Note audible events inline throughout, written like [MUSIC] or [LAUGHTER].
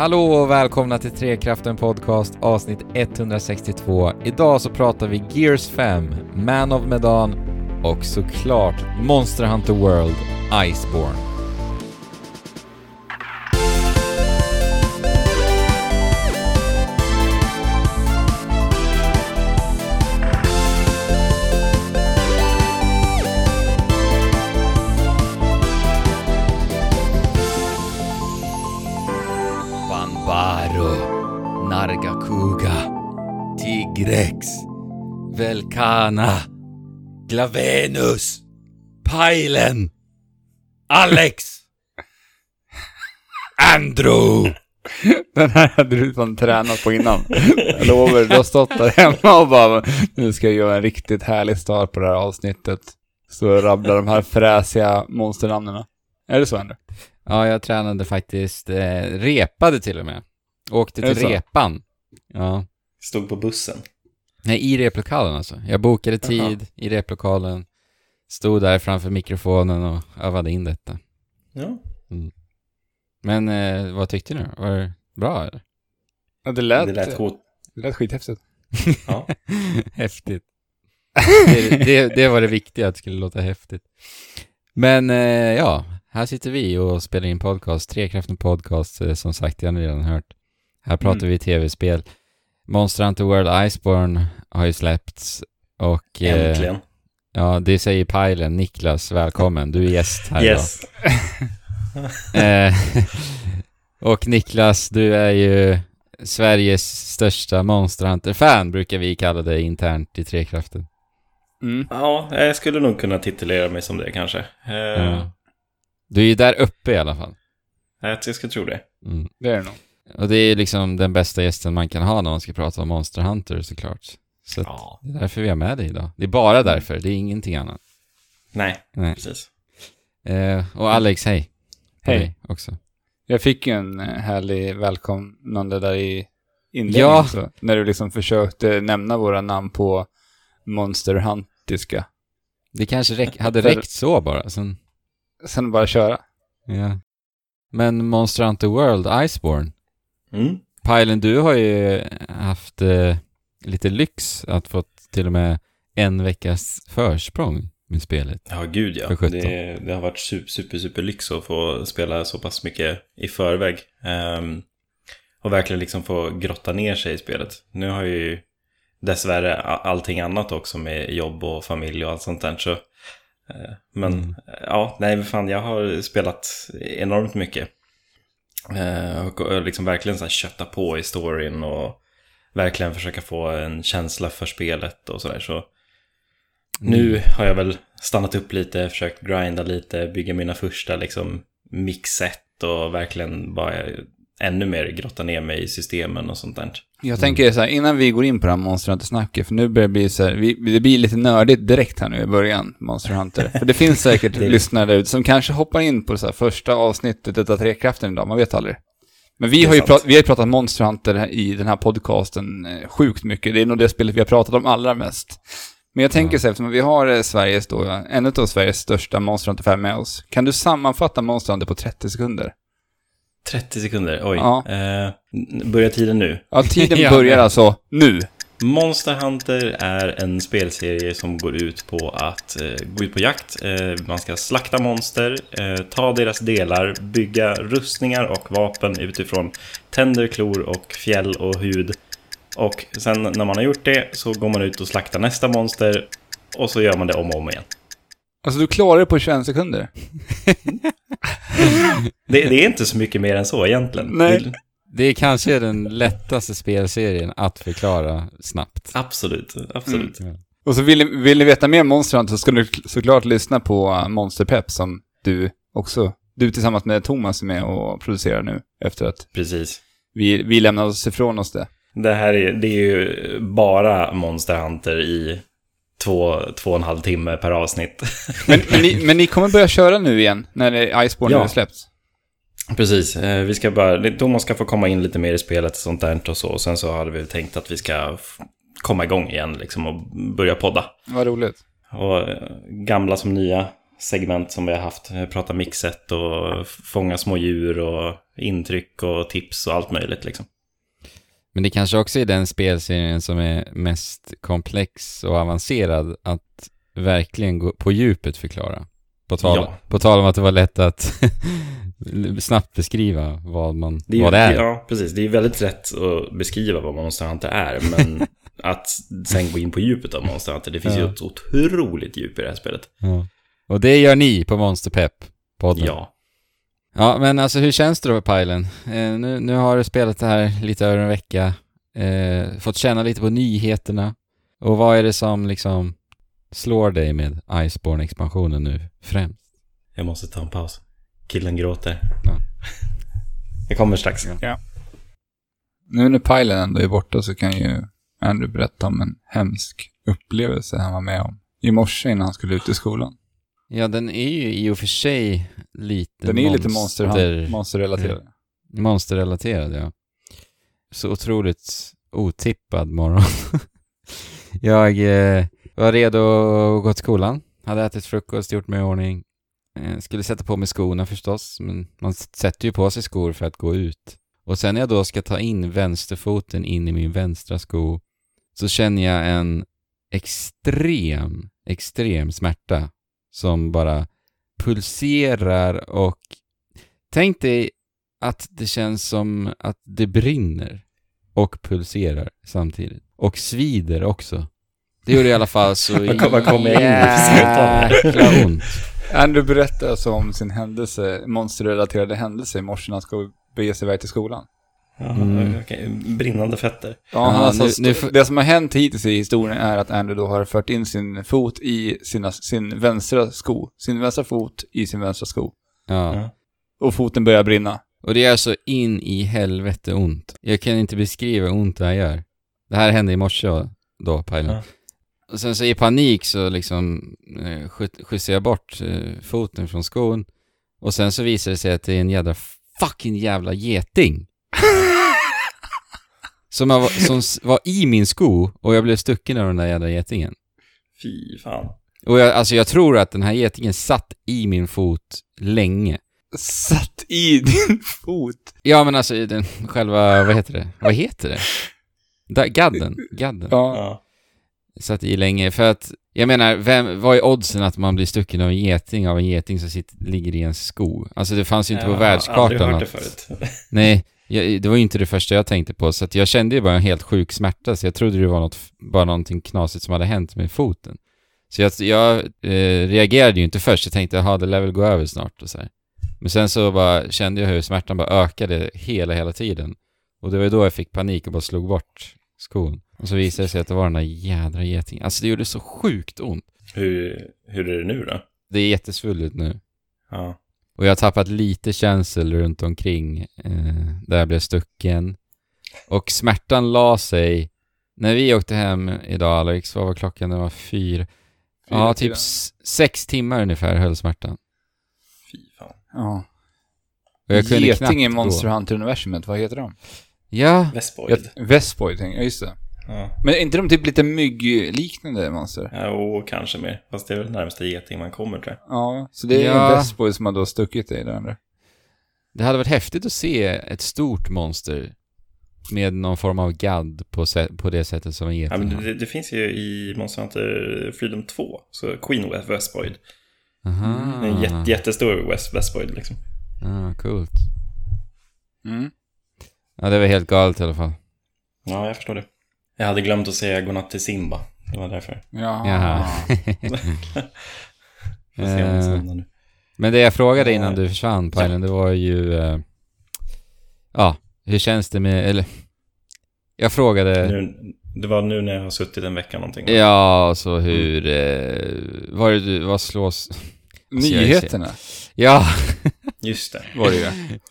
Hallå och välkomna till Trekraften Podcast avsnitt 162. Idag så pratar vi Gears 5, Man of Medan och såklart Monster Hunter World Iceborne. Velcana, Glavenus, Pajlen, Alex, Andrew. [LAUGHS] Den här hade du fan tränat på innan. Jag lovar, du har stått där hemma och bara nu ska jag göra en riktigt härlig start på det här avsnittet. Så rabblar de här fräsiga monsternamnen. Är det så Andrew? Ja, jag tränade faktiskt, eh, repade till och med. Åkte till repan. Ja. Stod på bussen. Nej, i replokalen alltså. Jag bokade tid Jaha. i replokalen, stod där framför mikrofonen och övade in detta. Ja. Men eh, vad tyckte ni? Var det bra eller? Ja, det lät, Det lät hot. det lät skithäftigt. Ja. [LAUGHS] häftigt. Det, det, det var det viktiga, att det skulle låta häftigt. Men eh, ja, här sitter vi och spelar in podcast, Trekraften podcast, eh, som sagt, jag har redan hört. Här pratar Mm. vi tv-spel. Monster Hunter World Iceborne har ju släppts och eh, Äntligen. ja, det säger Pajlen. Niklas, välkommen. Du är gäst här Yes. idag. [LAUGHS] Eh, och Niklas, du är ju Sveriges största Monster Hunter-fan, brukar vi kalla det internt i Trekraften. Mm. Ja, jag skulle nog kunna titulera mig som det kanske. Eh, Ja. Du är ju där uppe i alla fall. Jag jag skulle tro det. Mm. Det är det nog. Och det är liksom den bästa gästen man kan ha när man ska prata om Monster Hunter såklart. Så Ja. det är därför vi har med dig idag. Det är bara därför, det är ingenting annat. Nej, Nej. precis. Eh, och Alex, hej. Hej. Också. Jag fick ju en eh, härlig välkomnande där i inledningen Ja. också, När du liksom försökte nämna våra namn på monsterhuntiska. Det kanske räck, hade räckt så bara. Sen, Sen bara köra. ja. Men Monster Hunter World, Iceborne. Mm. Pajlen, du har ju haft eh, lite lyx att få till och med en veckas försprång med spelet. Ja, gud ja. Det, det har varit super, super, super lyx att få spela så pass mycket i förväg. Ehm, och verkligen liksom få grotta ner sig i spelet. Nu har ju dessvärre allting annat också med jobb och familj och allt sånt där. Så, eh, men Mm. ja, nej fan jag har spelat enormt mycket. Eh, och, och liksom verkligen så här kötta på i storyn och verkligen försöka få en känsla för spelet och sådär. Så nu har jag väl stannat upp lite, försökt grinda lite, bygga mina första liksom mixet och verkligen bara ännu mer grotta ner mig i systemen och sånt där. Jag tänker så här, innan vi går in på det här Monster Hunter-snacket, för nu börjar det bli så här, vi, det blir lite nördigt direkt här nu i början, Monster Hunter. För det finns [LAUGHS] säkert Det- lyssnare ute som kanske hoppar in på så här första avsnittet av Trekraften idag, man vet aldrig. Men vi har, ju prat, vi har pratat Monster Hunter i den här podcasten eh, sjukt mycket. Det är nog det spelet vi har pratat om allra mest. Men jag tänker så här, eftersom vi har eh, Sveriges då, en av Sveriges största Monster Hunter-fan med oss. Kan du sammanfatta Monster Hunter på 30 sekunder? 30 sekunder, oj. Ja. Eh, börjar tiden nu? Ja, tiden [LAUGHS] Ja, börjar alltså nu. Monster Hunter är en spelserie som går ut på att eh, gå ut på jakt. Eh, man ska slakta monster, eh, ta deras delar, bygga rustningar och vapen utifrån tänder, klor och fjäll och hud. Och sen när man har gjort det så går man ut och slaktar nästa monster och så gör man det om och om igen. Alltså du klarar det på 21 sekunder. [LAUGHS] Det, det är inte så mycket mer än så egentligen. Nej. Det- Det är kanske den lättaste spelserien att förklara snabbt. Absolut, absolut. Mm. Och så vill, ni- vill ni veta mer om Monster Hunter så ska du såklart lyssna på uh, Monster Pep som du också, du tillsammans med Thomas är med och producerar nu efter att Precis. vi, vi lämnade oss ifrån oss det. Det här är, det är ju bara Monster Hunter i två, två och en halv timme per avsnitt. [LAUGHS] Men, men, ni, men ni kommer börja köra nu igen när Iceborne Ja. är släppt? Precis, eh, vi ska bara, Thomas ska få komma in lite mer i spelet och sånt där och så. Och sen så hade vi tänkt att vi ska komma igång igen liksom och börja podda. Vad roligt. Och eh, gamla som nya segment som vi har haft. Prata mixet och fånga små djur och intryck och tips och allt möjligt liksom. Men det kanske också är den spelserien som är mest komplex och avancerad att verkligen gå på djupet förklara. På tal, Ja. på tal om att det var lätt att [LAUGHS] snabbt beskriva vad, man, Det är, ju- vad det är. Ja, precis. Det är väldigt lätt att beskriva vad Monster Hunter är, men [LAUGHS] att sen gå in på djupet av Monster Hunter, det finns ju Ja. ett otroligt djup i det här spelet. Ja. Och det gör ni på Monsterpepp podden. Ja. Ja, men alltså hur känns det då, Pajlen? Eh, nu, nu har du spelat det här lite över en vecka, eh, fått känna lite på nyheterna. Och vad är det som liksom slår dig med Iceborne-expansionen nu främst? Jag måste ta en paus. Killen gråter. Ja. [LAUGHS] Jag kommer strax. Nu när Pilen ändå är borta så kan ju Andrew berätta om en hemsk upplevelse han var med om i morse innan han skulle ut i skolan. Ja, den är ju i och för sig lite Den är ju lite monster, monster, monsterrelaterad. monsterrelaterad, ja. Så otroligt otippad morgon. [LAUGHS] jag eh, var redo att gå till skolan, hade ätit frukost, gjort mig i ordning. Eh, skulle sätta på mig skorna förstås, men man sätter ju på sig skor för att gå ut. Och sen när jag då ska ta in vänsterfoten in i min vänstra sko så känner jag en extrem, extrem smärta som bara pulserar och tänk dig att det känns som att det brinner och pulserar samtidigt. Och svider också. Det gjorde i alla fall så [LAUGHS] kommer för jäkla ont. Andrew berättar alltså om sin händelse, monsterrelaterade händelse i morse när han ska bege sig iväg till skolan. Ja, Mm. okej. Brinnande fötter. Ja, alltså, nu- nu Det som har hänt hittills i historien är att Andrew då har fört in sin fot i sina, sin vänstra sko. Sin vänstra fot i sin vänstra sko. Ja. Ja. Och foten börjar brinna. Och det är så in i helvete ont. Jag kan inte beskriva hur ont det här gör. Det här hände i morse då, Pajlen. Ja. Och sen så i panik så liksom eh, skjut- skjutsar jag bort eh, foten från skon. Och sen så visar det sig att det är en jädra fucking jävla geting. [LAUGHS] som, var, som var i min sko och jag blev stucken av den där jädra getingen. Fy fan. Och jag, alltså jag tror att den här getingen satt i min fot länge. Satt i din fot. Ja men alltså i den själva, vad heter det? Vad heter det? Da, gadden, gadden. Ja. Ja. Satt i länge, för att jag menar, vem, vad är oddsen att man blir stucken av en geting av en geting som sitter, ligger i en sko? Alltså det fanns ju inte på Jag har aldrig världskartan hört det att, förut. Nej, jag, det var ju inte det första jag tänkte på, så jag kände ju bara en helt sjuk smärta, så jag trodde det var något, bara någonting knasigt som hade hänt med foten. Så jag, jag eh, reagerade ju inte först, jag tänkte jaha, det lär väl gå över snart och så här. Men sen så bara kände jag hur smärtan bara ökade hela, hela tiden. Och det var ju då jag fick panik och bara slog bort skon. Och så visade det sig att det var den där jädra getingen. Alltså det gjorde så sjukt ont. Hur, hur är det nu då? Det är jättesvullet nu. Ja. Och jag har tappat lite känsel runt omkring eh, där jag blev stucken. Och smärtan la sig när vi åkte hem idag Alex, vad var klockan? Det var fyra. ja, typ sex timmar ungefär höll smärtan. Fy fan. Ja. Och jag kunde Geting i Monster gå. Hunter-universumet, vad heter de? Ja, Vespoid. Vespoid. Just det. Ja. Men är inte de typ lite myggliknande monster? Ja, och kanske mer. Fast det är väl närmaste geting man kommer tror jag. Ja, så det är Ja. en Vespoid som har då stuckit dig där andra. det hade varit häftigt att se ett stort monster med någon form av gadd på, sä- på det sättet som en Ja, geting men har. det, det finns ju i Monster Hunter Freedom 2. Så Queen West Vespoid. Aha. En jätte, jättestor West Vespoid liksom. Ah, coolt. Mm. Ja, det var helt galet i alla fall. Ja, jag förstår det. Jag hade glömt att säga godnatt till Simba. Det var därför. Jaha. Jaha. [LAUGHS] Får se om Eh. jag somnar nu. Men det jag frågade Eh, innan du försvann, Pajlen, det var ju... Eh, ja, hur känns det med... Eller... Jag frågade... Nu, det var nu när jag har suttit en vecka någonting. Ja, så hur... Eh, vad är det. Vad slås... [LAUGHS] Alltså, Nyheterna Ja, Just det. [LAUGHS] var det ju.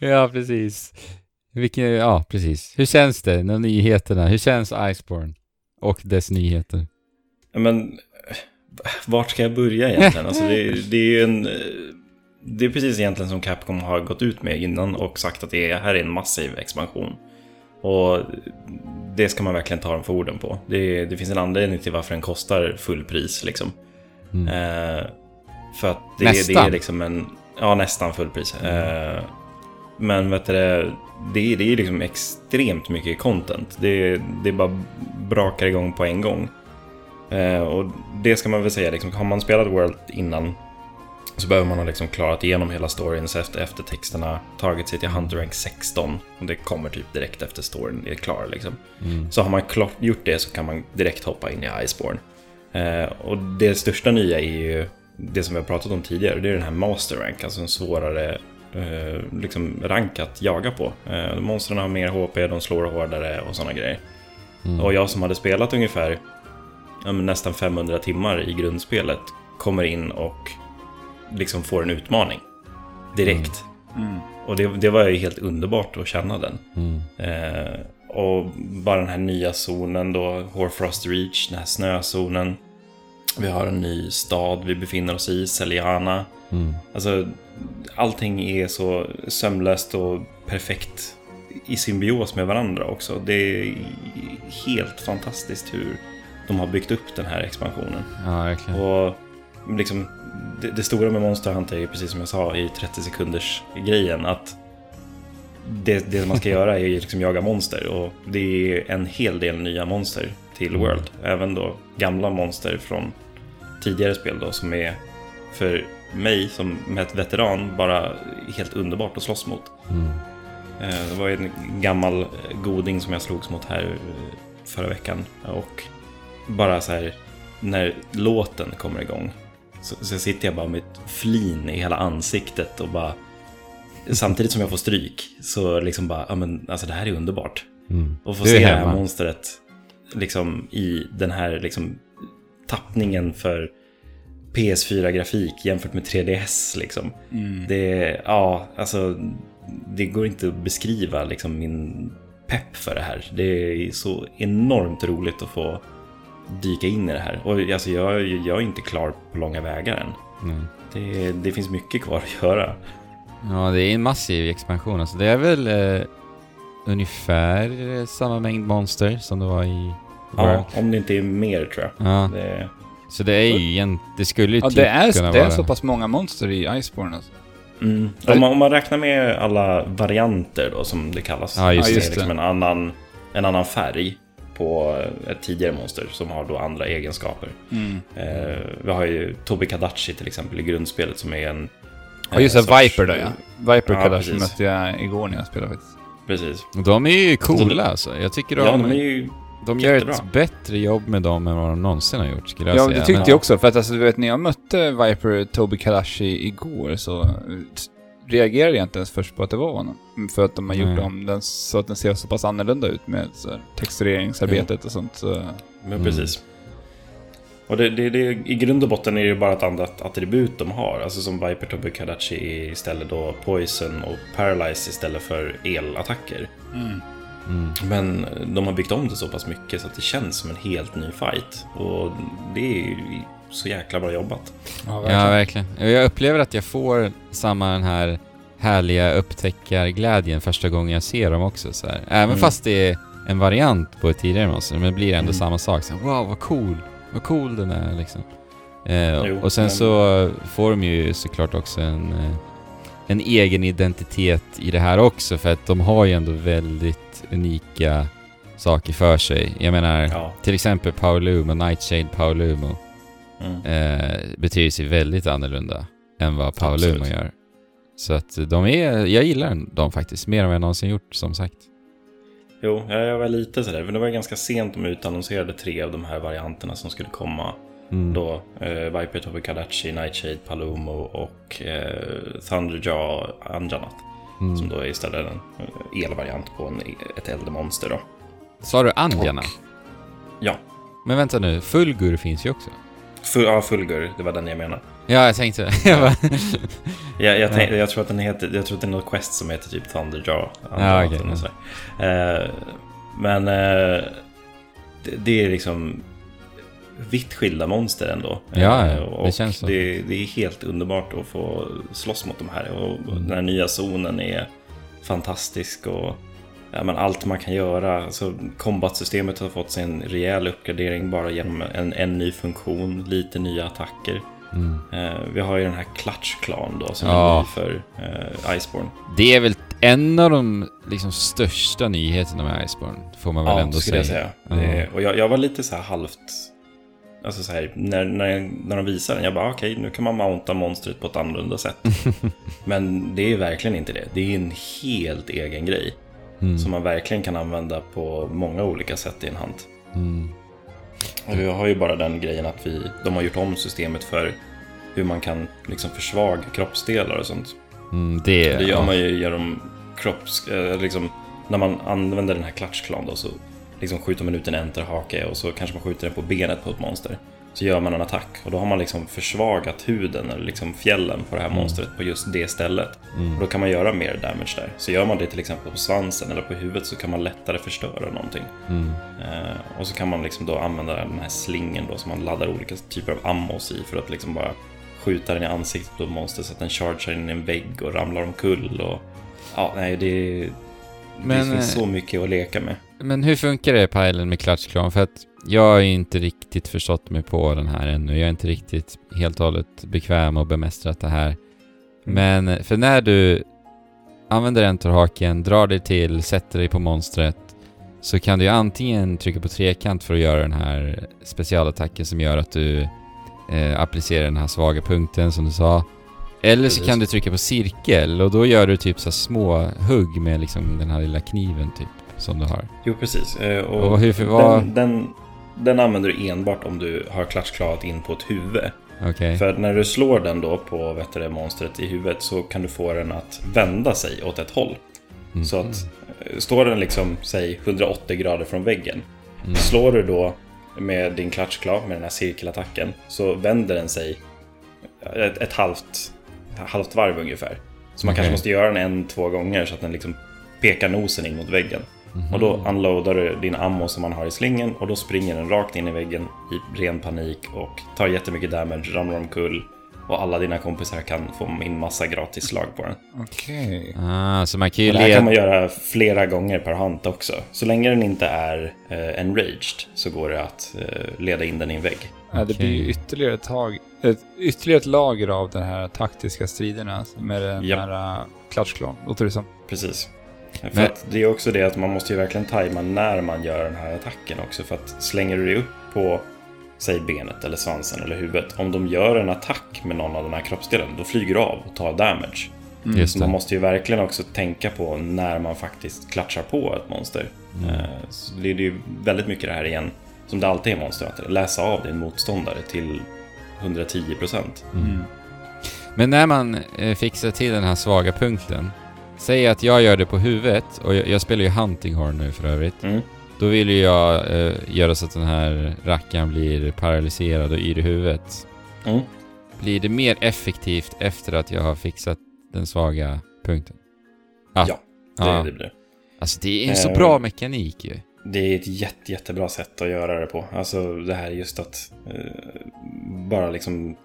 ja precis. Vilken... Ja, precis. Hur känns det? När nyheterna... Hur känns Iceborne? Och dess nyheter? Ja, Men eh, vart ska jag börja egentligen? Alltså det, det är ju en... eh, Det är precis egentligen som Capcom har gått ut med innan och sagt att det är, här är en massiv expansion. Och det ska man verkligen ta dem för orden på. Det, det finns en anledning till varför den kostar fullpris liksom. Mm. Eh, För att det, det är liksom en... Ja, nästan fullpris. Eh, men vet du, det, är- det är liksom extremt mycket content. Det, det bara brakar igång på en gång. Eh, och det ska man väl säga, liksom, har man spelat World innan så behöver man ha liksom klarat igenom hela storyn så efter eftertexterna, tagit sig till Hunter Rank 16. Och det kommer typ direkt efter storyn är klar. Liksom. Mm. Så har man klart gjort det så kan man direkt hoppa in i Iceborne. Eh, och det största nya är ju det som vi har pratat om tidigare. Det är den här Master Rank, alltså en svårare eh, liksom rank att jaga på. Eh, monstren har mer HP, de slår hårdare och sådana grejer. Mm. Och jag som hade spelat ungefär men nästan 500 timmar i grundspelet kommer in och liksom får en utmaning direkt. Mm. Och det, det var ju helt underbart att känna den. Mm. Eh, och bara den här nya zonen då, Horfrost Reach, den här snözonen. Vi har en ny stad vi befinner oss i, Celiana. Mm. Alltså, allting är så sömlöst och perfekt i symbios med varandra också. Det är helt fantastiskt hur de har byggt upp den här expansionen. Ja, verkligen. Och liksom, det, det stora med Monster Hunter är precis som jag sa i 30 sekunders grejen att det, det man ska [LAUGHS] göra är liksom jaga monster och det är en hel del nya monster till World. Även då gamla monster från tidigare spel då som är för mig som med ett veteran bara helt underbart att slåss mot. Mm. Eh, Det var en gammal goding som jag slogs mot här eh, förra veckan. Och bara så här, när låten kommer igång så, så sitter jag bara med ett flin i hela ansiktet och bara... Samtidigt som jag får stryk så liksom bara, ja men alltså det här är underbart. Mm. Och få se det här monstret liksom i den här liksom tappningen för PS4-grafik jämfört med 3DS liksom. Mm. Det, ja, alltså, det går inte att beskriva liksom min pepp för det här. Det är så enormt roligt att få dyka in i det här. Och alltså, jag, jag är inte klar på långa vägar än. Mm. Det, det finns mycket kvar att göra. Ja, det är en massiv expansion. Alltså, det är väl eh, ungefär eh, samma mängd monster som det var i World. Ja, om det inte är mer tror jag. Ja. Det, Så det är ju igen, det skulle ju Ja, typ det är, kunna det är vara... så pass många monster i Iceborne alltså. mm. om, man, om man räknar med alla varianter då, som det kallas. Ja, just det. det. är liksom en annan, en annan färg på ett tidigare monster som har då andra egenskaper. Mm. Eh, vi har ju Tobi Kadachi till exempel i grundspelet som är en... Ja, just eh, det. sorts- Viper då ja. Viper Ja, precis. mötte jag igår när jag spelade faktiskt. Precis. De är ju coola alltså. Jag tycker de, Ja, de är ju... de gör jättebra. ett bättre jobb med dem än vad de någonsin har gjort, skulle jag Ja, säga. det tyckte Men- jag också. För att alltså, du vet, när jag mötte Viper Toby Kadashi igår så eh, reagerade jag inte ens först på att det var honom. För att de har gjort om den så att den ser så pass annorlunda ut med så här, textureringsarbetet och sånt. Så, Men Mm. Och det, det, det, i grund och botten är det ju bara ett annat attribut de har. Alltså som Viper Tobi Kadachi är istället då Poison och Paralyze istället för elattacker. Mm. Men de har byggt om det så pass mycket så att det känns som en helt ny fight. Och det är ju så jäkla bra jobbat. ja, Ja, verkligen. Jag upplever att jag får samma den här härliga upptäckarglädjen första gången jag ser dem också. Så här. Även Mm. fast det är en variant på ett tidigare monster, men det blir ändå Mm. samma sak. Så här, wow, vad cool! Vad cool den är liksom. Eh, Jo, och sen men- så får de ju såklart också en, eh, en egen identitet i det här också, för att de har ju ändå väldigt unika saker för sig. Jag menar, Ja. till exempel Paolumo, Nightshade Paolumo Mm. eh, betyder sig väldigt annorlunda än vad Paolumo Absolut. gör. Så att de är, jag gillar dem faktiskt, mer än vad jag någonsin gjort som sagt. Jo, jag var lite sådär. För det var ju ganska sent de utannonserade tre av de här varianterna som skulle komma. Mm. Då eh, Viper Tobi Kadachi, Nightshade Palomo och eh, Thunderjaw Anjanat. Mm. Som då är istället en eh, elvariant på en, ett eldmonster då. Sa du Anjana? Ja, Men vänta nu, Fulgur finns ju också. full, ja, Fulgur, det var den jag menade. Ja, jag tänkte [LAUGHS] jag bara, Jag, jag, tänk, jag tror att den heter, jag tror att det är något quest som heter typ Thunderjaw. Ja, något ja. Eh, men eh, det, det är liksom vitt skilda monster ändå. Ja, ja, Eh, det och känns så. Det, det är helt underbart att få slåss mot de här. Och Mm. Den här nya zonen är fantastisk. och ja, men Allt man kan göra. Alltså, combat-systemet har fått sig en rejäl uppgradering bara genom en, en ny funktion, lite nya attacker. Mm. Eh, vi har ju den här Clutch Clan då som Ja. är ny för eh, Iceborne. Det är väl en av de liksom, största nyheterna med Iceborne, får man väl Ja, ändå säga. jag säga. Ja. Det, och jag, jag var lite så här halvt... Alltså så här, när, när, när de visade den, jag bara okej, nu kan man mounta monstret på ett annorlunda sätt. [LAUGHS] Men det är verkligen inte det. Det är en helt egen grej. Mm. Som man verkligen kan använda på många olika sätt i en hand. Mm. Vi har ju bara den grejen att vi, de har gjort om systemet för hur man kan liksom försvaga kroppsdelar och sånt. Mm, det, Det gör man ju genom kropps... Eh, liksom, när man använder den här klatschklan då så liksom skjuter man ut en enterhake och så kanske man skjuter den på benet på ett monster. Så gör man en attack och då har man liksom försvagat huden eller liksom fjällen på det här monstret på just det stället. Och då kan man göra mer damage där. Så gör man det till exempel på svansen eller på huvudet så kan man lättare förstöra någonting. Mm. Eh, och så kan man liksom då använda den här slingen då som man laddar olika typer av ammos i för att liksom bara skjuta den i ansiktet på monster så att den chargear in i en vägg och ramlar omkull och ja, nej det, Men, det finns eh, så mycket att leka med. Men hur funkar det i pilen med Clutch Clan? För att jag har inte riktigt förstått mig på den här ännu. Jag är inte riktigt helt och hållet bekväm och bemästrat det här. Men för när du använder enterhaken, drar dig till, sätter dig på monstret så kan du antingen trycka på trekant för att göra den här specialattacken som gör att du eh, applicerar den här svaga punkten som du sa. Eller så kan du trycka på cirkel och då gör du typ så små hugg med liksom den här lilla kniven typ som du har. Jo, precis. Eh, och Och hur- vad- den, den, den använder du enbart om du har klatschklarat in på ett huvud. Okej. För när du slår den då på vet du, det, monstret i huvudet så kan du få den att vända sig åt ett håll. Mm. Så att eh, står den liksom, säg 180 grader från väggen. Mm. Slår du då med din klatschklav, med den här cirkelattacken, så vänder den sig ett, ett halvt, halvt varv ungefär. Så man Okej. kanske måste göra den en, två gånger så att den liksom pekar nosen in mot väggen. Mhm. Och då unloadar du din ammo som man har i slingen och då springer den rakt in i väggen i ren panik och tar jättemycket damage, ramlar omkull. Och alla dina kompisar kan få in massa gratis slag på den. Okej. Ah, så man kan ju Och det här kan man göra flera gånger per hunt också. Så länge den inte är eh, enraged så går det att eh, leda in den i en vägg. Ja, det blir ju ytterligare ett, tag, ett, ytterligare ett lager av de här taktiska striderna med den Japp. här uh, klatschklan, låter det som. Precis. För Men- att det är också det att man måste ju verkligen tajma när man gör den här attacken också. För att slänger du dig upp på, säg benet eller svansen eller huvudet. Om de gör en attack med någon av de här kroppsdelarna, då flyger du av och tar damage. Just Så man måste ju verkligen också tänka på när man faktiskt klatschar på ett monster. Mm. Eh, Så det är ju väldigt mycket det här igen, som det alltid är Monster Hunter. Läsa av din motståndare till 110%. Mm. Men när man eh, fixar till den här svaga punkten, säg att jag gör det på huvudet, och jag, jag spelar ju Hunting Horn nu för övrigt, Mm. då vill ju jag eh, göra så att den här rackaren blir paralyserad och yr i huvudet. Mm. Blir det mer effektivt efter att jag har fixat den svaga punkten? Ah, Ja, Det, det blir det. Alltså det är en så Eh, bra mekanik ju. Det är ett jätte, jättebra sätt att göra det på. Alltså det här just att eh, bara liksom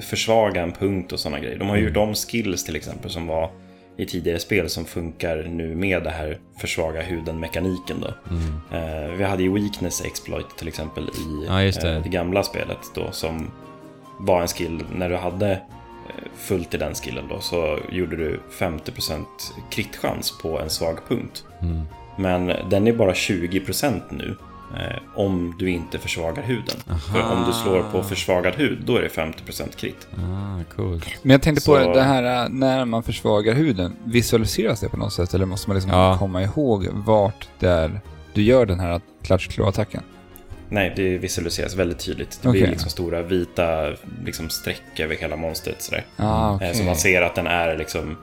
försvaga en punkt och sådana grejer. De har ju Mm. gjort om skills till exempel som var i tidigare spel som funkar nu med det här försvaga huden-mekaniken då. Mm. Eh, vi hade ju Weakness Exploit till exempel i Ja, just det. eh, det gamla spelet då som var en skill. När du hade eh, fullt i den skillen då så gjorde du 50% kritchans på en svag punkt. Mm. Men den är bara 20% nu. Eh, om du inte försvagar huden. För om du slår på försvagad hud, då är det 50% krit. Ah, coolt. Men jag tänkte på Så- det här uh, när man försvagar huden. Visualiseras det på något sätt? Eller måste man liksom Ja. komma ihåg vart där du gör den här klatschklå-attacken? Nej, det visualiseras väldigt tydligt. Det Okej. blir liksom stora vita liksom, streck över hela monstret. Sådär. Ah, Eh, okej. Så man ser att den är liksom eh,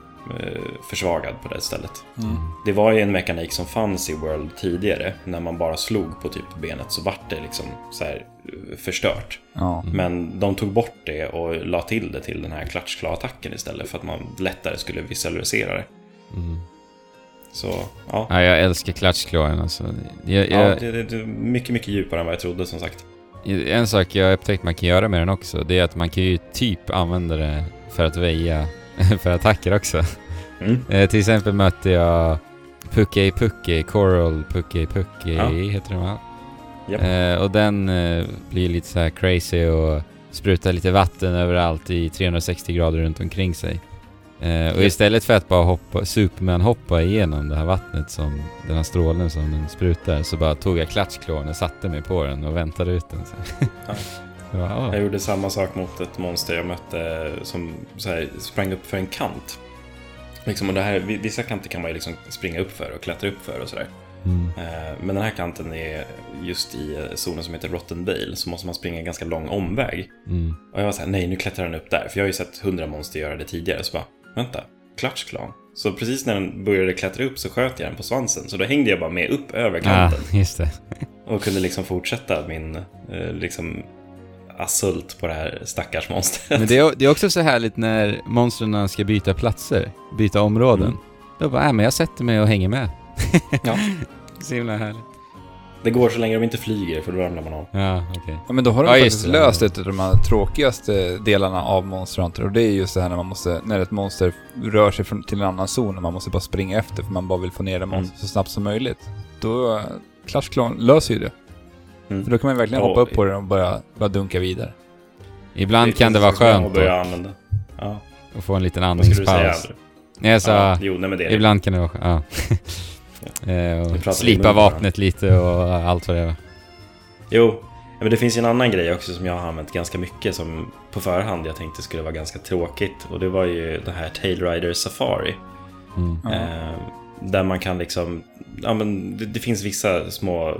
försvagad på det stället. Mm. Det var ju en mekanik som fanns i World tidigare. När man bara slog på typ benet så vart det liksom så här eh, förstört. Ja. Men de tog bort det och la till det till den här klatschkla-attacken istället för att man lättare skulle visualisera det. Mm. Så ja, Ja, jag älskar klatschklåen alltså. Jag, ja jag, det, det, det är mycket, mycket djupare än vad jag trodde som sagt. En sak jag upptäckt man kan göra med den också, det är att man kan ju typ använda det för att väja [LAUGHS] för attacker också. Mm. Eh, till exempel mötte jag Puckey Puckey, Coral Puckey Puckey Ja. heter den va? Japp. Eh, och den eh, blir lite så här crazy och sprutar lite vatten överallt i 360 grader runt omkring sig. Eh, och istället för att bara hoppa, Superman-hoppa igenom det här vattnet som, den här strålen som den sprutar, så bara tog jag klatschklon och satte mig på den och väntade ut den. Ja. Ah. Jag gjorde samma sak mot ett monster jag mötte som här, sprang upp för en kant. Liksom, och det här, vissa kanter kan man ju liksom springa upp för och klättra upp för och sådär. Mm. Eh, Men den här kanten är just i zonen som heter Rotten Dale, så måste man springa en ganska lång omväg. Mm. Och jag var såhär, nej nu klättrar den upp där. För jag har ju sett hundra monster göra det tidigare. Så bara, vänta, klatschklan. Så precis när den började klättra upp så sköt jag den på svansen. Så då hängde jag bara med upp över Ah, kanten. just det. Och kunde liksom fortsätta min eh, liksom assult på det här stackars monstret. Men det är, [LAUGHS] det är också så härligt när monstren ska byta platser, byta områden. Mm. Då bara, äh, men jag sätter mig och hänger med. Ja. [LAUGHS] så himla härligt. Det går så länge de inte flyger, för då ramlar man av. Ja, okej. Ja, men då har de Ja, faktiskt det. löst ett av de här tråkigaste delarna av Monster Hunter och det är just det här när man måste, när ett monster rör sig från, till en annan zon och man måste bara springa efter för man bara vill få ner det monstret så snabbt som möjligt. Då, uh, Clash Clan löser ju det. Mm. För då kan man verkligen Ja, hoppa upp på det och bara, bara dunka vidare. Ibland kan det vara är skönt att börja. Ja, att få en liten andningspaus. Nej, jag sa, Ja, jo, nej men det är det. ibland kan det vara skönt. Ja. [LAUGHS] Eh, slipa vapnet lite och allt vad det var. Jo, men det finns ju en annan grej också som jag har använt ganska mycket som på förhand jag tänkte skulle vara ganska tråkigt. Och det var ju det här Tail Rider Safari. Mm. Ja. Eh, där man kan liksom, ja men det, det finns vissa små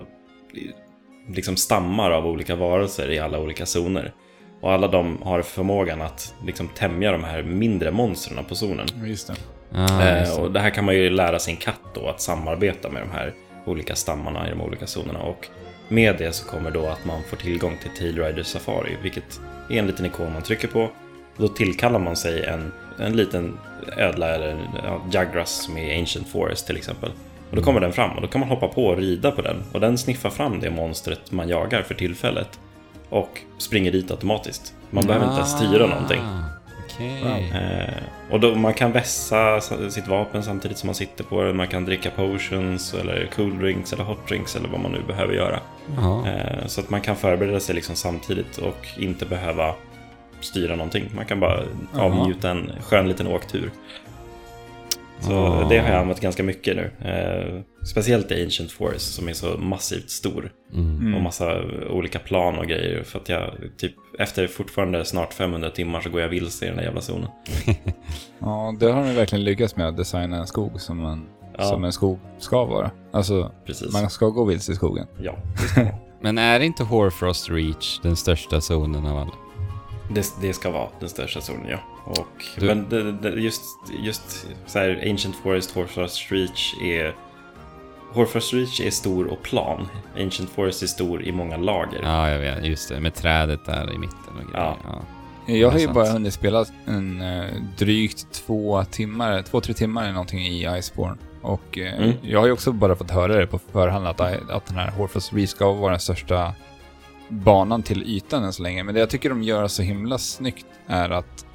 liksom stammar av olika varelser i alla olika zoner. Och alla de har förmågan att liksom tämja de här mindre monstren på zonen. Just det. Ah, Eh, just det. och det här kan man ju lära sin katt då att samarbeta med de här olika stammarna i de olika zonerna. Och med det så kommer då att man får tillgång till Tail Rider Safari, vilket är en liten ikon man trycker på. Då tillkallar man sig en, en liten ödla eller ja, Jagras som är i Ancient Forest till exempel. Och då kommer den fram och då kan man hoppa på och rida på den. Och den sniffar fram det monstret man jagar för tillfället. Och springer dit automatiskt. Man behöver inte ens styra någonting. Ah, Okej. Eh, och då, man kan vässa sitt vapen samtidigt som man sitter på det. Man kan dricka potions eller cool drinks eller hot drinks eller vad man nu behöver göra. Eh, så att man kan förbereda sig liksom samtidigt och inte behöva styra någonting. Man kan bara avnjuta en skön liten åktur. Så Ah. det har jag använt ganska mycket nu. Eh, speciellt i Ancient Forest som är så massivt stor. Mm. Och massa olika plan och grejer. För att jag typ efter fortfarande snart 500 timmar så går jag vilse i den där jävla zonen. [LAUGHS] Ja, det har de verkligen lyckats med att designa en skog som en, Ja. som en skog ska vara. Alltså, Precis. man ska gå vilse i skogen. Ja, [LAUGHS] Men är inte Horfrost Reach den största zonen av alla? Det, det ska vara den största zonen, ja. Och, Du- Men det, det, just, just så här, Ancient Forest, Horfrost Reach är... Horfrost Reach är stor och plan. Ancient Forest är stor i många lager. Ja, jag vet. Just det. Med trädet där i mitten och grejer. Ja. Ja. Jag har ju sant. bara hunnit spela en eh, drygt två timmar, två, tre timmar eller någonting i Iceborne. Och eh, Mm. jag har ju också bara fått höra det på förhand att, att den här Horfus Reach ska vara den största banan till ytan än så länge. Men det jag tycker de gör så himla snyggt är att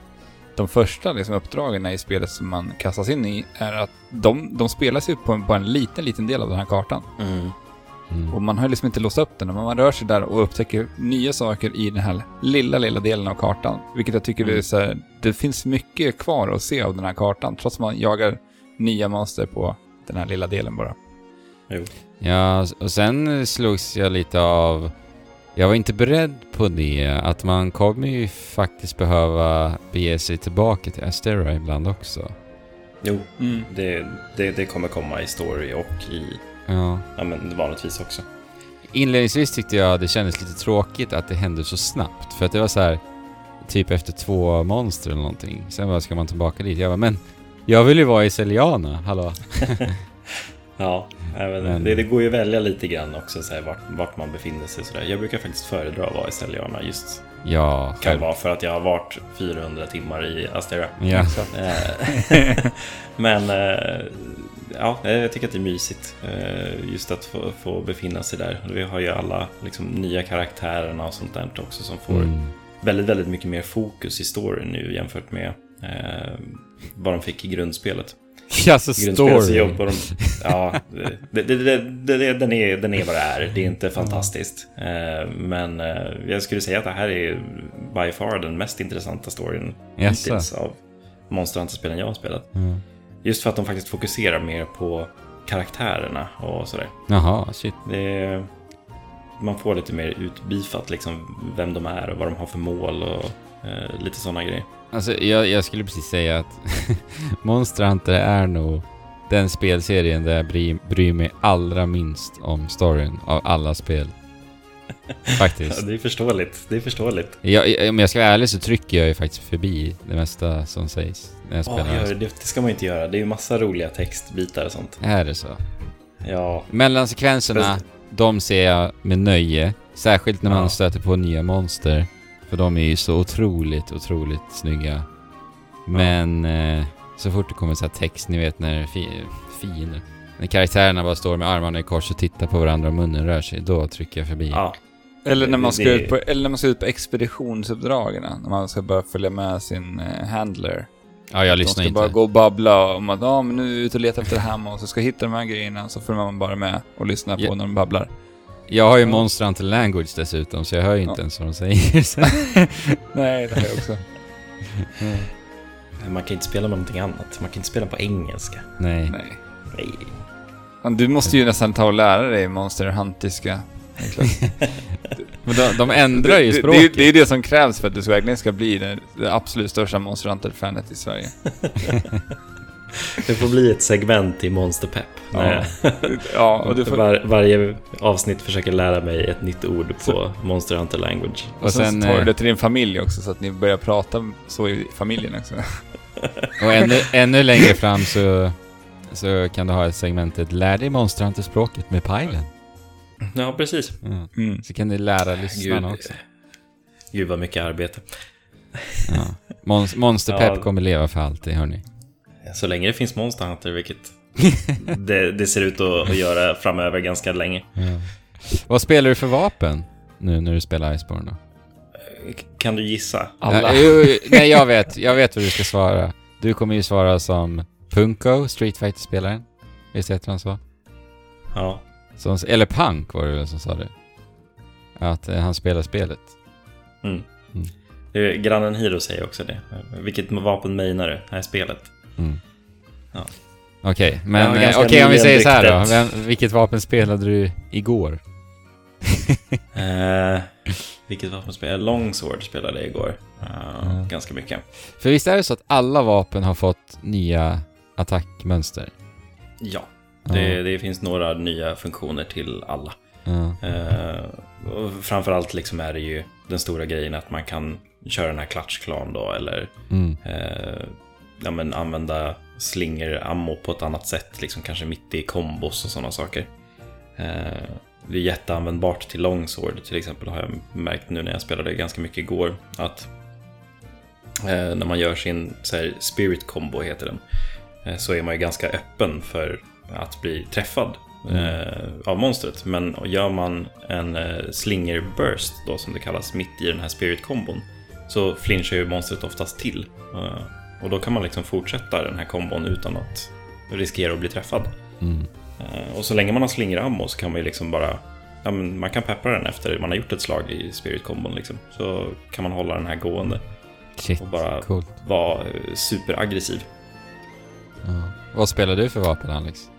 de första liksom, uppdragen i spelet som man kastas in i är att de, de spelas ju på en, bara en liten, liten del av den här kartan. Mm. Och Mm. man har liksom inte låst upp den, men man rör sig där och upptäcker nya saker i den här lilla, lilla delen av kartan. Vilket jag tycker Mm. det är så här, det finns mycket kvar att se av den här kartan, trots att man jagar nya monster på den här lilla delen bara. Jo. Ja, och sen slogs jag lite av... Jag var inte beredd på det, att man kommer ju faktiskt behöva bege sig tillbaka till Astera ibland också. Jo, Mm. det, det, det kommer komma i story och i... Ja. Ja, men vanligtvis också. Inledningsvis tyckte jag det kändes lite tråkigt att det hände så snabbt. För att det var så här, typ efter två monster eller någonting. Sen bara ska man tillbaka dit. Jag bara, men jag vill ju vara i Celiana, hallå? [LAUGHS] Ja, även, Men- det, det går ju att välja lite grann också så här, vart, vart man befinner sig. Så där. Jag brukar faktiskt föredra att vara i Celiana just. Ja, Kan själv. vara för att jag har varit 400 timmar i Astera. Ja. Eh, [LAUGHS] Men eh, ja, jag tycker att det är mysigt eh, just att få, få befinna sig där. Vi har ju alla liksom, nya karaktärerna och sånt där också som får Mm. väldigt, väldigt mycket mer fokus i storyn nu jämfört med eh, vad de fick i grundspelet. [LAUGHS] Alltså grundspelet så story. jobbar de... Ja, det, det, det, den, är, den är vad det är. Det är inte fantastiskt. Eh, Men eh, jag skulle säga att det här är by far den mest intressanta storyn Jaså? hittills av Monster Hunter-spelen jag har spelat. Mm. Just för att de faktiskt fokuserar mer på karaktärerna och sådär. Jaha, shit. Det man får lite mer utbifat liksom vem de är och vad de har för mål och eh, lite sådana grejer. Alltså, jag, jag skulle precis säga att [LAUGHS] Monster Hunter är nog den spelserien där jag bryr, bryr mig allra minst om storyn av alla spel. [LAUGHS] Faktiskt. Ja, det är förståeligt. Det är förståeligt. Jag, jag, om jag ska vara ärlig så trycker jag ju faktiskt förbi det mesta som sägs när jag spelar. Gör här. det, det ska man ju inte göra. Det är ju massa roliga textbitar och sånt. Är det så? Ja, Mellansekvenserna, Fast- de ser jag med nöje. Särskilt när man Ja. stöter på nya monster. För de är ju så otroligt, otroligt snygga. Men eh, så fort det kommer så här text, ni vet när fi fiender... När karaktärerna bara står med armarna i kors och tittar på varandra och munnen rör sig, då trycker jag förbi. ja. Eller när man ska det- ut på, eller när man ska ut på expeditionsuppdragen. När man ska bara följa med sin eh, handler. Ja, jag De lyssnar ska inte. bara gå och babbla om att ja, men nu är vi ute och letar efter det här och så ska jag hitta de här grejerna. Så följer man bara med och lyssnar på Ja. när de babblar. Jag har ju. Monster Hunter Language dessutom, så jag hör ju inte Ja. ens vad de säger. [LAUGHS] Nej, det har jag också. Man kan inte spela med någonting annat. Man kan inte spela på engelska. Nej. Nej. Nej. Du måste ju nästan ta och lära dig Monster Huntiska. [LAUGHS] Men de, de ändrar ju det, det, språket. det är det som krävs för att du ska verkligen ska bli det, det absolut största Monster Hunter-fanet i Sverige. [LAUGHS] Det får bli ett segment i Monster Pep. Ja. När Ja, och får, var, varje avsnitt försöker lära mig ett nytt ord på Monster Hunter Language. och sen, sen, tar du eh, det till din familj också så att ni börjar prata så i familjen också. [LAUGHS] Och ännu, ännu längre fram så, så kan du ha ett segmentet Lär dig Monster Hunter-språket med pilen. Ja, precis. Ja. Mm. Så kan ni lära lyssnarna Gud, också. Gud vad mycket arbete. Ja. Mons, Monster [LAUGHS] Ja. Pep kommer leva för alltid, hörni. Så länge det finns Monster Hunter, vilket [LAUGHS] det, det ser ut att, att göra framöver ganska länge. Ja. Vad spelar du för vapen nu när du spelar Iceborne då? Kan du gissa? Alla. Jo, [LAUGHS] nej, jag vet. Jag vet vad du ska svara. Du kommer ju svara som Punko, Street fighter spelaren Visst heter han så? Ja. Som, eller Punk var det väl som sa det? Att eh, han spelar spelet. Mm. Mm. Det är- Grannen Hiro säger också det. Vilket vapen menar du? Det här spelet? Mm. Ja. Okej, Jag men okej om vi säger så här då. Vem, vilket vapen spelade du igår? [LAUGHS] Eh, vilket vapen spelade jag? Longsword spelade jag igår. Eh, Ja. Ganska mycket. För visst är det så att alla vapen har fått nya attackmönster? Ja, det, det finns några nya funktioner till alla. Eh, och framförallt liksom är det ju den stora grejen att man kan köra den här klatschklan då eller Mm. eh, ja, men använda slinger ammo på ett annat sätt, liksom kanske mitt i kombos och sådana saker. Eh, det är jätteanvändbart till longsword till exempel har jag märkt nu när jag spelade ganska mycket igår att eh, när man gör sin så här, spirit combo heter den eh, så är man ju ganska öppen för att bli träffad eh, av monstret. Men gör man en eh, slinger burst då som det kallas mitt i den här spirit kombon så flinchar ju monstret oftast till. Och då kan man liksom fortsätta den här kombon utan att riskera att bli träffad. Mm. Eh, och så länge man har slingerammo så kan man ju liksom bara Ja, men man kan peppra den efter man har gjort ett slag i spirit-kombon liksom. Så kan man hålla den här gående Shit, och bara coolt. vara eh, superaggressiv. Ja. Vad spelar du för vapen, Alex?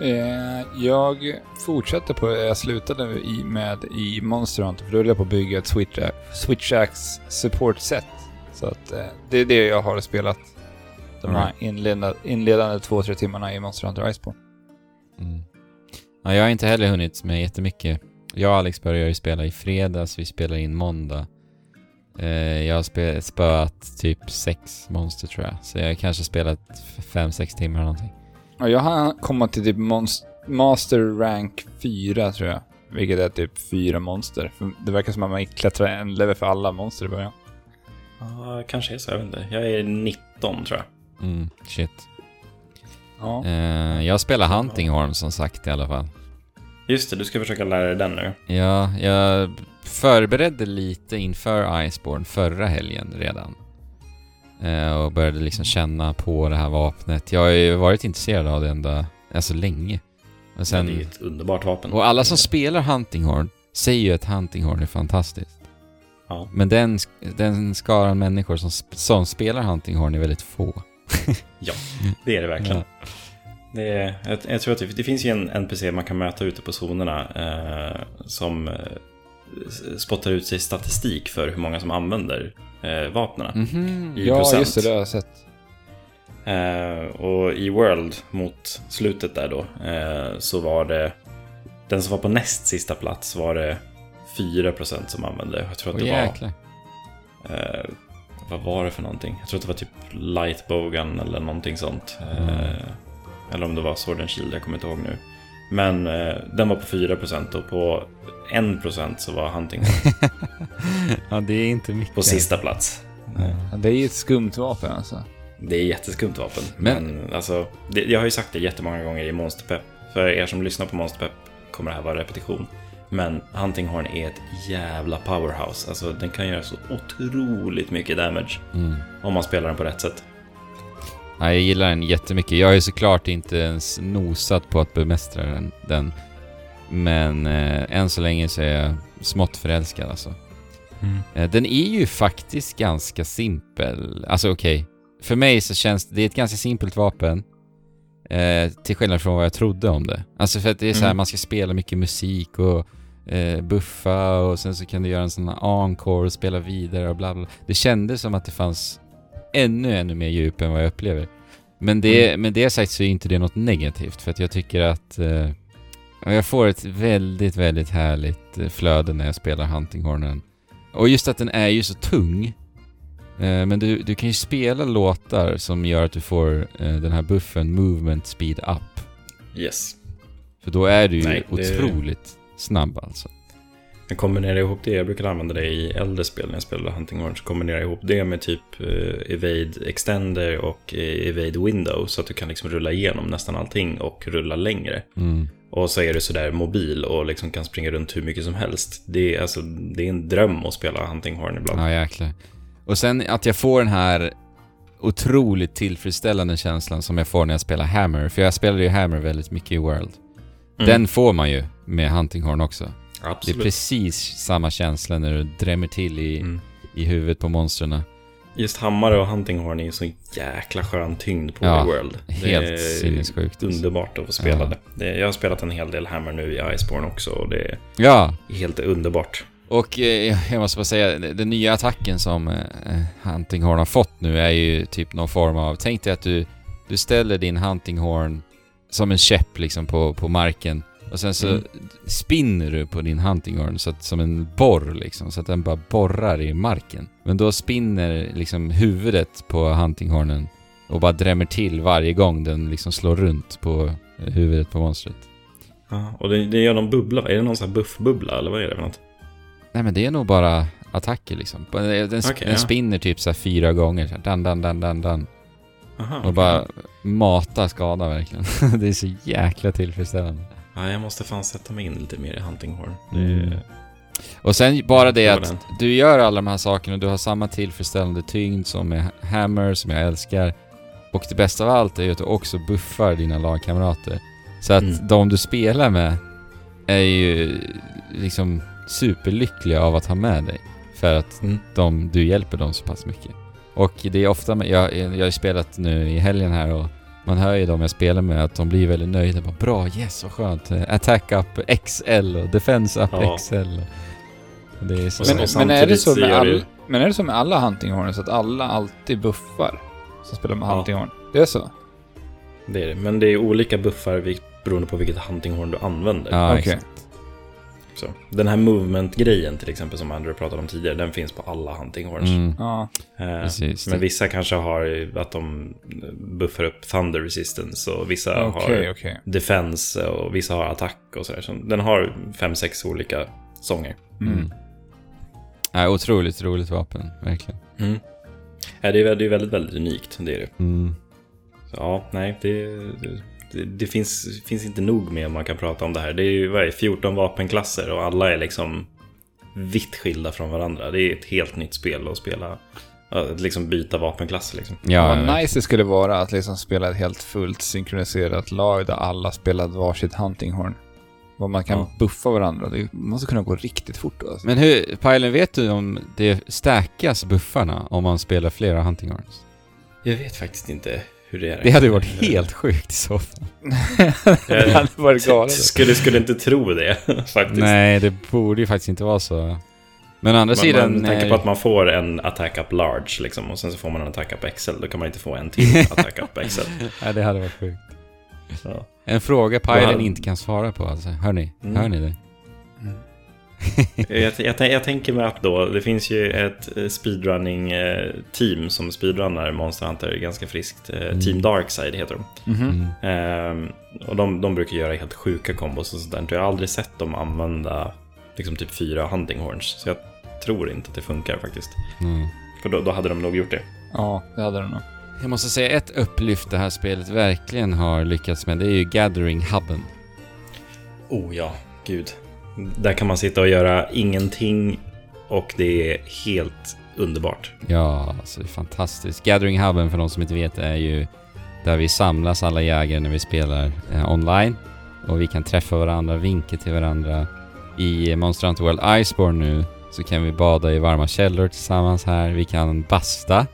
Eh, jag fortsätter på jag slutade i, med i Monster Hunter, för då höll jag på att bygga ett Switch, Switch Axe support-set. Så att eh, det är det jag har spelat de här inledande, inledande två, tre timmarna i Monster Hunter Iceborne. Mm. Ja, jag har inte heller hunnit med jättemycket. Jag och Alex började ju spela i fredags, vi spelar in måndag. Eh, jag har spöat typ sex monster tror jag. Så jag har kanske spelat fem, sex timmar eller någonting. Ja, jag har kommit till typ Master Rank 4 tror jag. Vilket är typ fyra monster. Det verkar som att man klättrar en level för alla monster i början. Ja, kanske är så, jag vet inte. Jag är 19 tror jag. Mm, shit. Ja. Eh, jag spelar Huntinghorn som sagt i alla fall. Just det, du ska försöka lära dig den nu. Ja, jag förberedde lite inför Iceborne förra helgen redan. Eh, och började liksom känna på det här vapnet. Jag har ju varit intresserad av det ända, alltså länge. Och, sen, det är ett underbart vapen. och alla som spelar Huntinghorn säger ju att Huntinghorn är fantastiskt. Ja. Men den, den skaran människor som, som spelar Huntinghorn är väldigt få. Det är det verkligen. Ja. Det är, jag, jag tror att det, det finns ju en NPC man kan möta ute på zonerna eh, som eh, spottar ut sig statistik för hur många som använder eh, vapnen. Mhm. I Ja, procent. just det, det har jag sett. Eh, och i World mot slutet där då eh, så var det den som var på näst sista plats var det 4% som använde. Jag tror att det var jäklar. Eh, vad var det för någonting? Jag tror att det var typ Lightbogan eller någonting sånt. Eh, eller om det var Sword and Shield, jag kommer inte ihåg nu. Men eh, den var på 4% och på 1% så var Hunting [LAUGHS] ja, det är inte mycket. på sista plats. Ja, det är ju ett skumt vapen alltså. Det är jätteskumt vapen. Men- Men, alltså, det, jag har ju sagt det jättemånga gånger i Monsterpepp. För er som lyssnar på Monsterpepp kommer det här vara repetition. Men Hunting Horn är ett jävla powerhouse. Alltså den kan göra så otroligt mycket damage. Mm. Om man spelar den på rätt sätt. Ja, jag gillar den jättemycket. Jag har ju såklart inte ens nosat på att bemästra den. den. Men eh, än så länge så är jag smått förälskad alltså. Eh, den är ju faktiskt ganska simpel. Alltså okej. För mig så känns det, det är ett ganska simpelt vapen. Eh, till skillnad från vad jag trodde om det. Alltså för att det är så här, Mm. man ska spela mycket musik och eh, buffa och sen så kan du göra en sån här encore och spela vidare och bla bla. Det kändes som att det fanns ännu, ännu mer djup än vad jag upplever. Men det, med det sagt så är inte det något negativt för att jag tycker att eh, jag får ett väldigt, väldigt härligt eh, flöde när jag spelar Huntinghornen. Och just att den är ju så tung. Eh, men du, du kan ju spela låtar som gör att du får eh, den här buffen Movement Speed Up. Yes. För då är du ju Nej, det- otroligt snabb alltså. Jag kombinerar ihop det, jag brukade använda det i äldre spel när jag spelade Hunting kombinerar jag ihop det med typ eh, Evade Extender och Evade Window. Så att du kan liksom rulla igenom nästan allting och rulla längre. Mm. Och så är du sådär mobil och liksom kan springa runt hur mycket som helst. Det är, alltså, det är en dröm att spela Hunting Horn ibland. Ja, jäklar. Och sen att jag får den här otroligt tillfredsställande känslan som jag får när jag spelar Hammer. För jag spelade ju Hammer väldigt mycket i World. Mm. Den får man ju med Huntinghorn också. Det är Absolut. precis samma känsla när du drämmer till i, Mm. i huvudet på monstren. Just hammare och Hunting Horn är ju så jäkla skön tyngd på Ja, World. Det Helt är sinnessjukt. underbart att få spela Ja. det. Jag har spelat en hel del Hammer nu i Iceborne också och det är Ja, helt underbart. Och eh, jag måste bara säga, den nya attacken som eh, Huntinghorn har fått nu är ju typ någon form av... Tänk dig att du, du ställer din Huntinghorn som en käpp liksom på, på marken och sen så Mm. spinner du på din Huntinghorn så att, som en borr liksom, så att den bara borrar i marken. Men då spinner liksom huvudet på Huntinghornen och bara drämmer till varje gång den liksom slår runt på eh, huvudet på monstret. Ja, och det, det gör någon bubbla, är det någon sån här buffbubbla eller vad är det för något? Nej men det är nog bara attacker liksom. Den, den, Okej, den ja. spinner typ så här fyra gånger. Så här, dan, dan, dan, dan, dan. Aha, Och okej. bara matar skada verkligen. [LAUGHS] det är så jäkla tillfredsställande. Ja, jag måste fan sätta mig in lite mer i Hunting Horn. Det, Mm. Och sen bara det att den. du gör alla de här sakerna och du har samma tillfredsställande tyngd som med Hammer, som jag älskar. Och det bästa av allt är ju att du också buffar dina lagkamrater. Så att Mm. de du spelar med är ju liksom superlyckliga av att ha med dig. För att Mm. de, du hjälper dem så pass mycket. Och det är ofta, med, jag, jag har ju spelat nu i helgen här och man hör ju de jag spelar med att de blir väldigt nöjda. Bara, Bra, yes, vad skönt. Attack up XL och Defense up Ja. XL. Och det är så... Men, så- men, är det så så med all, men är det så med alla huntinghorn så att alla alltid buffar? Som spelar med Ja. huntinghorn? Det är så? det är det. Men det är olika buffar beroende på vilket Hunting Horn du använder. Ja, exakt. Så. Den här movement-grejen till exempel som Andrew pratade om tidigare, den finns på alla Hunting Horns. Mm, Ja. Eh, precis. Men vissa kanske har att de buffar upp Thunder Resistance och vissa Okej, har okej. Defense och vissa har attack och sådär. Så den har fem, sex olika sånger. Mm. Ja, otroligt roligt vapen, verkligen. Mm. Ja, det, är, det är väldigt, väldigt unikt. Det är det. Mm. Så, ja, nej, det, det, det finns, finns inte nog med man kan prata om det här. Det är ju vad är, det, 14 vapenklasser och alla är liksom vitt skilda från varandra. Det är ett helt nytt spel att spela Att liksom byta vapenklass liksom. Ja, Vad ja, nice det skulle vara att liksom spela ett helt fullt synkroniserat lag där alla spelar varsitt huntinghorn. Vad man kan Ja. buffa varandra. Det måste kunna gå riktigt fort då. Alltså. Men hur, Pajlen, vet du om det stackas buffarna om man spelar flera hunting horns? Jag vet faktiskt inte hur det är. Det hade ju varit helt sjukt i så fall. [LAUGHS] det hade varit galet. Skulle, skulle inte tro det [LAUGHS] faktiskt. Nej, det borde ju faktiskt inte vara så. Men å andra Man, sidan... man tänker eh, på att man får en attack up large liksom, och sen så får man en attack up XL. Då kan man inte få en till [LAUGHS] attack up XL. Nej, det hade varit sjukt. Ja. En fråga Pajlen hade- inte kan svara på alltså. Hör ni? Mm. Hör ni det? [LAUGHS] Jag, jag, jag tänker mig att då, det finns ju ett eh, speedrunning-team som speedrunnar Monster Hunter ganska friskt. Eh, Mm. Team Darkside heter de. Mhm. Mm. Ehm, och de, de brukar göra helt sjuka kombos och sånt där. Jag har aldrig sett dem använda liksom typ fyra hunting horns. Så jag tror inte att det funkar faktiskt. Mm. För då, då hade de nog gjort det. Ja, det hade de nog. Jag måste säga ett upplyft det här spelet verkligen har lyckats med. Det är ju Gathering-hubben. Oh ja, gud. Där kan man sitta och göra ingenting och det är helt underbart. Ja, alltså det är fantastiskt. Gathering Hubben för de som inte vet är ju där vi samlas alla jägare när vi spelar eh, online. Och vi kan träffa varandra, vinka till varandra. I Monster Hunter World Iceborne nu så kan vi bada i varma källor tillsammans här. Vi kan basta.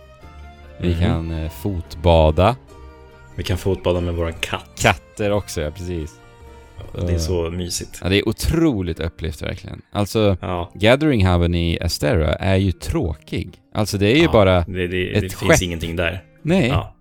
Vi Mhm. kan eh, fotbada. Vi kan fotbada med våran katt. Katter också, ja precis. Det är så mysigt. Ja, det är otroligt upplyft verkligen. Alltså, Ja, Gathering Hubben i Astera är ju tråkig. Alltså det är ju Ja, bara... det, det, ett det skepp. finns ingenting där. Nej. Ja.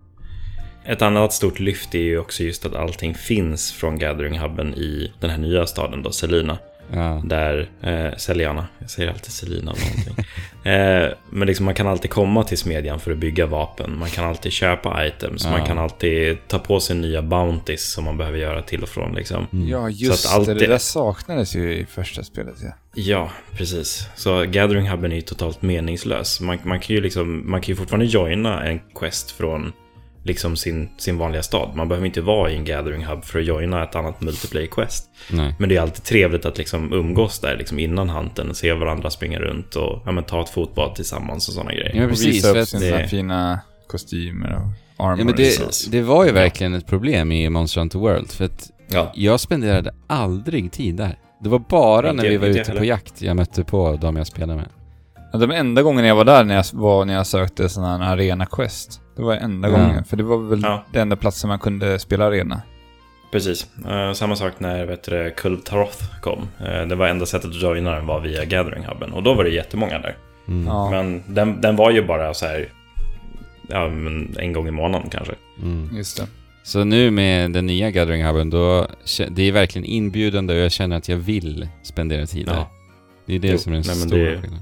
Ett annat stort lyft är ju också just att allting finns från Gathering Hubben i den här nya staden då, Selina. Ja. Där, eh, Seliana, jag säger alltid Selina av någonting. [LAUGHS] eh, men liksom man kan alltid komma till smedjan för att bygga vapen. Man kan alltid köpa items. Ja. Man kan alltid ta på sig nya bounties som man behöver göra till och från liksom. Mm. Ja, just Så att allt det. Det det- där saknades ju i första spelet. Ja. Ja, precis. Så Gathering Hubben är ju totalt meningslös. Man, man, kan ju liksom, man kan ju fortfarande joina en quest från liksom sin, sin vanliga stad. Man behöver inte vara i en Gathering Hub för att joina ett annat multiplayer quest. Nej. Men det är alltid trevligt att liksom umgås där liksom innan hunten, se varandra springa runt och ja, men, ta ett fotbad tillsammans och sådana grejer. Ja, Och precis. visa För upp sina det- fina kostymer och armor. ja, men det, det var ju verkligen ett problem i Monster Hunter World. För att Ja, jag spenderade aldrig tid där. Det var bara Inte- när vi var ute på heller. jakt jag mötte på de jag spelade med. De enda gångerna jag var där när jag, var när jag sökte sån här arena quest. Det var enda Ja. gången. För det var väl Ja. den enda platsen man kunde spela arena. precis. Eh, samma sak när vet du, Kulv Taroth kom. Eh, det var enda sättet att joina den var via Gathering Hubben. Och då var det jättemånga där. Mm. Ja, Men den, den var ju bara så här ja, en gång i månaden kanske. Mm. just det. Så nu med den nya Gathering Hubben, då, det är verkligen inbjudande och jag känner att jag vill spendera tid där. Ja. Det är det Jo, som är den nej, stora skillnaden.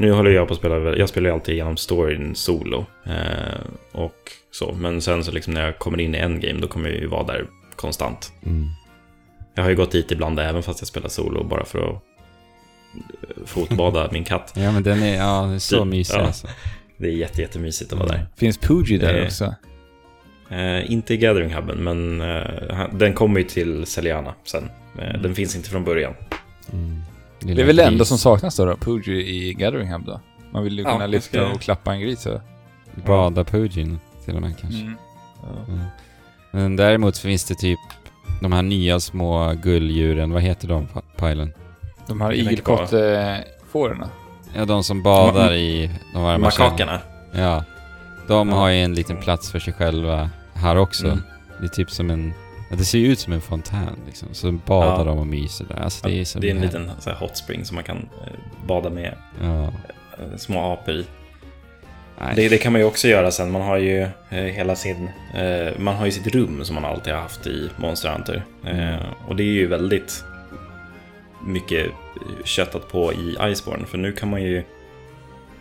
Nu håller jag på att spela, jag spelar ju alltid igenom storyn solo. Eh, och så, men sen så liksom när jag kommer in i endgame då kommer jag ju vara där konstant. Mm. Jag har ju gått dit ibland även fast jag spelar solo bara för att eh, fotbada min katt. [LAUGHS] Ja men den är, ja, det är så Typ, mysig ja. alltså. Det är jätte, jättemysigt att vara där. Finns Pooji där Det- också? Eh, inte i Gathering Hubben, men eh, den kommer ju till Celiana sen. Eh, den finns inte från början. Mm. Det är väl det enda som saknas då, då? Pooji i Gathering Hub då? Man vill ju Ja, kunna lyfta ska- och klappa en gris så. Bada Pugin till och med kanske. Mm. Mm. Men däremot finns det typ de här nya små gulldjuren, vad heter de, Pa- Pajlen? De här igelkottefåren. Ja, de som badar i de varma källorna. Makakerna. Ja. De Ja. har ju en liten plats för sig själva här också. Mm. Det är typ som en... Ja, det ser ju ut som en fontän liksom. Så badar Ja. de och myser där. Alltså det är så Det är en härligt. liten så här, hot spring som man kan eh, bada med Ja. eh, små apor i. Det, det kan man ju också göra sen. Man har ju eh, hela sin... Eh, man har ju sitt rum som man alltid har haft i Monster Hunter. Eh, Mm. och det är ju väldigt mycket eh, köttat på i Iceborne. För nu kan man ju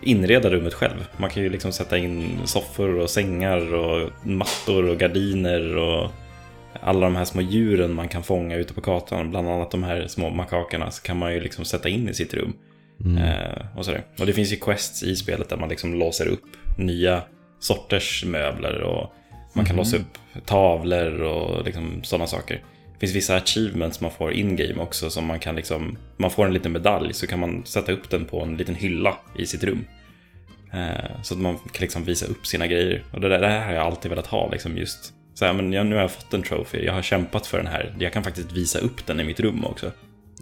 inreda rummet själv. Man kan ju liksom sätta in soffor och sängar och mattor och gardiner och alla de här små djuren man kan fånga ute på kartan. Bland annat de här små makakerna så kan man ju liksom sätta in i sitt rum. Mm. Eh, och, sådär. och det finns ju quests i spelet där man liksom låser upp nya sorters möbler och man kan Mhm. låsa upp tavlor och liksom sådana saker. Det finns vissa achievements man får in-game också som man kan liksom, man får en liten medalj så kan man sätta upp den på en liten hylla i sitt rum. Eh, så att man kan liksom visa upp sina grejer. Och det där, det här har jag alltid velat ha, liksom just så här, men jag, nu har jag fått en trophy, jag har kämpat för den här, jag kan faktiskt visa upp den i mitt rum också.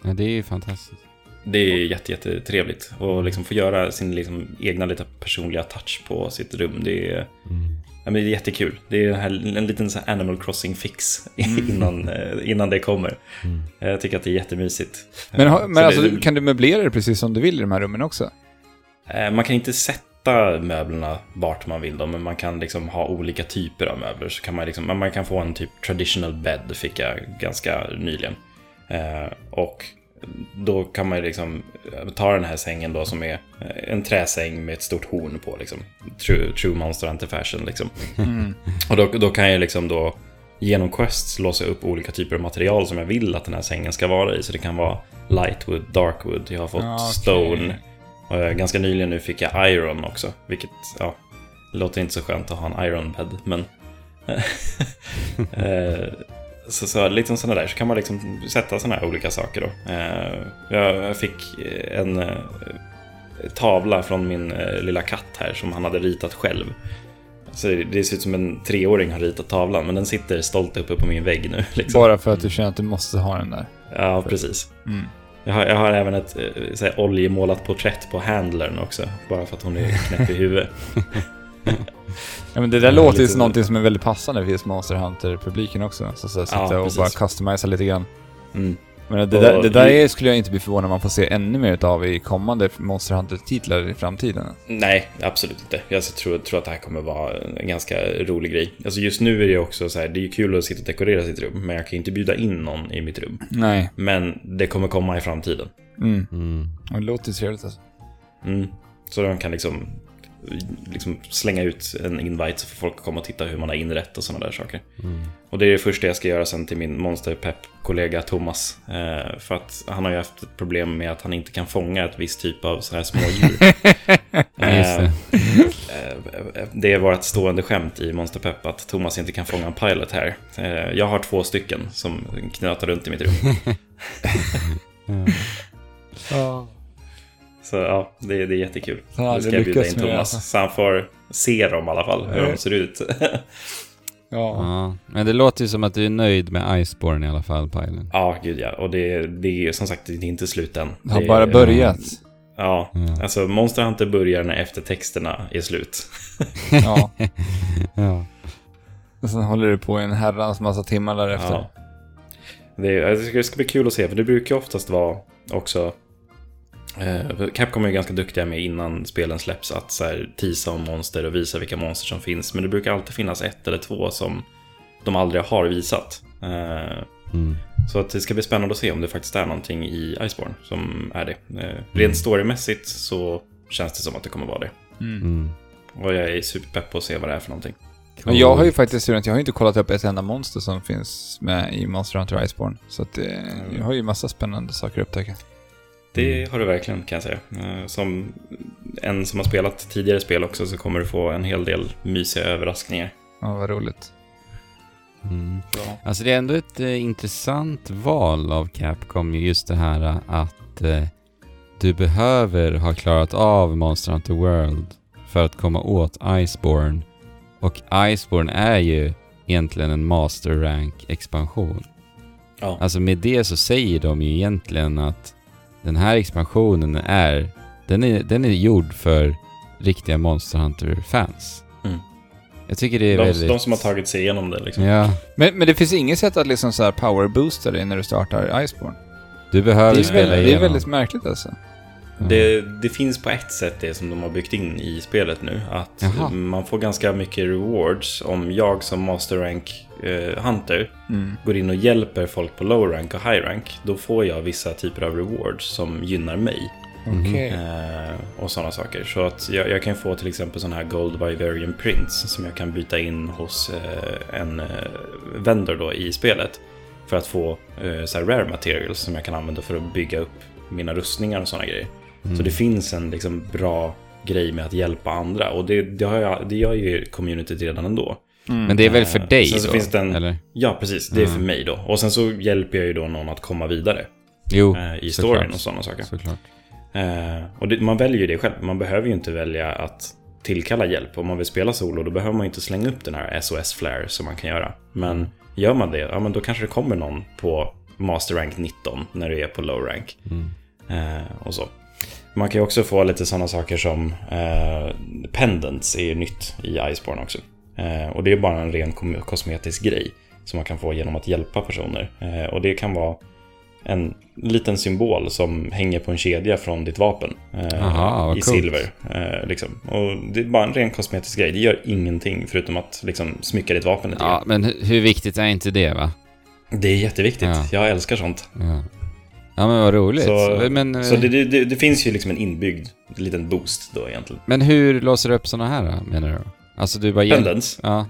Ja, det är ju fantastiskt. Det är jätte, jättetrevligt. Och liksom få göra sin liksom egna lite personliga touch på sitt rum. Det är, ja, men det är jättekul. Det är här, en liten så här Animal Crossing-fix [LAUGHS] innan, eh, innan det kommer. Jag tycker att det är jättemysigt. Men, Så men alltså, det- kan du möblera det precis som du vill i de här rummen också? Eh, Man kan inte sätta möblerna vart man vill då, men man kan liksom ha olika typer av möbler. Så kan man, liksom, man kan få en typ traditional bed, fick jag ganska nyligen. Eh, och då kan man liksom eh, ta den här sängen då som är eh, en träsäng med ett stort horn på liksom. True, true Monster Hunter fashion liksom. [LAUGHS] Och då, då kan jag liksom då genom quests låsa upp olika typer av material som jag vill att den här sängen ska vara i. Så det kan vara lightwood, darkwood, jag har fått okej. stone. Och eh, ganska nyligen nu fick jag iron också, vilket ja, låter inte så skönt att ha en iron bed, men... eh, [LAUGHS] så, så liksom sådana där, så kan man liksom sätta sådana här olika saker då. Eh, jag, fick en eh, tavla från min eh, lilla katt här som han hade ritat själv. Så det det ser ut som en treåring har ritat tavlan, men den sitter stolt uppe på min vägg nu. [LAUGHS] Liksom. Bara för att du känner att du måste ha den där. Ja, precis. Mm. Jag har, jag har även ett eh, så här, oljemålat porträtt på handlern också, bara för att hon är knäpp i huvudet. [LAUGHS] Ja, men det där Ja, låter ju som någonting som är väldigt passande för just Monster Hunter-publiken också. Så, så, sitta och precis. bara customisa lite grann. Mm. Men det, där, det där är, skulle jag inte bli förvånad om man får se ännu mer utav i kommande Monster Hunter-titlar i framtiden. Nej, absolut inte. Jag tror, tror att det här kommer vara en ganska rolig grej. Alltså just nu är det ju också så här, det är ju kul att sitta och dekorera sitt rum, men jag kan ju inte bjuda in någon i mitt rum. Nej. Men det kommer komma i framtiden. Mm. Mm. Och Det låter trevligt alltså. Mm. Så de kan liksom, liksom slänga ut en invite så får folk komma och titta hur man har inrett och sådana där saker. Och det är det första jag ska göra sen till min monsterpepp-kollega Thomas. Eh, för att han har ju haft ett problem med att han inte kan fånga ett visst typ av så här smådjur. [LAUGHS] Det. Eh, eh, det är vårt stående skämt i Monsterpepp att Thomas inte kan fånga en pilot här. Eh, jag har två stycken som knötar runt i mitt rum. [LAUGHS] [LAUGHS] Så ja, det, det är jättekul. Han Nu ska jag bjuda in med det, Thomas. alltså. Så han får se dem i alla fall, hur de ser ut. [LAUGHS] Ja. Ja. Men det låter ju som att du är nöjd med Iceborne i alla fall, Pajlen. ja, gud ja. Och det, det är som sagt det är inte slut än. Det har är- bara börjat. Ja, Ja. alltså Monster Hunter börjar när eftertexterna är slut. [LAUGHS] Ja. [LAUGHS] Ja. Och sen håller du på i en herrans massa timmar därefter. Ja. Det, tycker det ska bli kul att se, för det brukar ju oftast vara också... Eh, Capcom är ju ganska duktiga med innan spelen släpps att så här, teasa om monster och visa vilka monster som finns. Men det brukar alltid finnas ett eller två som de aldrig har visat. Eh, Mm. så att det ska bli spännande att se om det faktiskt är någonting i Iceborne som är det. Eh, rent storymässigt så känns det som att det kommer vara det. Mm. Och jag är superpepp på att se vad det är för någonting. Men jag har ju faktiskt jag har inte kollat upp ett enda monster som finns med i Monster Hunter Iceborne. Så att det, jag har ju massa spännande saker att upptäcka. Det har du verkligen kan jag säga. Eh, Som en som har spelat tidigare spel också så kommer du få en hel del mysiga överraskningar. Ja, vad roligt. Mm. Alltså det är ändå ett eh, intressant val av Capcom, just det här eh, att eh, du behöver ha klarat av Monster Hunter World för att komma åt Iceborne. Och Iceborne är ju egentligen en Master Rank-expansion. Ja, Alltså med det så säger de ju egentligen att den här expansionen är, den är, den är gjord för riktiga Monster Hunter-fans. Mm. Jag tycker det är de, väldigt... de som har tagit sig igenom det liksom. Ja, Men, men det finns inget sätt att liksom så här powerboosta dig när du startar Iceborne. du behöver Det är, spela väldigt, det är igenom. väldigt märkligt alltså. Det, det finns på ett sätt det som de har byggt in i spelet nu. Att Jaha. man får ganska mycket rewards om jag som Master Rank eh, Hunter Mm. går in och hjälper folk på low rank och high rank. Då får jag vissa typer av rewards som gynnar mig. Okej. Eh, och sådana saker. Så att jag, jag kan få till exempel sådana här Gold Vivarium Prints som jag kan byta in hos eh, en eh, vendor då i spelet. För att få eh, så här rare materials som jag kan använda för att bygga upp mina rustningar och sådana grejer. Så det finns en liksom bra grej med att hjälpa andra. Och det, det, har jag, det gör ju communityt redan ändå. Men det är väl för Eh, dig sen så då? finns det en- Eller? Ja, precis. Det är för mig då. Och sen så hjälper jag ju då någon att komma vidare Jo, eh, i såklart. storyn och sådana saker. Såklart. Eh, och det, man väljer ju det själv. Man behöver ju inte välja att tillkalla hjälp. Om man vill spela solo då behöver man inte slänga upp den här SOS-flare som man kan göra. Men gör man det, ja men då kanske det kommer någon på Master Rank 19 när du är på Low Rank. Mm. Eh, och så. Man kan ju också få lite sådana saker som eh, Pendants är ju nytt i Iceborne också. Eh, och det är bara en ren kosmetisk grej som man kan få genom att hjälpa personer. Eh, och det kan vara en liten symbol som hänger på en kedja från ditt vapen. Eh, Aha, I silver. Eh, liksom. Och det är bara en ren kosmetisk grej. Det gör ingenting förutom att liksom, smycka ditt vapen lite Ja, grann. men hu- hur viktigt är inte det va? Det är jätteviktigt. Ja. Jag älskar sånt. Ja, ja men vad roligt. Så, men, eh, så det, det, det, det finns ju liksom en inbyggd liten boost då egentligen. men hur låser du upp såna här då, menar du? Alltså du bara... Pendants. Ja,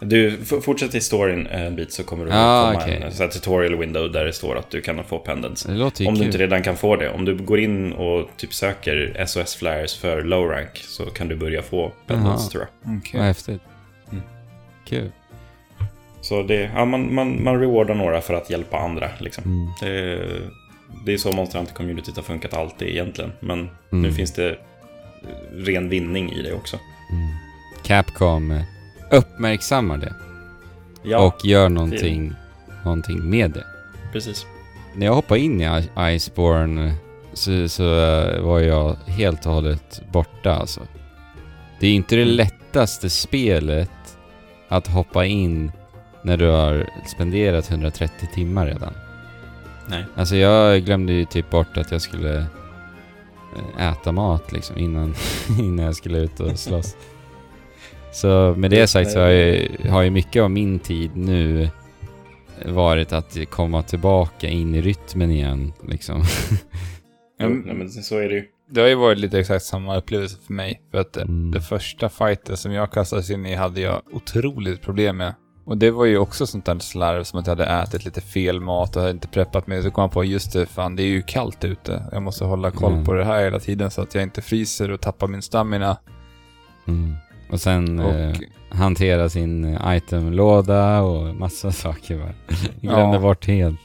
Du f- fortsätter i storyn en bit så kommer du Ah, komma okej. en så här tutorial window där det står att du kan få pendants. det låter ju Om du kul. inte redan kan få det, om du går in och typ söker SOS flares för low rank så kan du börja få pendants Jaha. tror jag. Okej. Vad häftigt. Mm. Kul. Så det, ja, man, man, man rewardar några för att hjälpa andra liksom. Mm. Det, det är så Monster Hunter-communityt har funkat alltid egentligen. Men Mm. nu finns det ren vinning i det också. Mm. Capcom eh, uppmärksammar det Ja, och gör någonting, någonting med det. precis. När jag hoppade in i Iceborne så, så eh, var jag helt och hållet borta alltså. Det är inte det Mm. lättaste spelet att hoppa in när du har spenderat 130 timmar redan. Nej. Alltså jag glömde ju typ bort att jag skulle eh, äta mat liksom innan, [LAUGHS] innan jag skulle ut och slåss. Så med det sagt så har ju, har ju mycket av min tid nu varit att komma tillbaka in i rytmen igen liksom. [LAUGHS] Jo, Mm. nej, men så är det ju. Det har ju varit lite exakt samma upplevelse för mig. För att Mm. det första fighten som jag kastades in i hade jag otroligt problem med. Och det var ju också sånt där slarv som att jag hade ätit lite fel mat och hade inte preppat mig. Så kom jag på, just det, fan det är ju kallt ute. Jag måste hålla koll Mm. på det här hela tiden så att jag inte fryser och tappar min stamina. Mm. Och sen Och, eh, hantera sin eh, itemlåda och massa [LAUGHS] saker bara. Glömde Ja. bort helt.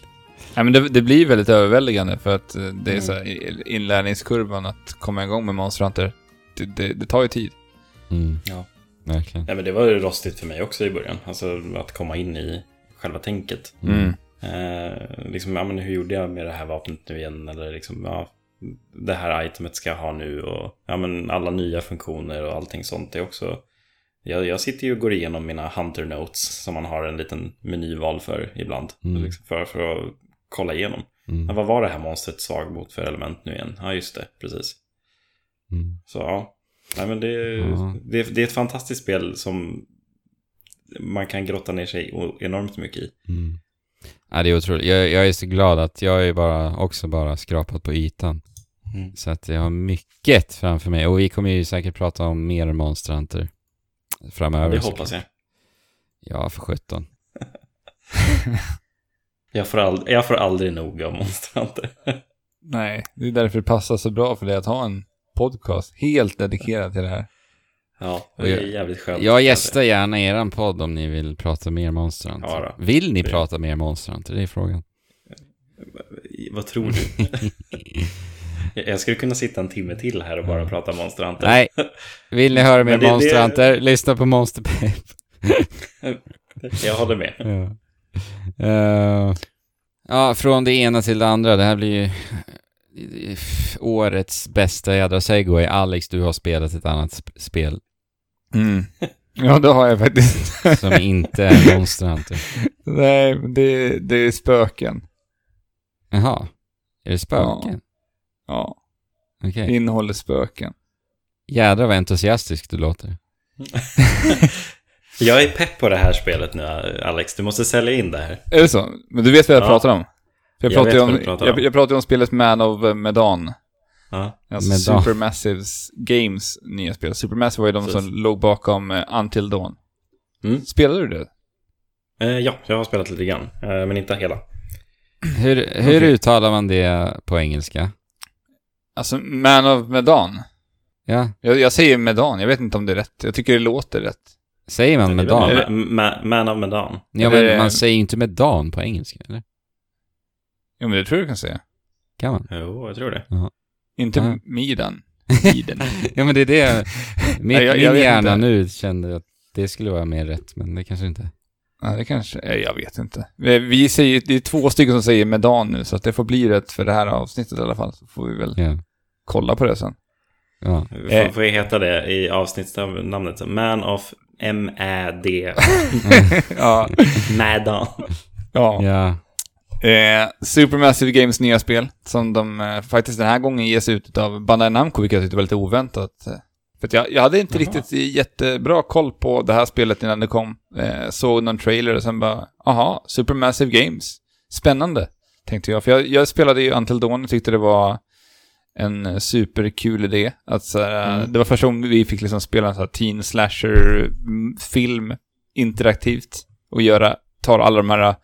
nej, men det, det blir väldigt överväldigande för att eh, det är Mm. så här, inlärningskurvan att komma igång med Monster Hunter. Det, det, det tar ju tid. Mm. Ja. Verkligen. Nej, men det var ju rostigt för mig också i början. Alltså att komma in i själva tänket. Mm. Eh, liksom, ja, men hur gjorde jag med det här vapnet nu igen? Eller liksom, ja, det här itemet ska jag ha nu och ja, men alla nya funktioner och allting sånt. Det är också... Jag, jag sitter ju och går igenom mina Hunter Notes som man har en liten menyval för ibland. Mm. Liksom för, för att kolla igenom. Mm. Ja, vad var det här monstret svag mot för element nu igen? Ja, just det, precis. Mm. Så ja, Nej, men det, Ja. det, det är ett fantastiskt spel som man kan grotta ner sig enormt mycket i. Mm. Ja, det är otroligt. Jag, jag är så glad att jag är bara, också bara skrapat på ytan. Mm. Så att jag har mycket framför mig. Och vi kommer ju säkert prata om mer Monster Hunter framöver. Det hoppas jag. Ja, för sjutton. [LAUGHS] Jag får, ald- jag får aldrig nog av Monster Hunter. [LAUGHS] Nej, det är därför det passar så bra för dig att ha en podcast helt dedikerad till det här. Ja, det är jävligt skönt. Jag gästar gärna eran podd om ni vill prata mer Monster. Ja. Vill ni Det- prata mer Monster? Det är frågan. Vad tror du? [LAUGHS] Jag- skulle kunna sitta en timme till här och bara prata Monster Hunter. Nej. Vill ni höra [LAUGHS] mer Men det-? Lyssna på Monster. Jag håller med. Ja. Eh, ja, från det ena till det andra. Det här blir ju eh, årets bästa jädra segway. Alex, du har spelat ett annat sp- spel Mm. Ja, det har jag faktiskt. [LAUGHS] som inte är Monster Hunter. Nej, det, det är spöken. Jaha. Är det spöken? Ja, Okej. det innehåller spöken. Jädrar vad entusiastisk du låter. [LAUGHS] Jag är pepp på det här spelet nu, Alex. Du måste sälja in det här. Är det så? Men du vet vad jag Ja. pratar om? För jag, Jag pratar om, pratar jag, om. jag pratar ju om spelet Man of Medan. Ja, Alltså Medan. Supermassives Games nya spel. Supermassive var ju de Precis. som låg bakom eh, Until Dawn. Mm. Spelade du det? Eh, ja jag har spelat lite grann, eh, men inte hela. Hur, hur Okej. uttalar man det på engelska? Alltså, Man of Medan. Ja, Jag, jag säger Medan, jag vet inte om det är rätt. Jag tycker det låter rätt. säger man Medan? Ma- Ma- Man of Medan. Ja, men man säger inte Medan på engelska, eller? Jo, men det tror jag du kan säga. Kan man? Jo, jag tror det. Inte Ja. Miden. [LAUGHS] Miden. Ja men det är det, [LAUGHS] min, Nej, jag- jag min hjärna inte. nu kände att det skulle vara mer rätt, men det kanske inte. Ja, det kanske... Jag vet inte. Vi- Vi säger, det är två stycken som säger Medan nu, så att det får bli rätt för det här avsnittet i alla fall. Så får vi väl Ja. kolla på det sen. Ja. Får, Eh. får jag heta det i avsnittsnamnet? Man of M-Ä-D. [LAUGHS] ja. Madan. ja. ja. Eh, Supermassive Games nya spel, som de eh, faktiskt den här gången ges ut av Bandai Namco, vilket jag tyckte var lite oväntat. Eh, För jag, jag hade inte Jaha. riktigt jättebra koll på det här spelet innan det kom. Eh, såg någon trailer och sen bara, aha, Supermassive Games. Spännande, tänkte jag. För jag, jag spelade ju Until Dawn och tyckte det var en eh, superkul idé. Att, så här, Mm. Det var första gången vi fick liksom spela en sån här teen slasher-film interaktivt och göra, ta alla de här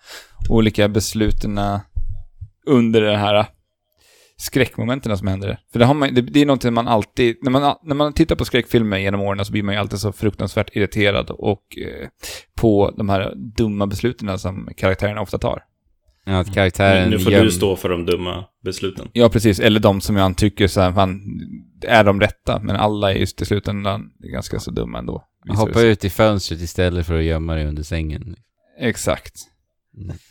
olika besluten under det här skräckmomenten som händer. För det, har man, det, det är någonting man alltid, när man, när man tittar på skräckfilmer genom åren så blir man ju alltid så fruktansvärt irriterad och eh, på de här dumma besluten som karaktärerna ofta tar. ja att karaktären Nu får göm- du stå för de dumma besluten. Ja, precis. Eller de som jag tycker så här, fan, är de rätta? Men alla är just i slutändan ganska så dumma ändå. Hoppa ut i fönstret istället för att gömma dig under sängen. Exakt. Mm. [LAUGHS]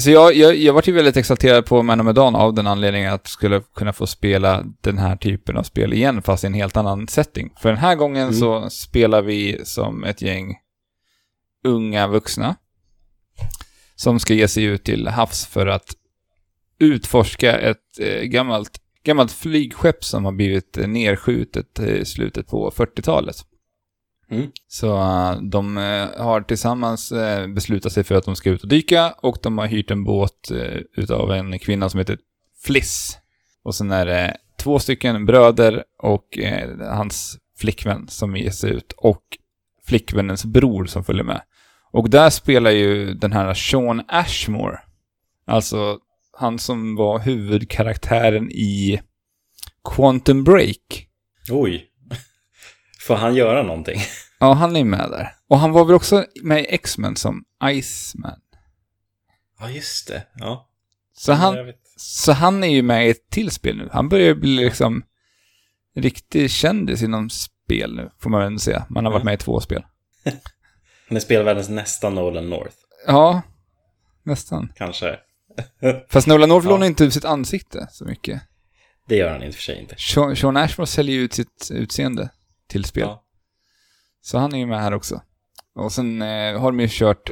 Så jag, jag, jag var ju väldigt exalterad på Man of Medan av den anledningen att jag skulle kunna få spela den här typen av spel igen, fast i en helt annan setting. För den här gången Mm. så spelar vi som ett gäng unga vuxna som ska ge sig ut till havs för att utforska ett eh, gammalt, gammalt flygskepp som har blivit eh, nerskjutet eh, i slutet på 40-talet. Mm. Så eh, de eh, har tillsammans eh, beslutat sig för att de ska ut och dyka och de har hyrt en båt utav en kvinna som heter Fliss. Och sen är det två stycken bröder och hans flickvän som ger sig ut och flickvännens bror som följer med. Och där spelar ju den här Sean Ashmore, alltså han som var huvudkaraktären i Quantum Break. Oj. Får han göra någonting? [LAUGHS] Ja, han är med där. Och han var väl också med i X-Men som Iceman. Ja, just det. Ja. Så han, så han är ju med i ett till spel nu. Han börjar bli liksom riktig kändis inom spel nu, får man väl ändå säga. Man har varit med i två spel. [LAUGHS] Han är spelvärldens nästa Nolan North. Ja, nästan. Kanske. [LAUGHS] Fast Nolan North Ja. lånar inte ut sitt ansikte så mycket. Det gör han i och för sig inte. Sean, Sean Ashmore säljer ju ut sitt utseende till spel. Ja. Så han är ju med här också. Och sen eh, har de ju kört,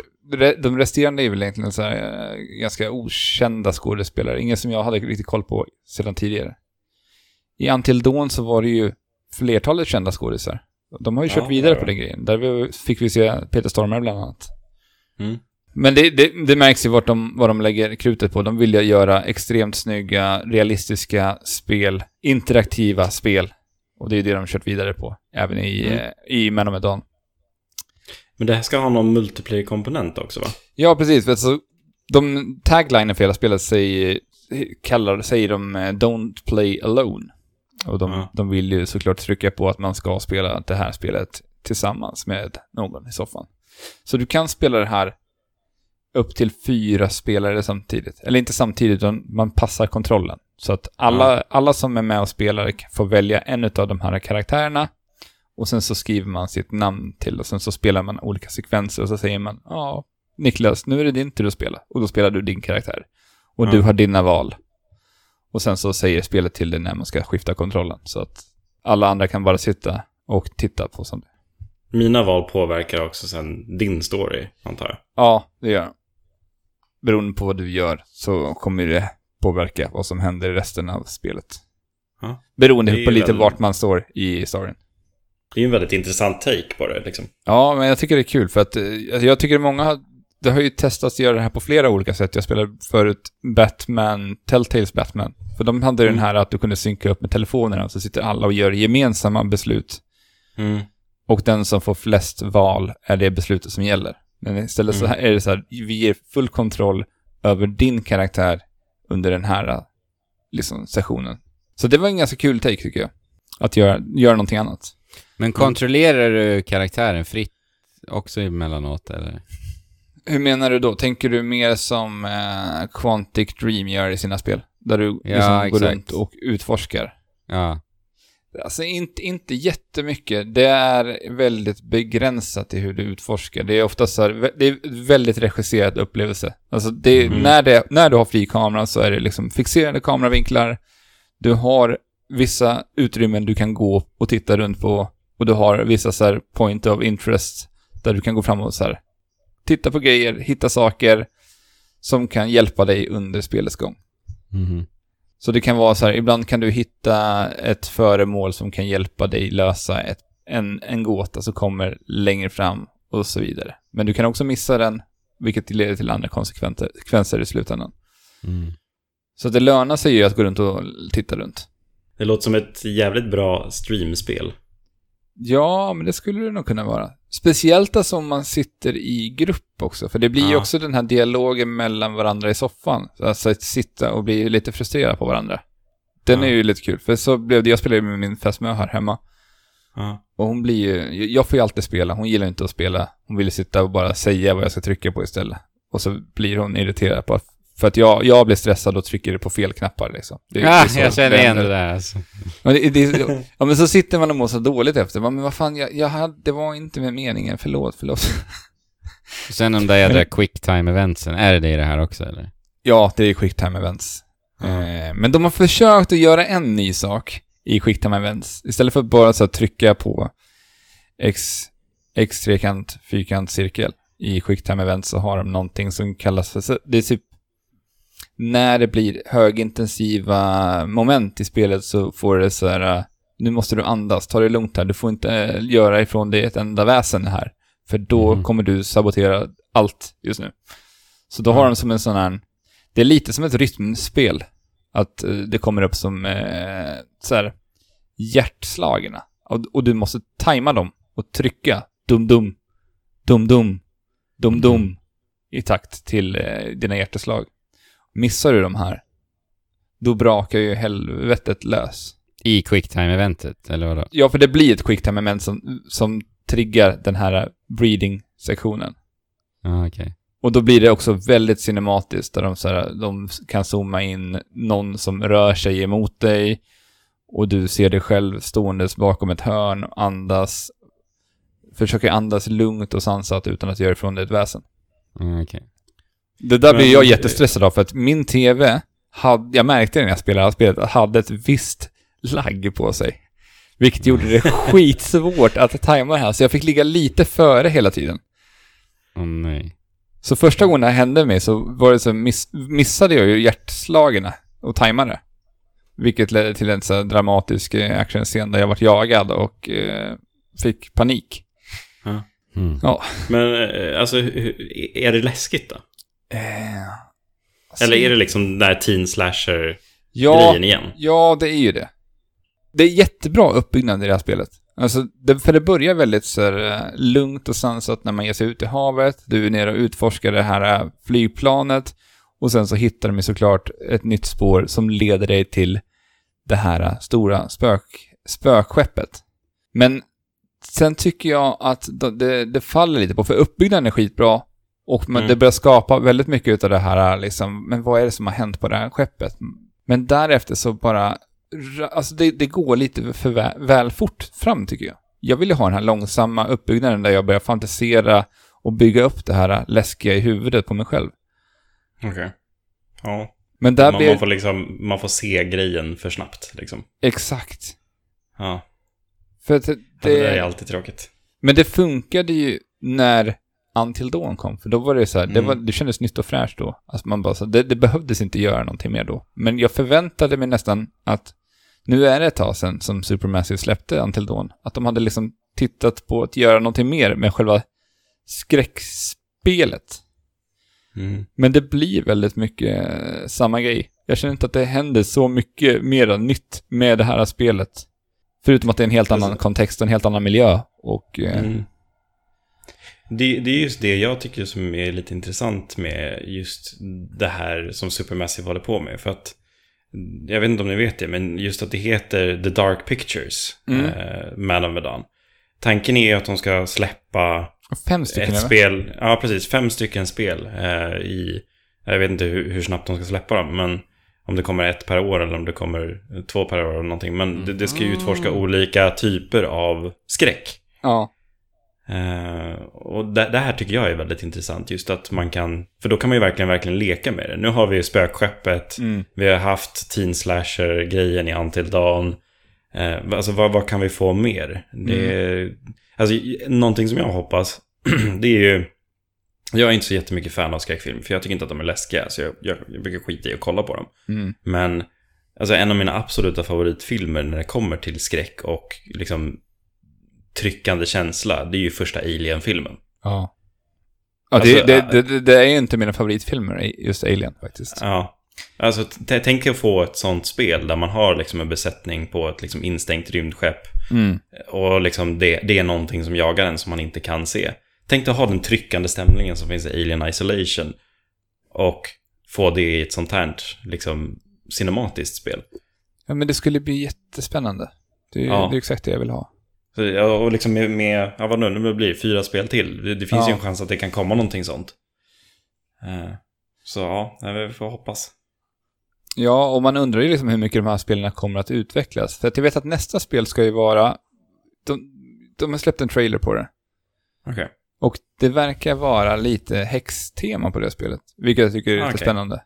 de resterande är väl egentligen så här, eh, ganska okända skådespelare. Inga som jag hade riktigt koll på sedan tidigare. I Until Dawn så var det ju flertalet kända skådisar. De har ju Ja, kört vidare ja, på ja. den grejen. Där vi- fick vi se Peter Stormare bland annat. Mm. Men det, det, det märks ju vart de, vad de lägger krutet på. De vill ju göra extremt snygga, realistiska spel, interaktiva spel. Och det är det de har kört vidare på, även i, Mm. eh, i Man of Medan. Men det här ska ha någon multiplayer-komponent också va? Ja, precis. För så, de taglinen för hela spelet säger, kallar, säger de eh, “Don't play alone”. Och de, Ja. de vill ju såklart trycka på att man ska spela det här spelet tillsammans med någon i soffan. Så du kan spela det här upp till fyra spelare samtidigt. Eller inte samtidigt, utan man passar kontrollen. Så att alla, alla som är med och spelar får välja en av de här karaktärerna. Och sen så skriver man sitt namn till och sen så spelar man olika sekvenser och så säger man ja, Niklas, nu är det din tur att spela. Och då spelar du din karaktär. Och Ja. du har dina val. Och sen så säger spelet till dig när man ska skifta kontrollen. Så att alla andra kan bara sitta och titta på det. Mina val påverkar också sen din story, antar jag. Ja, det gör de. Beroende på vad du gör så kommer det påverka vad som händer i resten av spelet. Ja. Beroende på lite väl- vart man står i storyn. Det är ju en väldigt intressant take på det liksom. Ja, men jag tycker det är kul för att eh, alltså, jag tycker många har, det har ju testats att göra det här på flera olika sätt. Jag spelade förut Batman, Telltales Batman. För de hade Mm. den här att du kunde synka upp med telefonerna så sitter alla och gör gemensamma beslut. Mm. Och den som får flest val är det beslutet som gäller. Men istället så Mm. här är det så här, vi ger full kontroll över din karaktär under den här liksom, sessionen. Så det var en ganska kul take tycker jag. Att göra, göra någonting annat. Men kontrollerar du karaktären fritt också emellanåt eller? Hur menar du då? Tänker du mer som eh, Quantic Dream gör i sina spel? Där du Ja, liksom går runt och utforskar? Ja. Alltså inte, inte jättemycket. Det är väldigt begränsat i hur du utforskar. Det är oftast så här, det är väldigt regisserad upplevelse. Alltså det, Mm. när, det, när du har fri kamera så är det liksom fixerade kameravinklar. Du har vissa utrymmen du kan gå och titta runt på. Och du har vissa så här point of interest där du kan gå fram och så här titta på grejer, hitta saker som kan hjälpa dig under spelets gång. Mhm. Så det kan vara så här, ibland kan du hitta ett föremål som kan hjälpa dig lösa ett, en, en gåta som kommer längre fram och så vidare. Men du kan också missa den, vilket leder till andra konsekvenser i slutändan. Mm. Så det lönar sig ju att gå runt och titta runt. Det låter som ett jävligt bra streamspel. Ja, men det skulle det nog kunna vara. Speciellt alltså om man sitter i grupp också, för det blir ju Ja. också den här dialogen mellan varandra i soffan. Alltså att sitta och bli lite frustrerad på varandra. Den Ja. är ju lite kul, för så blev det, jag spelade med min fästmö här hemma. Ja. Och hon blir ju, jag får ju alltid spela, hon gillar inte att spela. Hon vill sitta och bara säga vad jag ska trycka på istället. Och så blir hon irriterad på, för att jag, jag blir stressad och trycker på fel knappar liksom. Det, Ah, så jag känner igen det där alltså. Men, det, det, ja, men så sitter man och mår så dåligt efter. Men vad fan, jag, jag hade, det var inte med meningen. Förlåt, förlåt. Sen de där jädra quicktime eventsen, är det det i det här också eller? Ja, det är quicktime events. Eh, men de har försökt att göra en ny sak i quicktime events. Istället för att bara så trycka på X, X trekant, fyrkant, cirkel i quicktime events så har de någonting som kallas för, det är typ när det blir högintensiva moment i spelet så får det så här, eh, nu måste du andas, ta det lugnt här, du får inte eh, göra ifrån dig ett enda väsen här. För då Mhm. kommer du sabotera allt just nu. Så då har de som en sån här, det är lite som ett rytmspel. Att eh, det kommer upp som eh, så här hjärtslagerna. Och, och du måste tajma dem och trycka dum-dum, dum-dum, dum-dum i takt till eh, dina hjärteslag. Missar du de här, då brakar ju helvetet lös. I quicktime-eventet, eller vadå? Ja, för det blir ett quicktime event som, som triggar den här breeding-sektionen. Ja, okej. Och då blir det också väldigt cinematiskt där de, så här, de kan zooma in någon som rör sig emot dig och du ser dig själv ståendes bakom ett hörn och andas. Försöker andas lugnt och sansat utan att göra ifrån dig ett väsen. Ja, okej. Det där blir jag jättestressad av för att min TV, hade, jag märkte det när jag spelade det här spelet, hade ett visst lagg på sig. Vilket gjorde det [LAUGHS] skitsvårt att tajma det här, så jag fick ligga lite före hela tiden. Åh nej. Så första gången det här hände mig så var det så miss, missade jag ju hjärtslagen och tajmade. Vilket ledde till en så dramatisk eh, actionscen där jag vart jagad och eh, fick panik. Mm. Men eh, alltså, är det läskigt då? Eh, Eller är det liksom den där teen slasher-grejen ja, igen? ja, det är ju det. Det är jättebra uppbyggnad i det här spelet. Alltså, det, för det börjar väldigt så här, eh, lugnt och sansat när man ger sig ut i havet. Du är nere och utforskar det här eh, flygplanet. Och sen så hittar de såklart ett nytt spår som leder dig till det här eh, stora spök, spökskeppet. Men sen tycker jag att det- det, det faller lite på, för uppbyggnaden är skitbra. Och man, Mm. det börjar skapa väldigt mycket av det här, liksom, men vad är det som har hänt på det här skeppet? Men därefter så bara, ra- alltså det, det går lite för väl, väl fort fram tycker jag. Jag vill ju ha den här långsamma uppbyggnaden där jag börjar fantisera och bygga upp det här läskiga i huvudet på mig själv. Okej. Ja. Men där Man, blir... man, får liksom, man får se grejen för snabbt liksom. Exakt. Ja. För att det, Det, det där är alltid tråkigt. Men det funkade ju när Until Dawn kom, för då var det så här, det, Mm. var, det kändes nytt och fräscht då. Alltså man bara så, det, det behövdes inte göra någonting mer då. Men jag förväntade mig nästan att, nu är det ett tag sedan som Supermassive släppte Until Dawn, att de hade liksom tittat på att göra någonting mer med själva skräckspelet. Mm. Men det blir väldigt mycket eh, samma grej. Jag känner inte att det händer så mycket mer nytt med det här spelet. Förutom att det är en helt annan kontext och en helt annan miljö. Och eh, Mm. Det, det är just det jag tycker som är lite intressant med just det här som Supermassive håller på med. För att, jag vet inte om ni vet det, men just att det heter The Dark Pictures, Mm. eh, Man of Medan. Tanken är att de ska släppa Fem stycken ett eller? spel, ja precis, fem stycken spel eh, i, jag vet inte hur, hur snabbt de ska släppa dem, men om det kommer ett per år eller om det kommer två per år eller någonting. Men det, det ska ju utforska olika typer av skräck. Ja. Eh, och det, det här tycker jag är väldigt intressant, just att man kan, för då kan man ju verkligen, verkligen leka med det. Nu har vi ju spökskeppet, Mm. vi har haft teen slasher-grejen i Until Dawn. Eh, alltså vad, vad kan vi få mer? Det är, alltså, någonting som jag hoppas, [CLEARS THROAT] det är ju... Jag är inte så jättemycket fan av skräckfilm, för jag tycker inte att de är läskiga. Så jag, jag, jag brukar skita i att kolla på dem. Mm. Men alltså, en av mina absoluta favoritfilmer när det kommer till skräck och liksom tryckande känsla, det är ju första Alien-filmen. Ja. Ja, Alltså, det, det, äh, det, det, det är ju inte mina favoritfilmer, just Alien faktiskt. Ja. Alltså, tänk att få ett sånt spel där man har liksom en besättning på ett liksom instängt rymdskepp. Mm. Och liksom det, det är någonting som jagar en som man inte kan se. Tänk att ha den tryckande stämningen som finns i Alien Isolation. Och få det i ett sånt här liksom cinematiskt spel. Ja, men det skulle bli jättespännande. Det, är- Ja. det är exakt det jag vill ha. Så, och liksom med, med ja vad nu, nu blir det fyra spel till. Det, det finns Ja. ju en chans att det kan komma någonting sånt. Eh, så ja, vi får hoppas. Ja, och man undrar ju liksom hur mycket de här spelen kommer att utvecklas. För att jag vet att nästa spel ska ju vara... De, de har släppt en trailer på det. Okej. Och det verkar vara lite häxtema på det spelet. Vilket jag tycker är lite Okej. spännande.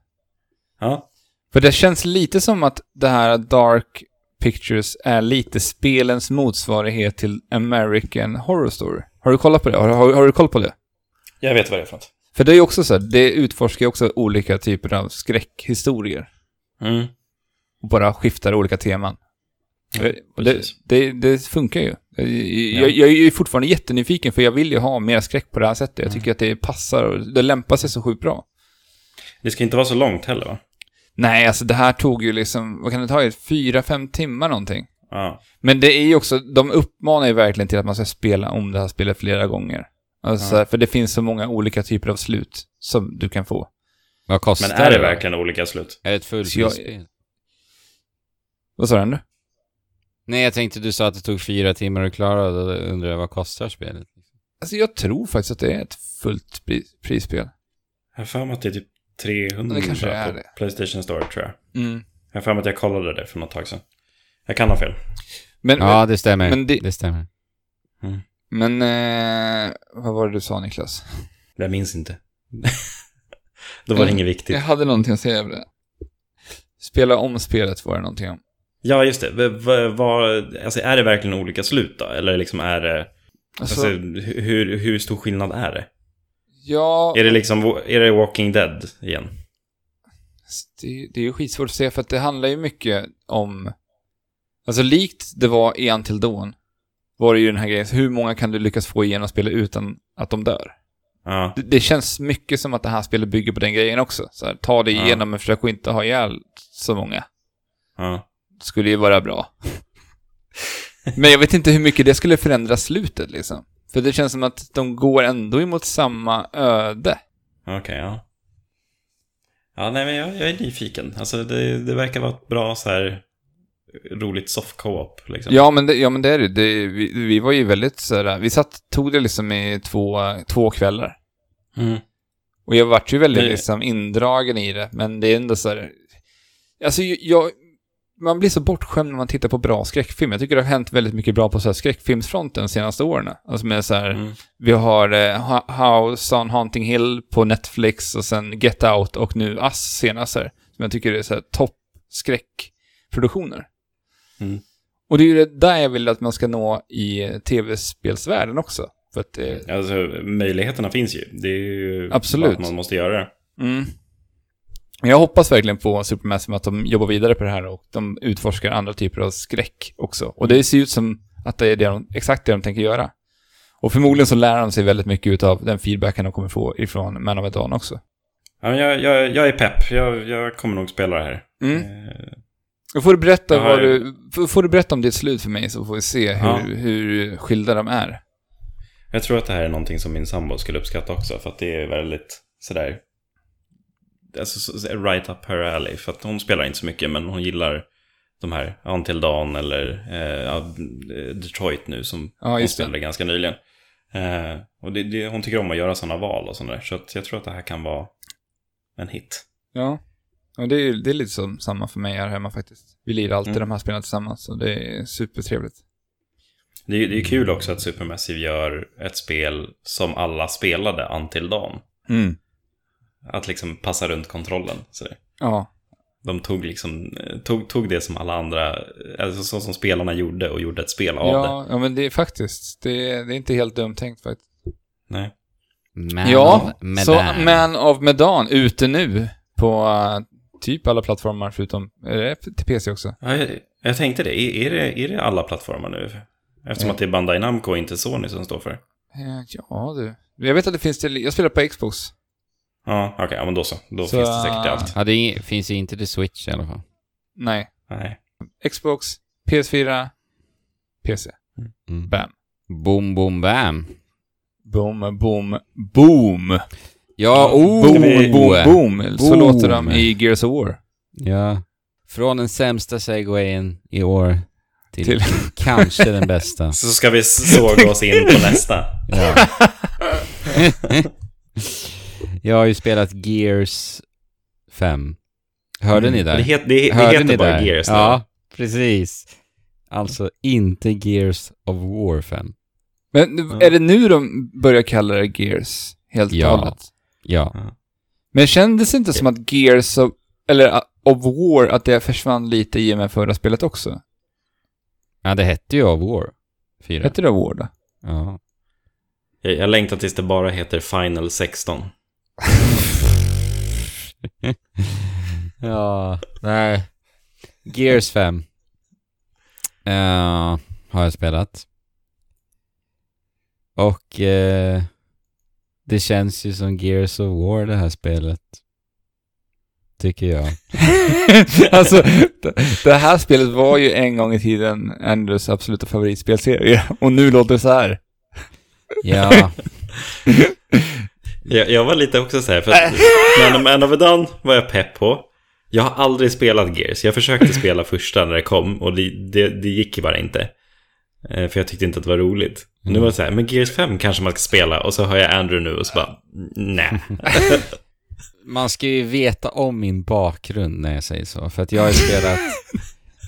Ja. För det känns lite som att det här Dark Pictures är lite spelens motsvarighet till American Horror Story. Har du kollat på det? Har, har, har du koll på det? Jag vet vad det är för något. För det är ju också så här, det utforskar ju också olika typer av skräckhistorier. Mm. Och bara skiftar olika teman. Och det, det, det funkar ju. Jag, Ja. jag, är ju fortfarande jättenyfiken för jag vill ju ha mer skräck på det här sättet. Jag tycker att det passar och det lämpar sig så sjukt bra. Det ska inte vara så långt heller va? Nej, alltså det här tog ju liksom, vad kan det ta? Fyra, fem timmar någonting. Ja. Men det är ju också, de uppmanar ju verkligen till att man ska spela om det här spelet flera gånger. Alltså, Ja. För det finns så många olika typer av slut som du kan få. Vad kostar Men är det verkligen olika slut? Är det ett Så jag- fullprisspel? Vad sa du nu? Nej, jag tänkte du sa att det tog fyra timmar att klara och då undrar jag vad kostar spelet? Alltså jag tror faktiskt att det är ett fullt pri- prisspel. Jag har för mig att det är typ 300 Det kanske är på det. Playstation Store tror jag. Mm. Jag har för mig att jag kollade det för något tag sedan. Jag kan ha fel. Men, Ja, det stämmer. men det- det... stämmer. men eh, vad var det du sa Niklas? Jag minns inte. [LAUGHS] Då var det Mm. inget viktigt. Jag hade någonting att säga över det. Spela om spelet var det någonting om. Ja, just det. V- alltså, är det verkligen olika slut då? Eller liksom är det... Alltså, Alltså, hur, hur stor skillnad är det? Ja, Är det liksom... Är det Walking Dead igen? det, det är ju skitsvårt att säga för att det handlar ju mycket om... Alltså likt det var i Until Dawn var det ju den här grejen, hur många kan du lyckas få igenom spelet utan att de dör? Ja. Det, det känns mycket som att det här spelet bygger på den grejen också. Så här, ta det Ja. igenom men försök att inte ha ihjäl så många. Ja. skulle ju vara bra. [LAUGHS] Men jag vet inte hur mycket det skulle förändra slutet liksom. För det känns som att de går ändå emot samma öde. Okej, ja. Ja, nej men jag, jag är nyfiken. Alltså det, det verkar vara ett bra så här roligt soft co-op liksom. Ja, men det, ja, men det är det. det vi, vi var ju väldigt sådär, vi satt, tog det liksom i två, två kvällar. Mm. Och jag vart ju väldigt Nej. liksom indragen i det, men det är ändå så här. Alltså jag, man blir så bortskämd när man tittar på bra skräckfilm. Jag tycker det har hänt väldigt mycket bra på så här skräckfilmsfronten de senaste åren. Alltså med så här, Mm. Vi har eh, Ho- House on Haunting Hill på Netflix och sen Get Out och nu Us senast här. Som jag tycker är så här topp skräckproduktioner. Mm. Och det är ju det där jag vill att man ska nå i tv-spelsvärlden också. För att eh, Alltså möjligheterna finns ju. Det är ju Absolut. att man måste göra det. mm. Jag hoppas verkligen på Supermassive att de jobbar vidare på det här och de utforskar andra typer av skräck också. Och det ser ut som att det är det de, exakt det de tänker göra. Och förmodligen så lär de sig väldigt mycket av den feedbacken de kommer få ifrån Man of Dawn också. Ja, men jag, jag, jag är pepp. Jag, jag kommer nog spela det här. Mm. Eh, får du berätta har- vad du, får du berätta om ditt slut för mig så får vi se hur, Ja. hur skilda de är. Jag tror att det här är någonting som min sambo skulle uppskatta också. För att det är väldigt sådär... Alltså så- så- right up her alley. För att hon spelar inte så mycket men hon gillar de här Until Dawn eller eh, ja, Detroit nu som Ja, hon spelade ganska nyligen. Eh, och det, det, hon tycker om att göra sådana val och sådär. Så att jag tror att det här kan vara en hit. Ja. Och det är, det är lite som samma för mig här hemma faktiskt. Vi lirar alltid Mm. de här spelen tillsammans och det är supertrevligt. Det, är- det är kul också att Supermassive gör ett spel som alla spelade until dawn. Mm. Att liksom passa runt kontrollen. Så det- Ja. de tog, liksom, eh, tog, tog det som alla andra, alltså så som spelarna gjorde och gjorde ett spel av det. Ja, ja, men det är faktiskt, det är, det är inte helt dumt tänkt faktiskt. Nej. Man ja, så Man of Medan, ute nu på eh, typ alla plattformar förutom, är det till PC också? Ja, jag, jag tänkte det. Är, är det. är det alla plattformar nu? Eftersom att det är Bandai Namco och inte Sony som står för det. Eh, Ja, du. Jag vet att det finns till, jag spelar på Xbox. Ja, okej, ja, men då så. Då Så, finns det säkert allt. Ja, det finns ju inte till Switch i alla fall. Nej. Nej. Xbox, PS4, PC. Mm. Bam. Boom, boom, bam. Boom, boom, boom. Ja, oh! boom, vi- boom, boom. Så Boom. låter de i Gears of War. Ja. Från den sämsta segwayen i år till, Till- kanske den [LAUGHS] bästa. Så ska vi såga oss in på nästa. Ja. [LAUGHS] [LAUGHS] Jag har ju spelat Gears 5. Hörde ni där? Det, het, det, det Hörde heter ni bara där? Gears nu. Ja, precis. Alltså inte Gears of War 5. Men är det nu de börjar kalla det Gears? Helt och Ja. hållet? Ja. Men kändes det inte som att Gears of, eller of War, att det försvann lite i och med förra spelet också? Ja, det hette ju of War 4. Hette det War då? Ja. Jag, jag längtar tills det bara heter Final 16. [LAUGHS] ja, nej. Gears 5. Eh, har jag spelat. Och eh, det känns ju som Gears of War det här spelet. Tycker jag. [LAUGHS] alltså, det, det här spelet var ju en gång i tiden Andrews absoluta favoritspelserie. Och nu låter det så här. Ja, [LAUGHS] Jag, jag var lite också så här, för Man, Man of Medan var jag pepp på. Jag har aldrig spelat Gears. Jag försökte [LAUGHS] spela första när det kom och det, det, det gick ju bara inte. Eh, För jag tyckte inte att det var roligt. Nu var det så här, men Gears 5 kanske man ska spela och så har jag Andrew nu och så bara, nej. [LAUGHS] man ska ju veta om min bakgrund när jag säger så. För att jag har spelat...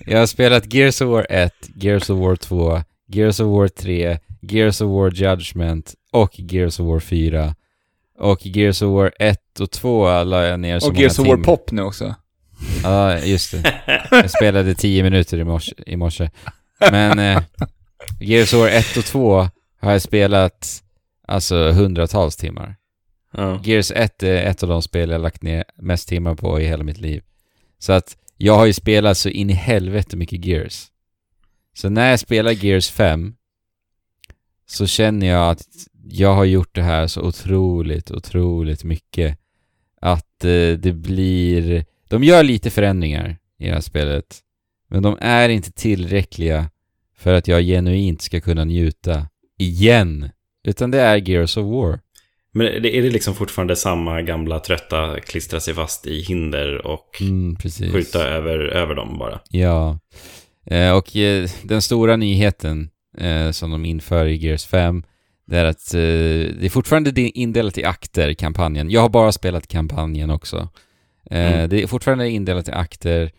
jag har spelat Gears of War 1, Gears of War 2, Gears of War 3, Gears of War Judgment och Gears of War 4. Och Gears of War 1 och 2 la jag ner så Och många Gears of War. Pop nu också. Ja, just det. Jag spelade 10 minuter i morse. I morse. Men eh, Gears of War 1 och 2 har jag spelat alltså hundratals timmar. Ja. Gears 1 är ett av de spel jag lagt ner mest timmar på i hela mitt liv. Så att jag har ju spelat så in i helvete mycket Gears. Så när jag spelar Gears 5 så känner jag att jag har gjort det här så otroligt, otroligt mycket. Att eh, det blir... De gör lite förändringar i det här spelet. Men de är inte tillräckliga för att jag genuint ska kunna njuta igen. Utan det är Gears of War. Men är det, liksom fortfarande samma gamla trötta klistra sig fast i hinder och Mm, skjuta över, över dem bara? Ja. Eh, och eh, den stora nyheten eh, som de inför i Gears 5 det är att eh, det är fortfarande indelat i akter, kampanjen. Jag har bara spelat kampanjen också. Eh, Mm. Det är fortfarande indelat i akter.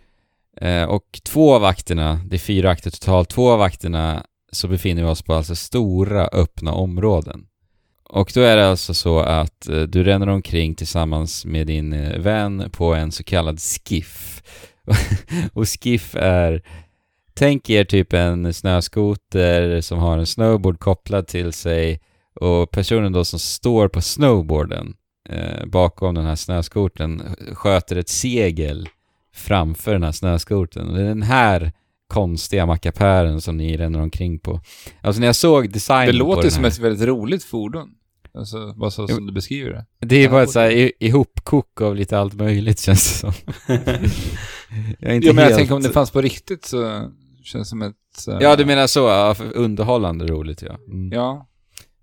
Eh, och två av akterna, det är fyra akter totalt, två av akterna så befinner vi oss på alltså stora öppna områden. Och då är det alltså så att eh, du ränner omkring tillsammans med din eh, vän på en så kallad skiff. [LAUGHS] och skiff är, tänk er typ en snöskoter som har en snowboard kopplad till sig och personen då som står på snowboarden eh, bakom den här snöskotern sköter ett segel framför den här snöskotern. Och det är den här konstiga mackapären som ni ränner omkring på. Alltså när jag såg designen Det på låter den som här, ett väldigt roligt fordon. Alltså, bara så Jo. som du beskriver det. Det är bara ett så här okej. i- ihopkok av lite allt möjligt känns det som. [LAUGHS] jag är inte Ja, men jag helt... tänker om det fanns på riktigt så känns som ett... så- Ja, du menar så. Ja, underhållande roligt ja. Mm. Ja.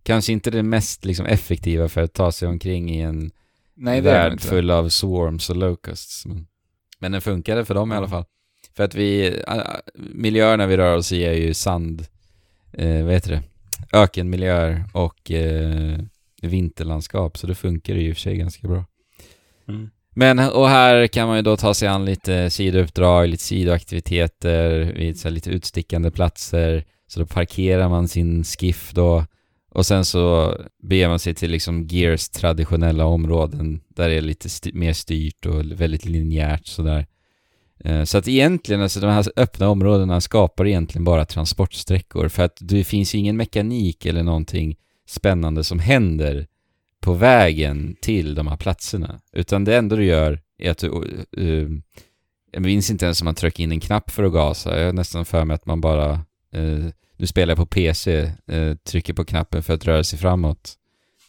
Kanske inte det mest liksom, effektiva för att ta sig omkring i en Nej, värld full av swarms och locusts. Men, men den funkade för dem i alla fall. För att vi, äh, miljöerna vi rör oss i är ju sand, eh, vad heter det? ökenmiljöer och eh, vinterlandskap, så det funkar ju i och för sig ganska bra. Mm. Men, och här kan man ju då ta sig an lite sidouppdrag, lite sidoaktiviteter vid så här lite utstickande platser. Så då parkerar man sin skiff då. Och sen så beger man sig till liksom Gears traditionella områden där det är lite st mer styrt och väldigt linjärt sådär. Eh, så att egentligen, alltså de här öppna områdena skapar egentligen bara transportsträckor för att det finns ju ingen mekanik eller någonting spännande som händer på vägen till de här platserna. Utan det enda du gör är att du... Uh, jag minns inte ens om man trycker in en knapp för att gasa. Jag har nästan för mig att man bara... Uh, nu spelar jag på PC, uh, trycker på knappen för att röra sig framåt.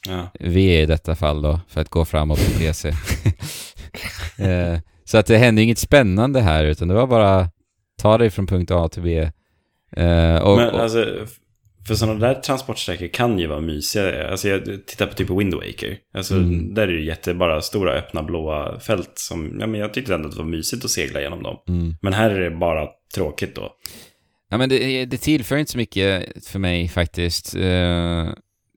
Ja. V i detta fall då, för att gå framåt på PC. [LAUGHS] Eh, så att det hände inget spännande här, utan det var bara ta dig från punkt A till B. Eh, och, Men alltså, för sådana där transportsträckor kan ju vara mysiga. Alltså jag tittar på typ Wind Waker. Alltså Mm. där är det jättebara stora öppna blåa fält som, ja men jag tyckte ändå att det var mysigt att segla genom dem. mm. Men här är det bara tråkigt då. Ja, men det, det tillför inte så mycket för mig faktiskt. Eh,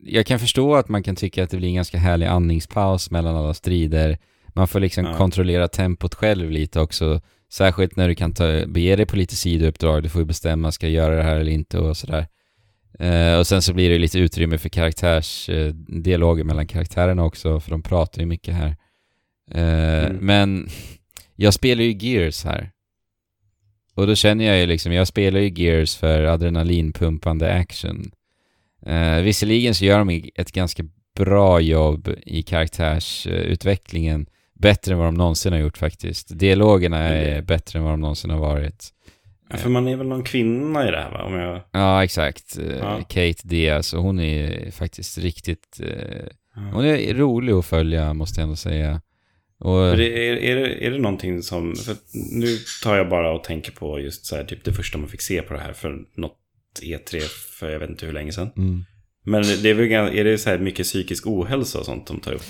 jag kan förstå att man kan tycka att det blir en ganska härlig andningspaus mellan alla strider. Man får liksom Ja. kontrollera tempot själv lite också. Särskilt när du kan ta, bege dig på lite sidouppdrag. Du får ju bestämma, ska jag göra det här eller inte och sådär. Eh, och sen så blir det lite utrymme för karaktärs, eh, mellan karaktärerna också, för de pratar ju mycket här. Eh, Mm. Men [LAUGHS] jag spelar ju Gears här. Och då känner jag ju liksom, jag spelar ju Gears för adrenalinpumpande action. Eh, visserligen så gör de ett ganska bra jobb i karaktärsutvecklingen. Bättre än vad de någonsin har gjort faktiskt. Dialogerna är Mm. bättre än vad de någonsin har varit. Ja, för man är väl någon kvinna i det här va? Om jag... Ja, exakt. Eh, Ja. Kate Diaz, och hon är faktiskt riktigt... eh, Ja. Hon är rolig att följa, måste jag ändå säga. Och, det, är, är, det, är det någonting som, nu tar jag bara och tänker på just så här, typ det första man fick se på det här för något E3 för jag vet inte hur länge sedan. mm. Men det är väl är det så här mycket psykisk ohälsa och sånt de tar upp?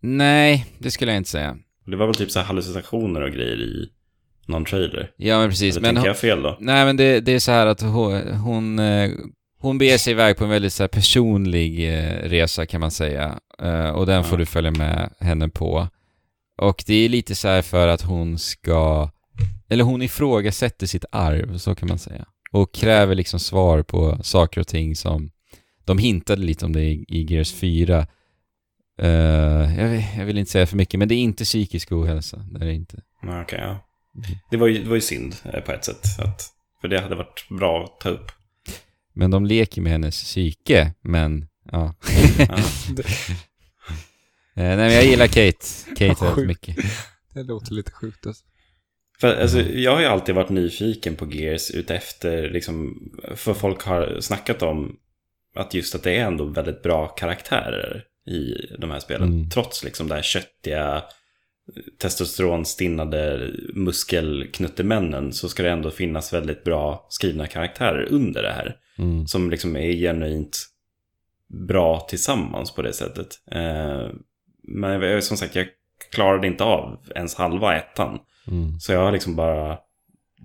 Nej, det skulle jag inte säga. Det var väl typ så här hallucinationer och grejer i någon trailer? Ja, men precis. Eller Men tänker jag fel då? nej, men det, det är så här att hon, hon, eh, hon beger sig iväg på en väldigt så här personlig eh, resa kan man säga. Eh, och den Ja. får du följa med henne på. Och det är lite så här för att hon ska, eller hon ifrågasätter sitt arv, så kan man säga. Och kräver liksom svar på saker och ting som, de hintade lite om det i, i Gears 4. Eh, jag, jag vill inte säga för mycket, men det är inte psykisk ohälsa. Det är det inte. Okej, ja. Det var, ju, det var ju synd eh, på ett sätt. Att, för det hade varit bra att ta upp. Men de leker med hennes psyke, men ja. [LAUGHS] Ja. [LAUGHS] Eh, nej, men jag gillar Kate. Kate väldigt mycket. Det låter lite sjukt alltså. För, alltså, jag har ju alltid varit nyfiken på Gears utefter, liksom, för folk har snackat om att just att det är ändå väldigt bra karaktärer i de här spelen. Mm. Trots liksom det här köttiga, testosteronstinnade muskelknuttemännen så ska det ändå finnas väldigt bra skrivna karaktärer under det här. Mm. Som liksom är genuint bra tillsammans på det sättet. Eh, men jag- som sagt, jag klarade inte av ens halva ettan. Mm. Så jag har liksom bara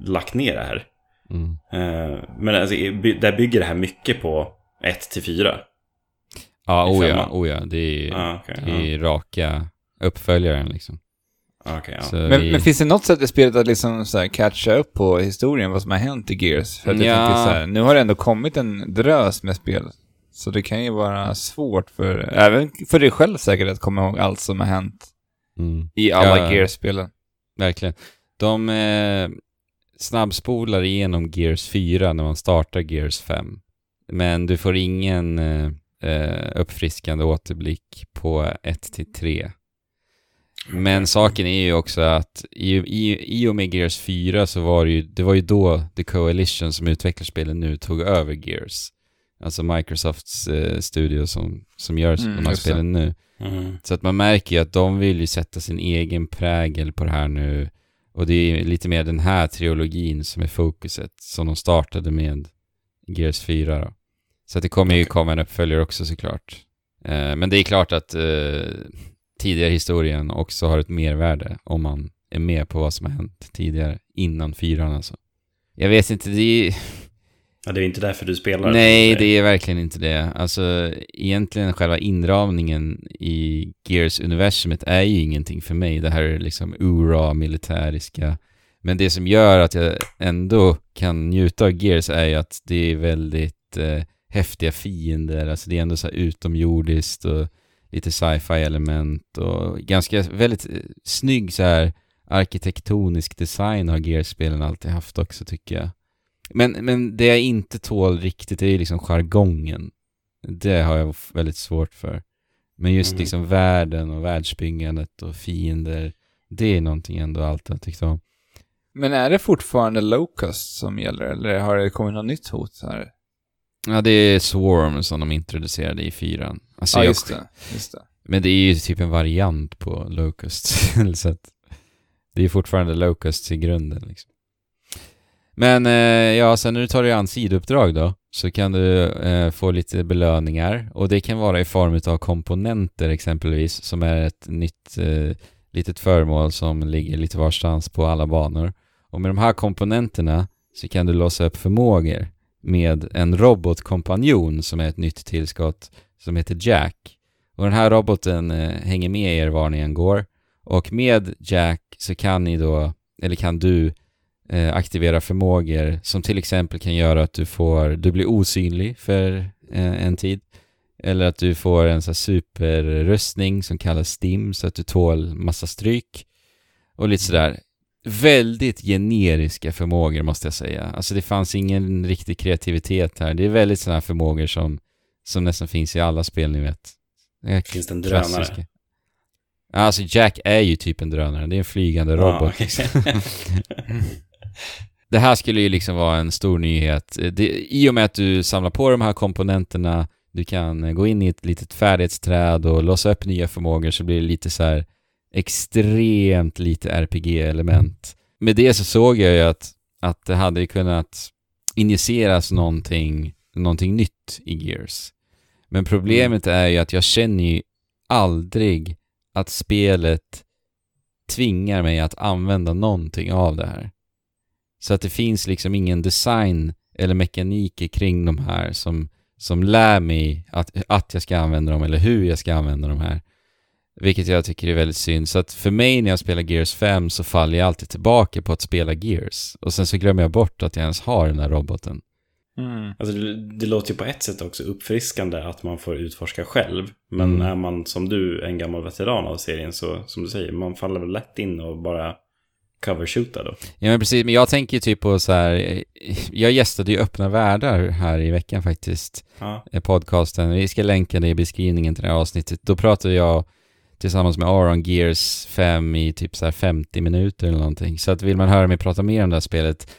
lagt ner det här. Mm. Eh, men alltså, där bygger det här mycket på 1 till 4. Ja, I oh ja, femman. oh ja. Det är Ah, okej, det är ju raka uppföljaren liksom. Okej, ja. Men, vi- men finns det något sätt i spelet att liksom så här catcha upp på historien, vad som har hänt i Gears? För att jag Ja. tänker så här, nu har det ändå kommit en drös med spel. Så det kan ju vara svårt för, även för dig själv säkert, att komma ihåg allt som har hänt mm. i alla Ja. Gears-spelen. Verkligen. De eh, snabbspolar igenom Gears 4 när man startar Gears 5. Men du får ingen eh, eh, uppfriskande återblick på 1 till 3. Men saken är ju också att i, i, i och med Gears 4 så var det ju, det var ju då The Coalition som utvecklar spelen nu tog över Gears. Alltså Microsofts eh, studio som, som gör Mm, de här spelen nu. Mm. Så att man märker ju att de vill ju sätta sin egen prägel på det här nu. Och det är lite mer den här trilogin som är fokuset, som de startade med Gears 4 då. Så att det kommer ju Okej. komma en uppföljare också såklart. Eh, men det är klart att eh, tidigare historien också har ett mervärde om man är med på vad som har hänt tidigare, innan fyran alltså. Jag vet inte, det är Ja, det är inte därför du spelar. Nej, det är verkligen inte det. Alltså, egentligen själva inramningen i Gears-universumet är ju ingenting för mig. Det här är liksom ura militäriska. Men det som gör att jag ändå kan njuta av Gears är ju att det är väldigt eh, häftiga fiender. Alltså det är ändå så här utomjordiskt och lite sci-fi element och ganska väldigt eh, snygg så här arkitektonisk design har Gears-spelen alltid haft också tycker jag. Men, men det jag inte tål riktigt är ju liksom jargongen. Det har jag väldigt svårt för. Men just Mm. liksom världen och världsbyggandet och fiender, det är någonting ändå alltid jag tyckt om. Men är det fortfarande Locust som gäller, eller har det kommit något nytt hot här? Ja, det är Swarm som de introducerade i fyran. Alltså Ja, jag- just det. Just det. Men det är ju typ en variant på Locust. [LAUGHS] så att det är fortfarande Locust i grunden liksom. Men eh, ja, sen när du tar dig an sidouppdrag då, så kan du eh, få lite belöningar. Och det kan vara i form av komponenter exempelvis, som är ett nytt eh, litet föremål som ligger lite varstans på alla banor. Och med de här komponenterna så kan du låsa upp förmågor med en robotkompanjon som är ett nytt tillskott som heter Jack. Och den här roboten eh, hänger med er var ni än går. Och med Jack så kan ni då, eller kan du eh, aktivera förmågor som till exempel kan göra att du får, du blir osynlig för eh, en tid. Eller att du får en sån här superrustning som kallas STIM så att du tål massa stryk. Och lite sådär. Väldigt generiska förmågor måste jag säga. Alltså det fanns ingen riktig kreativitet här. Det är väldigt sådana förmågor som, som nästan finns i alla spel ni vet. Det är Finns det en drönare? Alltså Jack är ju typ en drönare. Det är en flygande robot. okej. [LAUGHS] Det här skulle ju liksom vara en stor nyhet. Det, I och med att du samlar på de här komponenterna, du kan eh, gå in i ett litet färdighetsträd och låsa upp nya förmågor så blir det lite så här extremt lite RPG-element. Med det så såg jag ju att, att det hade kunnat injiceras någonting, någonting nytt i Gears. Men problemet är ju att jag känner ju aldrig att spelet tvingar mig att använda någonting av det här. Så att det finns liksom ingen design eller mekaniker kring de här som, som lär mig att, att jag ska använda dem eller hur jag ska använda de här. Vilket jag tycker är väldigt synd. Så att för mig när jag spelar Gears 5 så faller jag alltid tillbaka på att spela Gears. Och sen så glömmer jag bort att jag ens har den där roboten. Mm. Alltså, det, det låter ju på ett sätt också uppfriskande att man får utforska själv. Men Mm. är man som du en gammal veteran av serien så, som du säger, man faller väl lätt in och bara covershoota då. Ja men precis, men jag tänker ju typ på så här. eh, Jag gästade ju Öppna Världar här i veckan faktiskt. Ja, eh, podcasten. Vi ska länka det i beskrivningen till det här avsnittet. Då pratade jag tillsammans med Aron Gears 5 i typ så här 50 minuter eller någonting. Så att vill man höra mig prata mer om det här spelet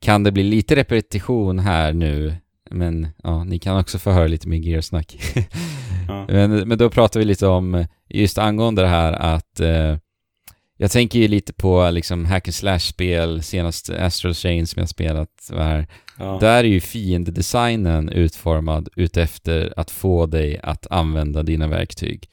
kan det bli lite repetition här nu. Men ja, ni kan också få höra lite mer Gears-snack. [LAUGHS] ja. men, men då pratar vi lite om just angående det här att eh, jag tänker ju lite på liksom hack and slash-spel, senast Astral Chain som jag spelat här. ja. Där är ju fiendedesignen utformad utefter att få dig att använda dina verktyg.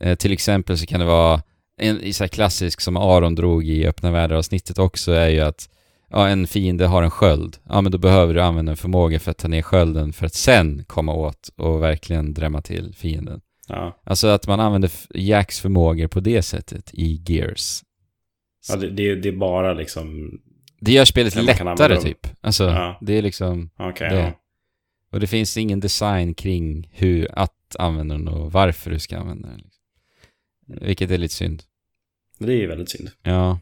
Eh, till exempel så kan det vara en så klassisk som Aron drog i öppna världar-avsnittet också är ju att ja, en fiende har en sköld. Ja, men då behöver du använda en förmåga för att ta ner skölden för att sen komma åt och verkligen drämma till fienden. ja. Alltså att man använder Jacks förmågor på det sättet i Gears. ja det, det, är- det är bara liksom... Det gör spelet lättare typ. Alltså, Ja. det är liksom... Okej, Det- ja. Och det finns ingen design kring hur att använda den och varför du ska använda den. Liksom. Vilket är lite synd. Det är ju väldigt synd. Ja.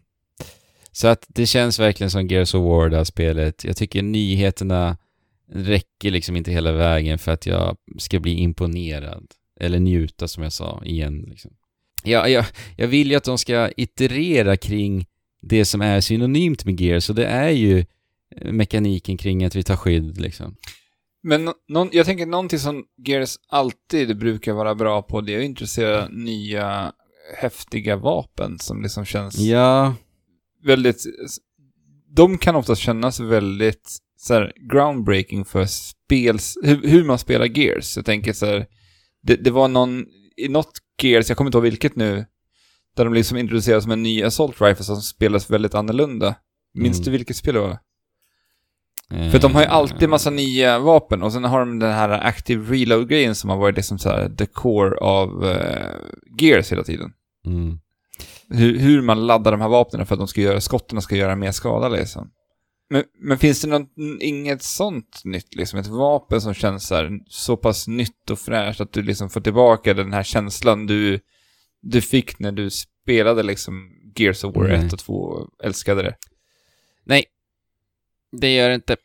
Så att det känns verkligen som Gears of War det här spelet. Jag tycker nyheterna räcker liksom inte hela vägen för att jag ska bli imponerad. Eller njuta som jag sa igen. Liksom. Ja, jag, jag vill ju att de ska iterera kring det som är synonymt med Gears och det är ju mekaniken kring att vi tar skydd liksom. Men nå- någon, jag tänker någonting som Gears alltid brukar vara bra på, det är att introducera nya häftiga vapen som liksom känns Ja, väldigt... De kan ofta kännas väldigt så här, groundbreaking för spels, hur, hur man spelar Gears. Jag tänker så här, det, det var någon, i något Gears, jag kommer inte ihåg vilket nu, där de liksom introducerade som en ny Assault Rifle som spelas väldigt annorlunda. Minns Mm. du vilket spel det var? Eh, För de har ju alltid massa nya vapen och sen har de den här active reload-grejen som har varit liksom så här the core av eh, Gears hela tiden. Mm. Hur, hur man laddar de här vapnen för att de ska göra, skotten ska göra mer skada liksom. Men, men finns det något, inget sånt nytt liksom? Ett vapen som känns så, här, så pass nytt och fräscht att du liksom får tillbaka den här känslan du, du fick när du spelade liksom Gears of War Nej. 1 och 2 och älskade det? Nej, det gör det inte.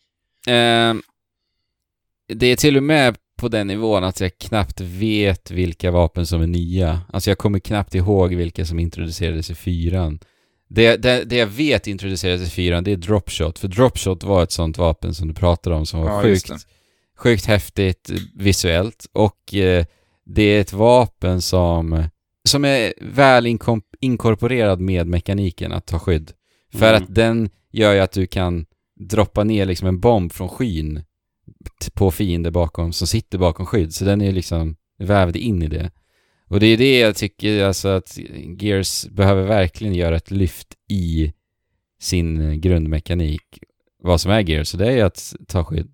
Ehm, det är till och med på den nivån att jag knappt vet vilka vapen som är nya. Alltså jag kommer knappt ihåg vilka som introducerades i fyran. Det, det, det jag vet introducerades i fyran, det är dropshot. För dropshot var ett sånt vapen som du pratade om som var Ja, sjukt, sjukt häftigt eh, visuellt. Och eh, det är ett vapen som, som är väl inkorporerad med mekaniken att ta skydd. För Mm. att den gör ju att du kan droppa ner liksom en bomb från skyn på fiender bakom, som sitter bakom skydd. Så den är liksom vävd in i det. Och det är det jag tycker, alltså att Gears behöver verkligen göra ett lyft i sin grundmekanik. Vad som är Gears, så det är att ta skydd.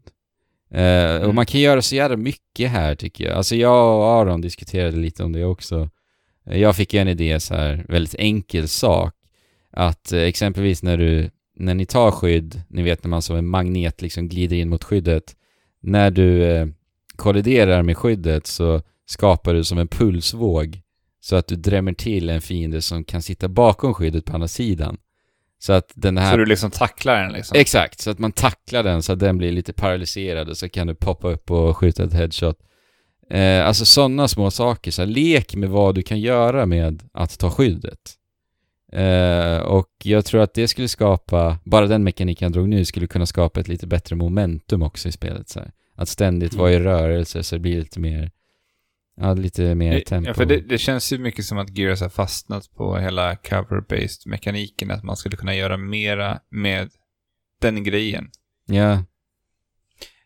Eh, Och Mm. man kan göra så jävla mycket här tycker jag. Alltså jag och Aron diskuterade lite om det också. Jag fick ju en idé så här, väldigt enkel sak. Att eh, exempelvis när du, när ni tar skydd, ni vet när man som en magnet liksom glider in mot skyddet. När du eh, kolliderar med skyddet så skapar du som en pulsvåg. Så att du drämmer till en fiende som kan sitta bakom skyddet på andra sidan. Så att den här Så du liksom tacklar den liksom? Exakt, så att man tacklar den så att den blir lite paralyserad och så kan du poppa upp och skjuta ett headshot. Eh, alltså sådana små saker, så här, lek med vad du kan göra med att ta skyddet. Eh, och jag tror att det skulle skapa, bara den mekaniken jag drog nu skulle kunna skapa ett lite bättre momentum också i spelet. Så här. Att ständigt vara i rörelse så det blir lite mer, ja lite mer tempo. Ja, för det, det känns ju mycket som att Gears har fastnat på hela cover-based mekaniken, att man skulle kunna göra mera med den grejen. Ja,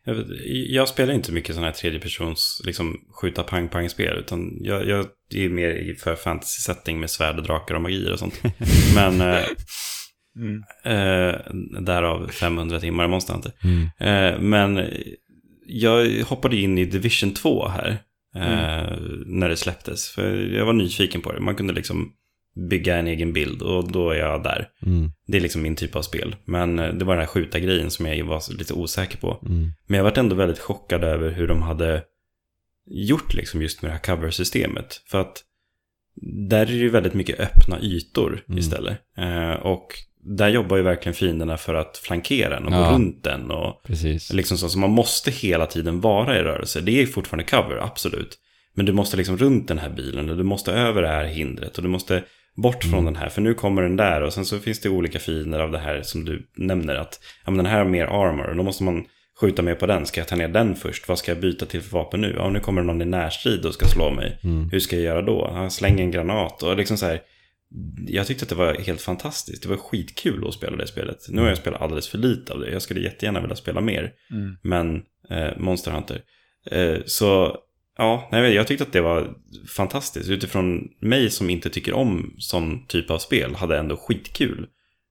Jag, vet, jag spelar inte mycket sådana här tredjepersons liksom, skjuta pang-pang-spel. Utan jag, jag är mer i- för fantasy-setting med svärd och drakar och magier och sånt. [LAUGHS] Men eh, Mm. eh, därav 500 timmar i Monster Hunter. mm. Eh, men jag hoppade in i Division 2 här. Eh, När det släpptes. För jag var nyfiken på det. Man kunde liksom bygga en egen bild och då är jag där. Mm. Det är liksom min typ av spel. Men eh, det var den här skjuta grejen som jag var lite osäker på. Mm. Men jag varit ändå väldigt chockad över hur de hade gjort liksom just med det här cover-systemet. För att där är det ju väldigt mycket öppna ytor Mm. istället. Eh, och där jobbar ju verkligen fienderna för att flankera den och Ja. gå runt den. Och Precis. liksom så, så man måste hela tiden vara i rörelse. Det är fortfarande cover, absolut. Men du måste liksom runt den här bilen och du måste över det här hindret och du måste bort från den här. För nu kommer den där och sen så finns det olika fiender av det här som du nämner. Att ja, men den här har mer armor och då måste man skjuta mer på den. Ska jag ta ner den först? Vad ska jag byta till för vapen nu? Ja, nu kommer någon i närstrid och ska slå mig. Mm. Hur ska jag göra då? Ja, släng en granat och liksom så här. Jag tyckte att det var helt fantastiskt. Det var skitkul att spela det spelet. Nu har jag spelat alldeles för lite av det. Jag skulle jättegärna vilja spela mer. Mm. Men eh, Monster Hunter. Eh, så ja, nej, jag tyckte att det var fantastiskt. Utifrån mig som inte tycker om sån typ av spel hade ändå skitkul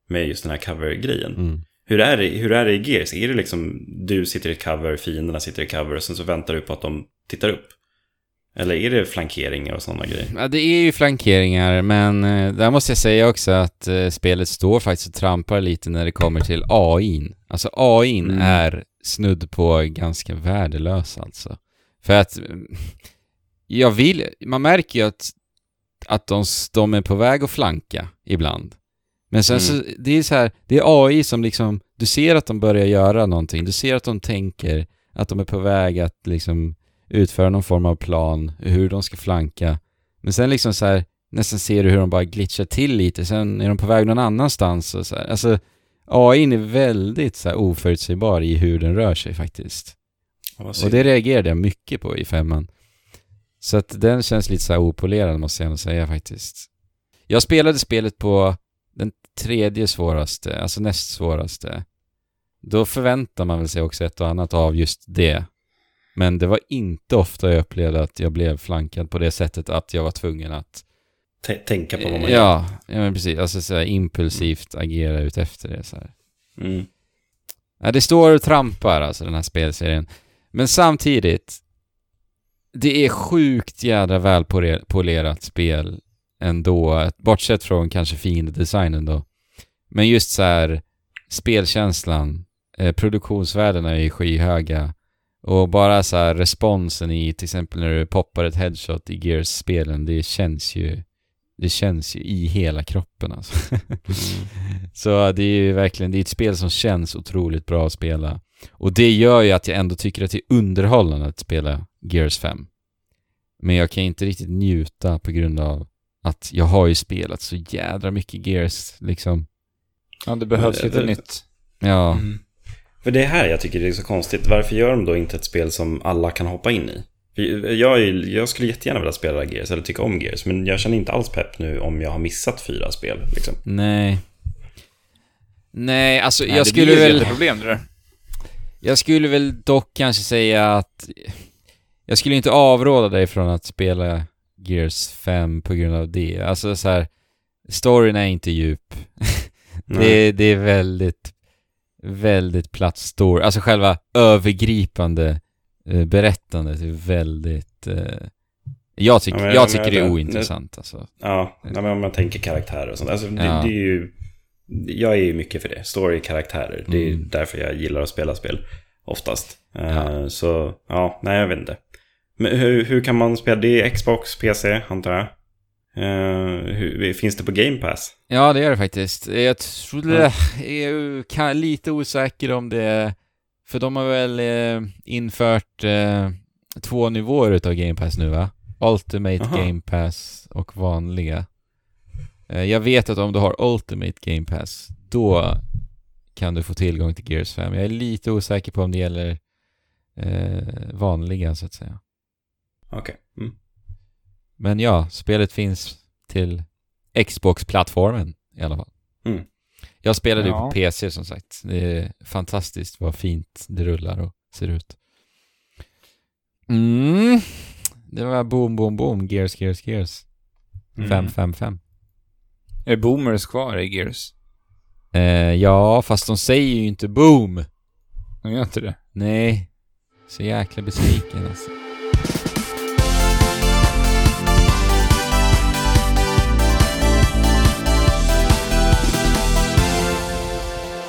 med just den här cover-grejen. Mm. Hur, är det, hur är det i Gears? Är det liksom du sitter i cover, fienderna sitter i cover och sen så väntar du på att de tittar upp? Eller är det flankeringar och sådana grejer? Ja, det är ju flankeringar, men eh, där måste jag säga också att eh, spelet står faktiskt och trampar lite när det kommer till AIn. Alltså AIn Mm. är snudd på ganska värdelös alltså. För att jag vill, man märker ju att, att de, de är på väg att flanka ibland. Men sen så, det är så här, det är AI som liksom, du ser att de börjar göra någonting, du ser att de tänker att de är på väg att liksom utföra någon form av plan, hur de ska flanka. Men sen liksom så här, nästan ser du hur de bara glitchar till lite, sen är de på väg någon annanstans och så här. Alltså, AI är väldigt så här oförutsägbar i hur den rör sig faktiskt. Och det reagerade jag mycket på i femman. Så att den känns lite så här opolerad måste jag ändå säga faktiskt. Jag spelade spelet på den tredje svåraste, alltså näst svåraste. Då förväntar man väl sig också ett och annat av just det. Men det var inte ofta jag upplevde att jag blev flankad på det sättet att jag var tvungen att... T- tänka på vad man gör. ja, ja, men precis. Alltså så här impulsivt agera ut efter det så här. Mm. Ja, det står och trampar alltså den här spelserien. Men samtidigt, det är sjukt jädra välpolerat spel ändå, bortsett från kanske fiendedesignen då. Men just så här spelkänslan, eh, produktionsvärdena är skyhöga och bara så här responsen i till exempel när du poppar ett headshot i Gears-spelen, det känns ju det känns ju i hela kroppen alltså. Mm. [LAUGHS] Så det är ju verkligen, det är ett spel som känns otroligt bra att spela. Och det gör ju att jag ändå tycker att det är underhållande att spela Gears 5. Men jag kan inte riktigt njuta på grund av att jag har ju spelat så jädra mycket Gears liksom. Ja, det behövs lite nytt. Ja. Mm. För det är här jag tycker det är så konstigt. Varför gör de då inte ett spel som alla kan hoppa in i? Jag, är, jag skulle jättegärna vilja spela Gears eller tycka om Gears. Men jag känner inte alls pepp nu om jag har missat fyra spel. Liksom. Nej. Nej, alltså Nej, jag skulle väl... Det problem det där. Jag skulle väl dock kanske säga att... Jag skulle inte avråda dig från att spela Gears 5 på grund av det. Alltså så här, storyn är inte djup. [LAUGHS] det, det är väldigt, väldigt platt story. Alltså själva övergripande eh, berättandet är väldigt... Eh, jag, tyck, ja, jag, jag tycker det är ointressant alltså. Ja, men om man tänker karaktärer och sånt. Alltså, det, ja. det är ju... Jag är ju mycket för det. Story-karaktärer. Mm. Det är mm. därför jag gillar att spela spel. Oftast. Ja. Uh, så, ja, nej jag vet inte. Men hur, hur kan man spela? Det är Xbox, PC, antar jag. Uh, hur, finns det på Game Pass? Ja, det gör det faktiskt. Jag tror, ja. jag är lite osäker om det för de har väl eh, infört eh, två nivåer utav Game Pass nu va? Ultimate Aha. Game Pass och vanliga. Eh, jag vet att om du har Ultimate Game Pass, då kan du få tillgång till Gears 5. Jag är lite osäker på om det gäller eh, vanliga så att säga. Okej. Okay. Mm. Men ja, spelet finns till Xbox-plattformen i alla fall. Mm. Jag spelade ju ja. på PC som sagt. Det är fantastiskt vad fint det rullar och ser ut. Mm. Det var boom, boom, boom. Gears, Gears, Gears. 555. Mm. Är boomers kvar i Gears? Eh, ja, fast de säger ju inte boom. De gör inte det? Nej. Så jäkla besviken alltså.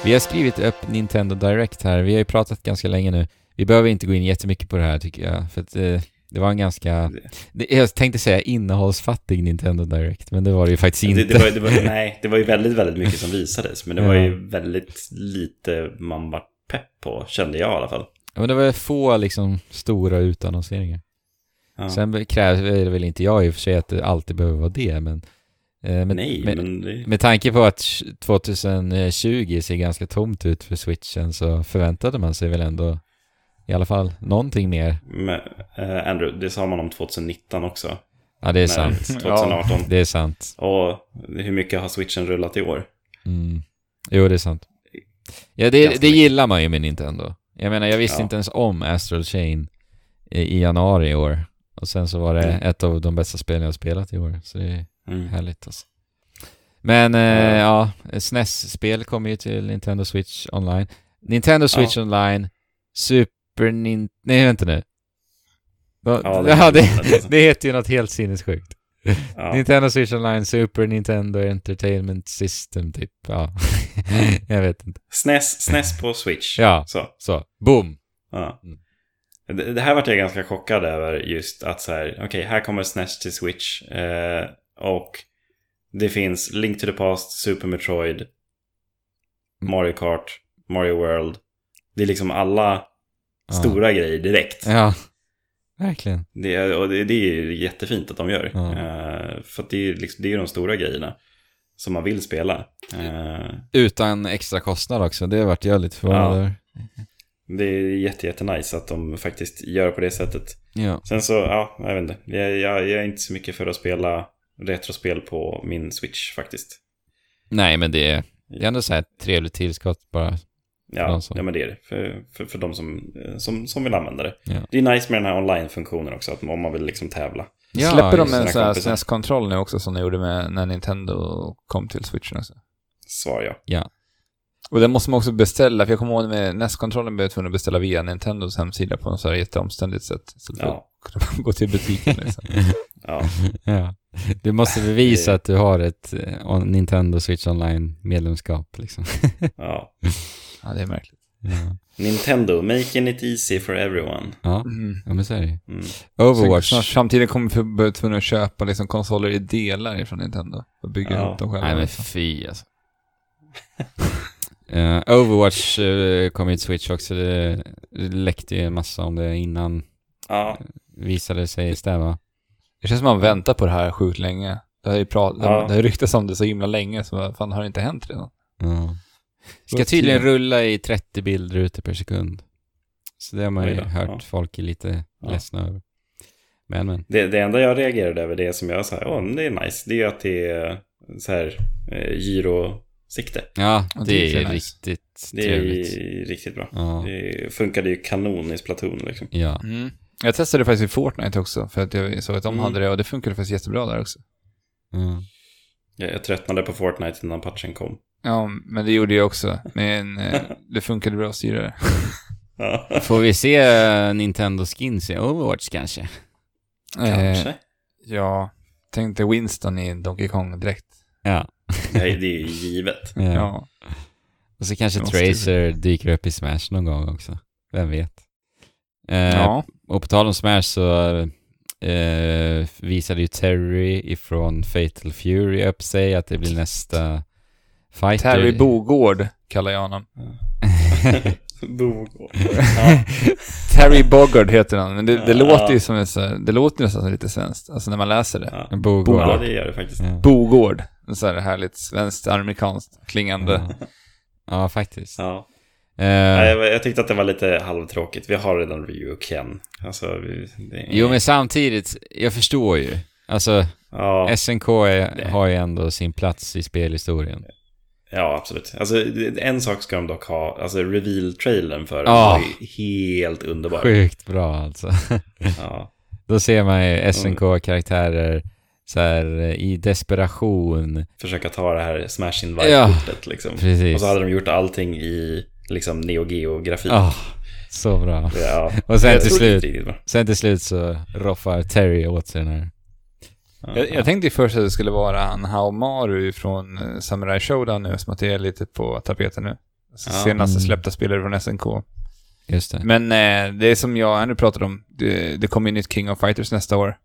Vi har skrivit upp Nintendo Direct här. Vi har ju pratat ganska länge nu. Vi behöver inte gå in jättemycket på det här tycker jag. För att eh, det var en ganska... Jag tänkte säga innehållsfattig Nintendo Direct, men det var det ju faktiskt inte. Det, det, var, det var, nej, det var ju väldigt, väldigt mycket som visades. Men det var ju väldigt lite man var pepp på, kände jag i alla fall. Ja, men det var få liksom stora utannonseringar. Ja. Sen krävs det väl inte jag i och för sig att det alltid behöver vara det, men Eh, med, Nej, med, men det... med tanke på att 2020 ser ganska tomt ut för switchen så förväntade man sig väl ändå i alla fall någonting mer. Men, uh, Andrew, det sa man om 2019 också. Ja, det är sant. [LAUGHS] 2018. Ja, det är sant. Och hur mycket har switchen rullat i år? Mm. Jo, det är sant. Ja, det, det gillar man ju med Nintendo. Jag menar, jag visste ja. inte ens om Astral Chain i, i, januari i år. Och sen så var det mm. ett av de bästa spelen jag spelat i år. Så det är Mm. Härligt alltså. Men eh, ja, SNES-spel kommer ju till Nintendo Switch online. Nintendo Switch ja. online, Super Nintendo... Nej, vänta nu. Ja, det, ja, det, [LAUGHS] det heter ju något helt sinnessjukt. Ja. Nintendo Switch Online, Super Nintendo Entertainment System, typ. Ja, [LAUGHS] jag vet inte. SNES, SNES på Switch. Ja, så. så. Boom! Ja. Mm. Det, det, här vart jag ganska chockad över just att så här, okej, okay, här kommer SNES till Switch. Eh, och det finns Link to the Past, Super Metroid, Mario Kart, Mario World. Det är liksom alla ja. stora grejer direkt. Ja, verkligen. Det, och det, det är jättefint att de gör. Ja. Uh, för det är, liksom, det är de stora grejerna som man vill spela. Uh, Utan extra kostnad också, det har varit jag lite förvånad ja. Det är jätte, jätte nice att de faktiskt gör på det sättet. Ja. Sen så, ja, jag vet inte. Jag, jag, jag är inte så mycket för att spela retrospel på min Switch faktiskt. Nej, men det är, det är ändå så här ett trevligt tillskott bara. Ja, ja, men det är det. För, för, för de som, som, som vill använda det. Ja. Det är nice med den här online-funktionen också, att om man vill liksom tävla. Ja, Släpper de en sån här SNES-kontroll nu också som de gjorde med när Nintendo kom till Switchen också? Svar ja. Ja. Och den måste man också beställa, för jag kommer ihåg med NES-kontrollen blev jag tvungen att beställa via Nintendos hemsida på något så här jätteomständigt sätt. Så att Ja. kunde gå till butiken liksom. [LAUGHS] Ja. Ja. Du måste bevisa att du har ett eh, Nintendo Switch Online-medlemskap liksom. ja. [LAUGHS] Ja, det är märkligt. Ja, Nintendo, making it easy for everyone. ja. Mm. ja men så är det. Mm. Overwatch. Så framtiden kommer vi bli tvungna att köpa liksom konsoler i delar från Nintendo och bygga Ja. ihop dem själva. Nej men liksom. fy alltså. [LAUGHS] Eh, Overwatch uh, kom ju till Switch också. Det, det läckte ju en massa om det innan Ja, visade sig stämma. Det känns som att man väntar på det här sjukt länge. Det har ju, prat, Ja. det har ju ryktats om det så himla länge, så fan har det inte hänt redan? Ja. Ska tydligen rulla i 30 bilder per sekund. Så det har man ju då, hört ja. folk är lite Ja. ledsna över. Men men. det, det enda jag reagerade över, det som jag sa, åh, men det är nice, det är att det är så här eh, gyrosikte. Ja, Ja, det, det är är nice. riktigt Det är riktigt bra. Ja. Det funkade ju kanon i Splatoon liksom. ja. Jag testade faktiskt i Fortnite också, för att jag såg att de Mm. hade det och det funkade faktiskt jättebra där också. ja. Jag, jag tröttnade på Fortnite innan patchen kom. Ja, men det gjorde jag också. Men eh, det funkade bra att styra det. [LAUGHS] Får vi se eh, Nintendo skins i Overwatch kanske? Eh, Kanske. ja, tänkte Winston i Donkey Kong direkt. Ja. Nej, det är ju givet. ja. Ja. Och så kanske Tracer dyker upp i Smash någon gång också. Vem vet? Eh, Ja. Och på tal om Smash så eh, visade ju Terry ifrån Fatal Fury upp sig att det blir nästa fighter. Terry Bogård kallar jag honom. [LAUGHS] Bogård. Ja. [LAUGHS] Terry Bogard heter han, men det, det Ja. låter ju som här, det låter nästan som lite svenskt, alltså när man läser det. Ja. Bogård. ja, det gör det faktiskt. Ja. Bogård. En så här härligt svenskt, amerikanskt klingande. Ja. ja, faktiskt. Ja. Nej, jag, jag tyckte att det var lite halvtråkigt. Vi har redan Ryu och Ken. Alltså, vi, det, Jo, men samtidigt, jag förstår ju. Alltså, Ja, SNK är, har ju ändå sin plats i spelhistorien. Ja, absolut. Alltså, en sak ska de dock ha. Alltså, reveal-trailern för den Ja. var ju helt underbar. Sjukt bra alltså. Ja, [LAUGHS] Då ser man ju SNK-karaktärer så här eh, i desperation. försöka ta det här Smash Ja, Invite-kortet liksom. Precis. Och så hade de gjort allting i liksom Neo Geo-grafik. Ah, så bra. Ja. Och sen till slut, sen till slut så roffar Terry åt sig den här. Ja. Jag, jag tänkte först att det skulle vara han Haomaru från eh, Samurai Showdown nu, som att det är lite på tapeten nu. Alltså, Ja. Senaste Mm. släppta spelare från SNK. Just det. Men eh, det är som jag Andrew pratade om, det, det kommer ju nytt King of Fighters nästa år.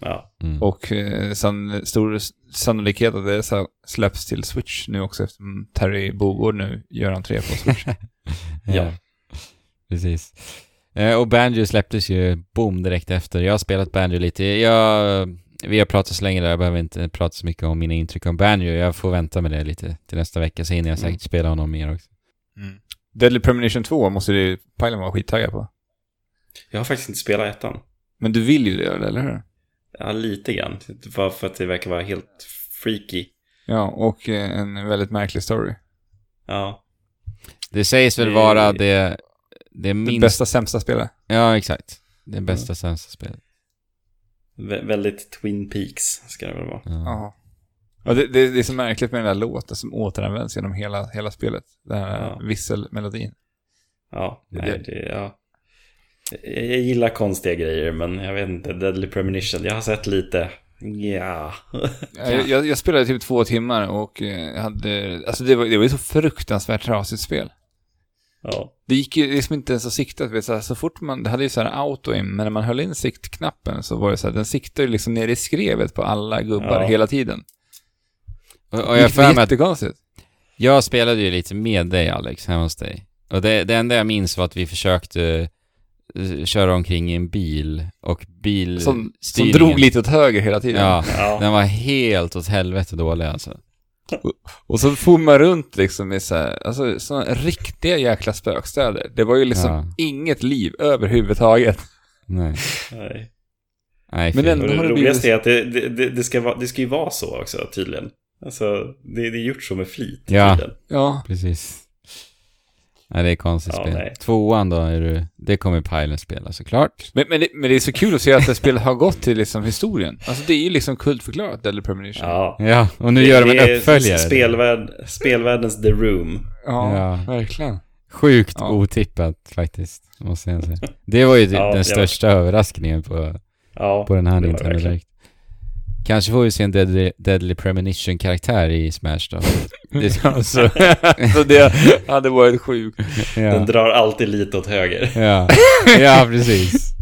Ja. Mm. Och eh, san, stor sannolikhet att det så släpps till Switch nu också eftersom Terry Bogård nu gör entré på Switch. [LAUGHS] Ja. Precis. Eh, och Banjo släpptes ju boom direkt efter. Jag har spelat Banjo lite. Jag, vi har pratat så länge där, jag behöver inte prata så mycket om mina intryck om Banjo. Jag får vänta med det lite till nästa vecka, så hinner jag säkert Mm. spela honom mer också. Mm. Deadly Premonition 2 måste du Pajlen vara skittaggad på. Jag har faktiskt inte spelat ettan. Men du vill ju det, eller hur? Ja, lite grann. Bara för att det verkar vara helt freaky. Ja, och eh, en väldigt märklig story. Ja. Det sägs väl vara det, det Det minst... bästa sämsta spelet. Ja, exakt. Det bästa sämsta spelet. Vä- väldigt Twin Peaks ska det väl vara. Ja. Ja. Och det, det, det är så märkligt med den där låten som återanvänds genom hela, hela spelet. Den här Ja. visselmelodin. Ja, Det- nej, det, ja. Jag gillar konstiga grejer, men jag vet inte. Deadly Premonition, jag har sett lite. Ja. Jag, jag, jag spelade typ två timmar och eh, hade, alltså det var, det var ju så fruktansvärt trasigt spel. Ja. Det gick ju liksom inte ens att sikta, vet, så, här, så fort man, det hade ju så här auto-aim, men när man höll in siktknappen så var det så här, den siktade ju liksom ner i skrevet på alla gubbar Ja. hela tiden. Och, och jag för mig att jättekonstigt. jag spelade ju lite med dig Alex, hemma hos dig. Och det, det enda jag minns var att vi försökte eh, köra omkring i en bil och bil... Som, som drog lite åt höger hela tiden. Ja, ja. den var helt åt helvete dålig alltså. Och så for man runt liksom i så här, alltså sådana riktiga jäkla spökstäder. Det var ju liksom Ja. inget liv överhuvudtaget. Nej. Nej. Nej, Men ändå- det det roligaste blivit- är att det, det, det, det, ska vara, det ska ju vara så också tydligen. Alltså, det, det är gjort så med flit. Ja. tydligen. Ja. Precis. Nej, det är konstigt Ja, spel. nej. Tvåan då, är du, det kommer Pilen spela såklart. Men, men, det, men det är så kul att se att det spelet har gått till liksom historien. Alltså det är ju liksom kultförklarat, Deadly Premonition. Ja. Ja, och nu gör de en Det är uppföljare. Spelvärld, spelvärldens The Room. Ja, Ja. verkligen. Sjukt Ja. otippat faktiskt, måste jag säga. Det var ju typ Ja, den största överraskningen på, Ja, på den här det det Nintendo. Direct. Kanske får vi se en Deadly, Deadly Premonition-karaktär i Smash då. [LAUGHS] Det ska, så, [LAUGHS] så det hade varit sjukt. Den ja. drar alltid lite åt höger. Ja. ja, precis.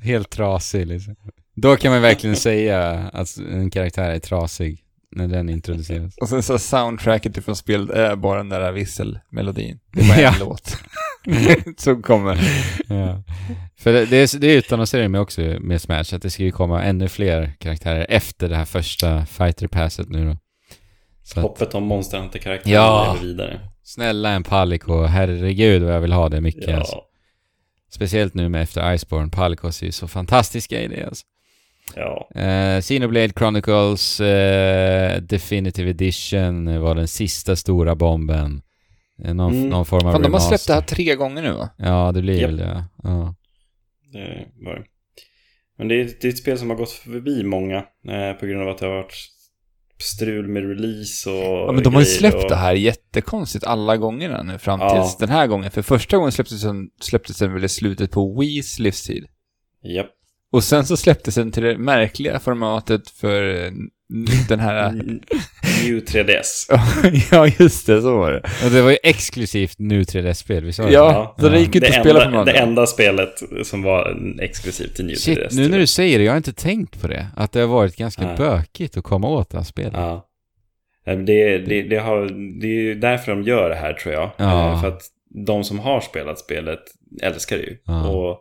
Helt trasig liksom. Då kan man verkligen säga att en karaktär är trasig när den introduceras. Och sen så soundtracket ifrån spelet är bara den där visselmelodin. Det är bara [LAUGHS] en Ja. låt. [LAUGHS] Som kommer. [LAUGHS] Ja. För det, det, är, det är utannonserat med också med Smash att det ska ju komma ännu fler karaktärer efter det här första fighter-passet nu då. Så att, Hoppet om Monster Hunter-karaktären Ja. lever vidare. snälla en Palico, herregud vad jag vill ha det mycket alltså. Ja, Speciellt nu med efter Iceborne, Palicos är ju så fantastiska i det alltså. ja. Eh, Xenoblade Chronicles eh, Definitive Edition var den sista stora bomben. Eh, någon, Mm. någon form av Fan, de har släppt det här tre gånger nu va? Ja, det blir Japp. väl det. Ja. Det var det. Men det är, det är ett spel som har gått förbi många eh, på grund av att det har varit strul med release och Ja, men de har ju släppt och, det här jättekonstigt alla gångerna nu fram Ja. tills den här gången. För första gången släpptes den, släpptes den väl i slutet på Wiis livstid. Japp. Och sen så släpptes den till det märkliga formatet för eh, den här... [LAUGHS] New 3DS. [LAUGHS] ja, just det, så var det. Och det var ju exklusivt nu 3D-spel, vi sa det? Ja, så det gick inte det, att spela på enda, någon det enda spelet som var exklusivt till New 3DS. Shit, nu tror när du säger det, jag har inte tänkt på det. Att det har varit ganska Nej. bökigt att komma åt det här spelet. Ja. Det, det, det, har, det är ju därför de gör det här tror jag. Ja. Eh, För att de som har spelat spelet älskar det ju. Ja. Och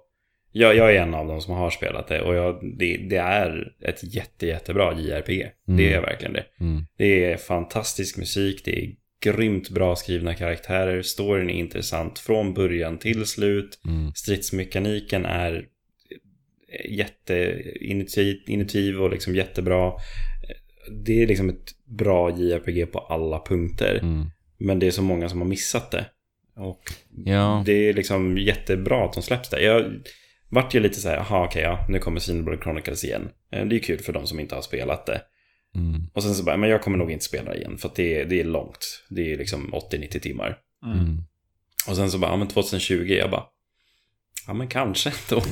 jag, jag är en av dem som har spelat det och jag, det, det är ett jätte, jättebra JRPG. Mm. Det är verkligen det. Mm. Det är fantastisk musik, det är grymt bra skrivna karaktärer, storyn är intressant från början till slut. Mm. Stridsmekaniken är jätteintuitiv och liksom jättebra. Det är liksom ett bra JRPG på alla punkter. Mm. Men det är så många som har missat det. Och Ja. det är liksom jättebra att de släpps där. Jag vart ju lite så här, jaha okej, ja, nu kommer Xenoblade Chronicles igen. Eh, Det är kul för de som inte har spelat det. Mm. Och sen så bara, men jag kommer nog inte spela igen, för att det är, det är långt. Det är liksom 80-90 timmar. Mm. Och sen så bara, ja men 2020, jag bara, ja men kanske då. [LAUGHS] [LAUGHS]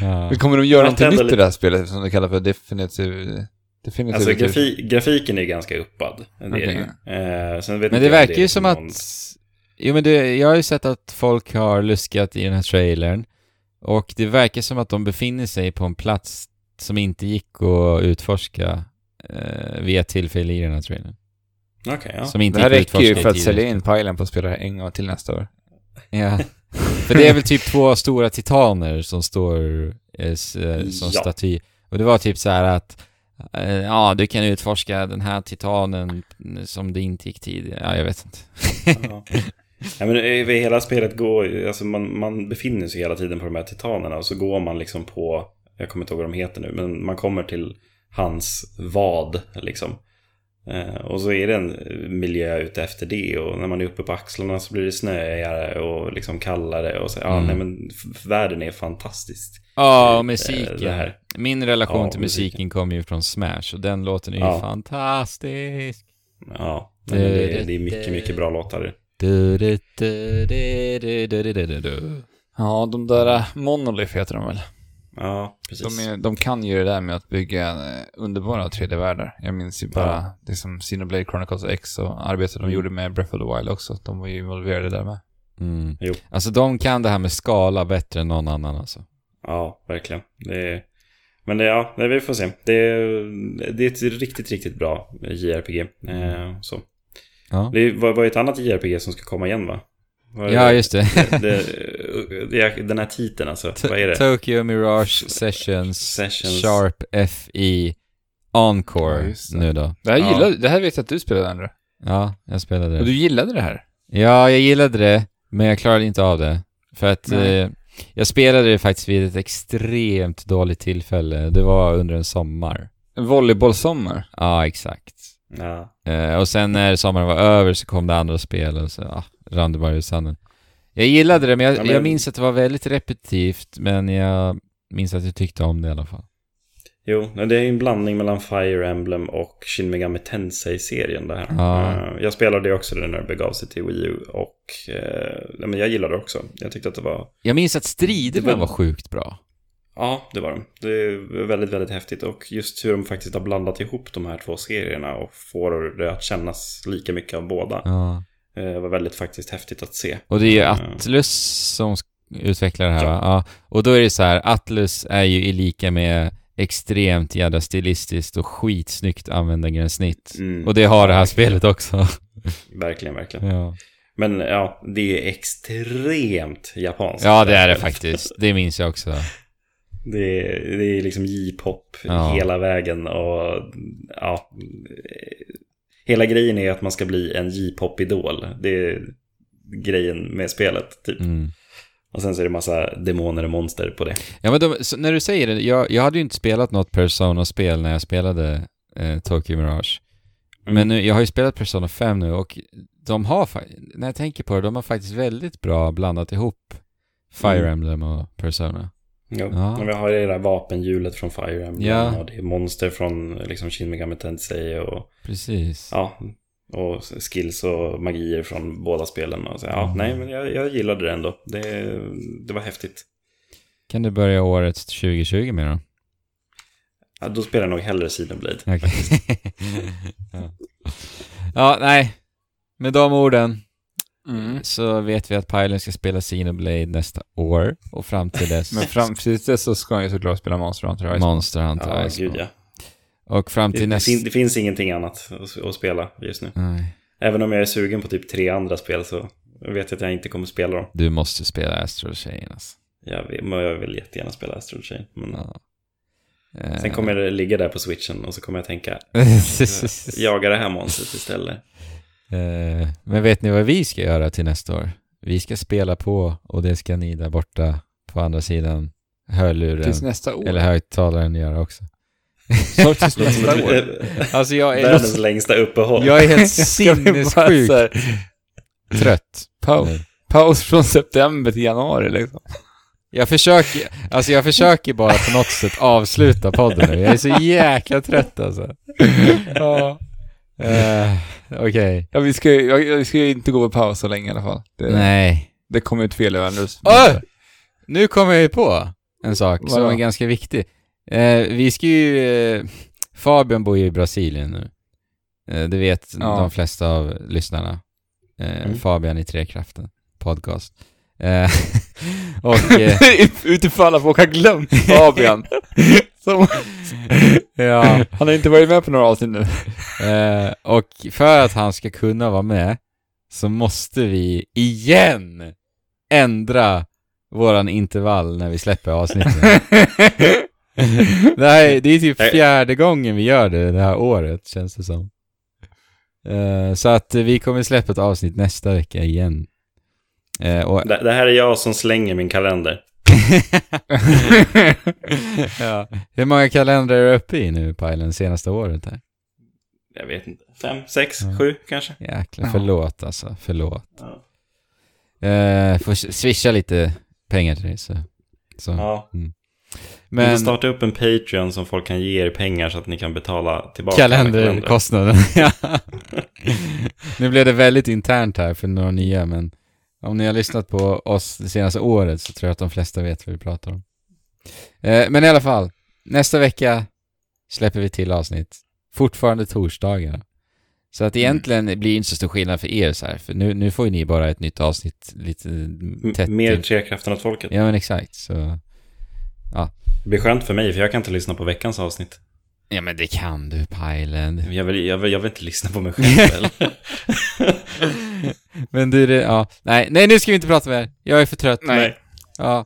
ja. Men kommer de göra Jag någonting tänder nytt i det här spelet som de kallar för definitive... definitive Alltså grafi, grafiken är ganska uppad. Det är det ju. eh, sen vet Men det jag verkar ju som någon- att... Jo men det, jag har ju sett att folk har luskat i den här trailern. Och det verkar som att de befinner sig på en plats som inte gick att utforska eh, vid ett tillfälle i den här trailern. Okej, ja. Som inte Det här räcker ju för att sälja in pilen på att spela en gång till nästa år. Ja. För det är väl typ två stora titaner som står eh, eh, som Ja. staty. Och det var typ så här att eh, ja, du kan utforska den här titanen som det inte gick tidigare. Ja, jag vet inte. Ja. Men över hela spelet går, alltså man, man befinner sig hela tiden på de här titanerna och så går man liksom på, jag kommer inte ihåg vad de heter nu, men man kommer till hans vad liksom. Eh, och så är det en miljö ute efter det och när man är uppe på axlarna så blir det snöigare och liksom kallare och så, ja Mm. nej men världen är fantastisk. Ja, och Eh, musiken. det. Min relation Ja, till musiken. musiken kommer ju från Smash och den låten är ju Ja. fantastisk. Ja, det, är- det är mycket, mycket bra låtar. Ja, de där äh, Monolith heter de väl? Ja, precis. De, är, de kan ju det där med att bygga äh, underbara 3D-världar. Jag minns ju bara ja. Liksom det som Sinoblade Chronicles X och arbetet de mm. gjorde med Breath of the Wild också. De var ju involverade där med. Mm. Jo. Alltså de kan det här med skala bättre än någon annan alltså. Ja, verkligen. Det är... Men det, ja, vi får se. Det är, det är ett riktigt, riktigt bra JRPG. Mm. Eh, så. Ja, Det var, var ett annat JRPG som ska komma igen va? Ja just det. det, det, den här titeln alltså, vad är det? Tokyo Mirage Sessions, Sessions. Sharp FI Encore Ja, just det. nu då. Det här, Ja. gillade, det här vet jag att du spelade, Andra. Ja, jag spelade Och det. du gillade det här? Ja, jag gillade det, men jag klarade inte av det. För att eh, jag spelade det faktiskt vid ett extremt dåligt tillfälle. Det var under en sommar. Volleybollsommar. Ja, exakt. Ja, Eh, och sen när sommaren var över så kom det andra spel och så ja, rann det bara ur sanden. Jag gillade det, men jag, Ja, men- jag minns att det var väldigt repetitivt, men jag minns att jag tyckte om det i alla fall. Jo, det är en blandning mellan Fire Emblem och Shin Megami Tensei-serien det här. Ja. Eh, Jag spelade det också när det begav sig till Wii U och eh, jag gillade det också. Jag tyckte att det var, Jag minns att striderna var- var sjukt bra. Ja det var de. Det är väldigt, väldigt häftigt och just hur de faktiskt har blandat ihop de här två serierna och får det att kännas lika mycket av båda. Ja. Eh, var väldigt faktiskt häftigt att se. Och det är ju Ja. Atlus som utvecklar det här Ja. va? Ja. Och då är det så här, Atlus är ju i lika med extremt jävla stilistiskt och skitsnyggt användargränssnitt. Mm, Och det har det här spelet också. [LAUGHS] Verkligen, verkligen. ja. Men ja, det är extremt japanskt. ja, det är det faktiskt. Det minns jag också. [LAUGHS] Det är, det är liksom J-pop Ja. hela vägen och ja. Hela grejen är att man ska bli en J-pop-idol. Det är grejen med spelet typ. Mm. Och sen så är det massa demoner och monster på det. Ja, men de, när du säger det, jag, jag hade ju inte spelat något Persona-spel när jag spelade eh, Tokyo Mirage. Mm. Men nu, jag har ju spelat Persona 5 nu och de har, när jag tänker på det, de har faktiskt väldigt bra blandat ihop Fire Mm. Emblem och Persona. Ja. Ja. Och vi har det där vapenhjulet från Fire Emblem Ja. och det är monster från liksom Shin Megami Tensei och Precis. ja. Och skills och magier från båda spelen. Och så, ja, Mm. nej, men jag, jag gillade det ändå. Det, det var häftigt. Kan du börja året 2020 med då? Ja, då spelar jag nog hellre Xenoblade. Okej. ja. [LAUGHS] ja, nej. Med de orden Mm. så vet vi att Pylon ska spela Xenoblade nästa år och fram till dess Men fram till dess så ska han ju såklart spela Monster Hunter Rise. Monster Hunter Ja, Iceborne. gud ja. Och fram Det, till det, nästa... fin, det finns ingenting annat att, spela just nu. Nej. Även om jag är sugen på typ tre andra spel så vet jag att jag inte kommer spela dem. Du måste spela Astral Chain alltså. Jag vill, men jag vill jättegärna spela Astral Chain. Men Ja. Sen kommer det ligga där på switchen och så kommer jag tänka, [LAUGHS] jaga det här monstret istället. Eh, Men vet ni vad vi ska göra till nästa år? Vi ska spela på och det ska ni där borta på andra sidan hörluren Tills nästa år. eller högtalaren göra också. Så tills nästa [LAUGHS] år. Alltså jag är, Världens längsta uppehåll. jag är helt [LAUGHS] sinnessjukt trött. Paus, nu. paus från september till januari liksom. Jag försöker, alltså jag försöker bara på något sätt avsluta podden nu. Jag är så jäkla trött alltså. Ja. Uh, Okej. Ja, vi ska, ju- jag, jag ska inte gå på paus så länge i alla fall. Det, Nej. det kommer ett fel Anders. Öh! Nu kommer jag ju på en sak som Vadå? är ganska viktig. Eh, vi ska ju... Eh, Fabian bor ju i Brasilien nu. Eh, det vet Ja. de flesta av lyssnarna. Eh, Mm. Fabian i Trekraften podcast. Eh, [LAUGHS] och... [LAUGHS] Eh, Utifall att folk har glömt Fabian. [LAUGHS] Som, [LAUGHS] ja. han har inte varit med på några avsnitt nu. Eh, och för att han ska kunna vara med så måste vi igen ändra våran intervall när vi släpper avsnitten. [LAUGHS] det, här, är- det är typ fjärde gången vi gör det det här året, känns det som. Eh, så att vi kommer släppa ett avsnitt nästa vecka igen. Eh, och, Det, det här är jag som slänger min kalender. [LAUGHS] ja. Hur många kalendrar är du uppe i nu, Pajlen, senaste året här? Jag vet inte. Fem, sex, Ja. sju kanske? Jäklar, Ja. förlåt alltså, förlåt. Ja. Eh, får swisha lite pengar till dig så. så. ja. Mm. Vi Men får starta upp en Patreon som folk kan ge er pengar så att ni kan betala tillbaka kalenderkostnaden. [LAUGHS] nu blev det väldigt internt här för några nya, men om ni har lyssnat på oss det senaste året så tror jag att de flesta vet vad vi pratar om. Eh, men i alla fall, nästa vecka släpper vi till avsnitt. Fortfarande torsdagar. Så att egentligen blir det inte så stor skillnad för er så här, för nu, nu får ju ni bara ett nytt avsnitt lite M- tätt. Mer till- Trekraften åt folket. Ja men exakt, så... Det blir skönt för mig för jag kan inte lyssna på veckans avsnitt. Ja men det kan du, Pajlen. Jag vill, jag vill, jag vill inte lyssna på mig själv. [LAUGHS] Men du, det, ja. Nej, nej nu ska vi inte prata mer. Jag är för trött. Nej. Ja.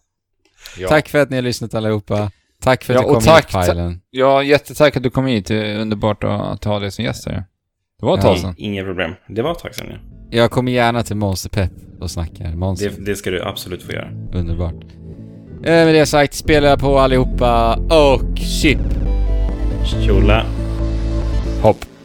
Ja. Tack för att ni har lyssnat allihopa. Tack för att Ja, du och kom tack- hit, Pajlen. Ja, jättetack att du kom hit. Det är underbart att ha dig som gäst här. Det var ett tag sedan. Inga problem. Det var ett tag sedan ja. Jag kommer gärna till Monster Pep och snackar. Monster, det, det ska du absolut få göra. underbart. Eh, med det sagt, spela på allihopa och chip. Tjola. Hopp.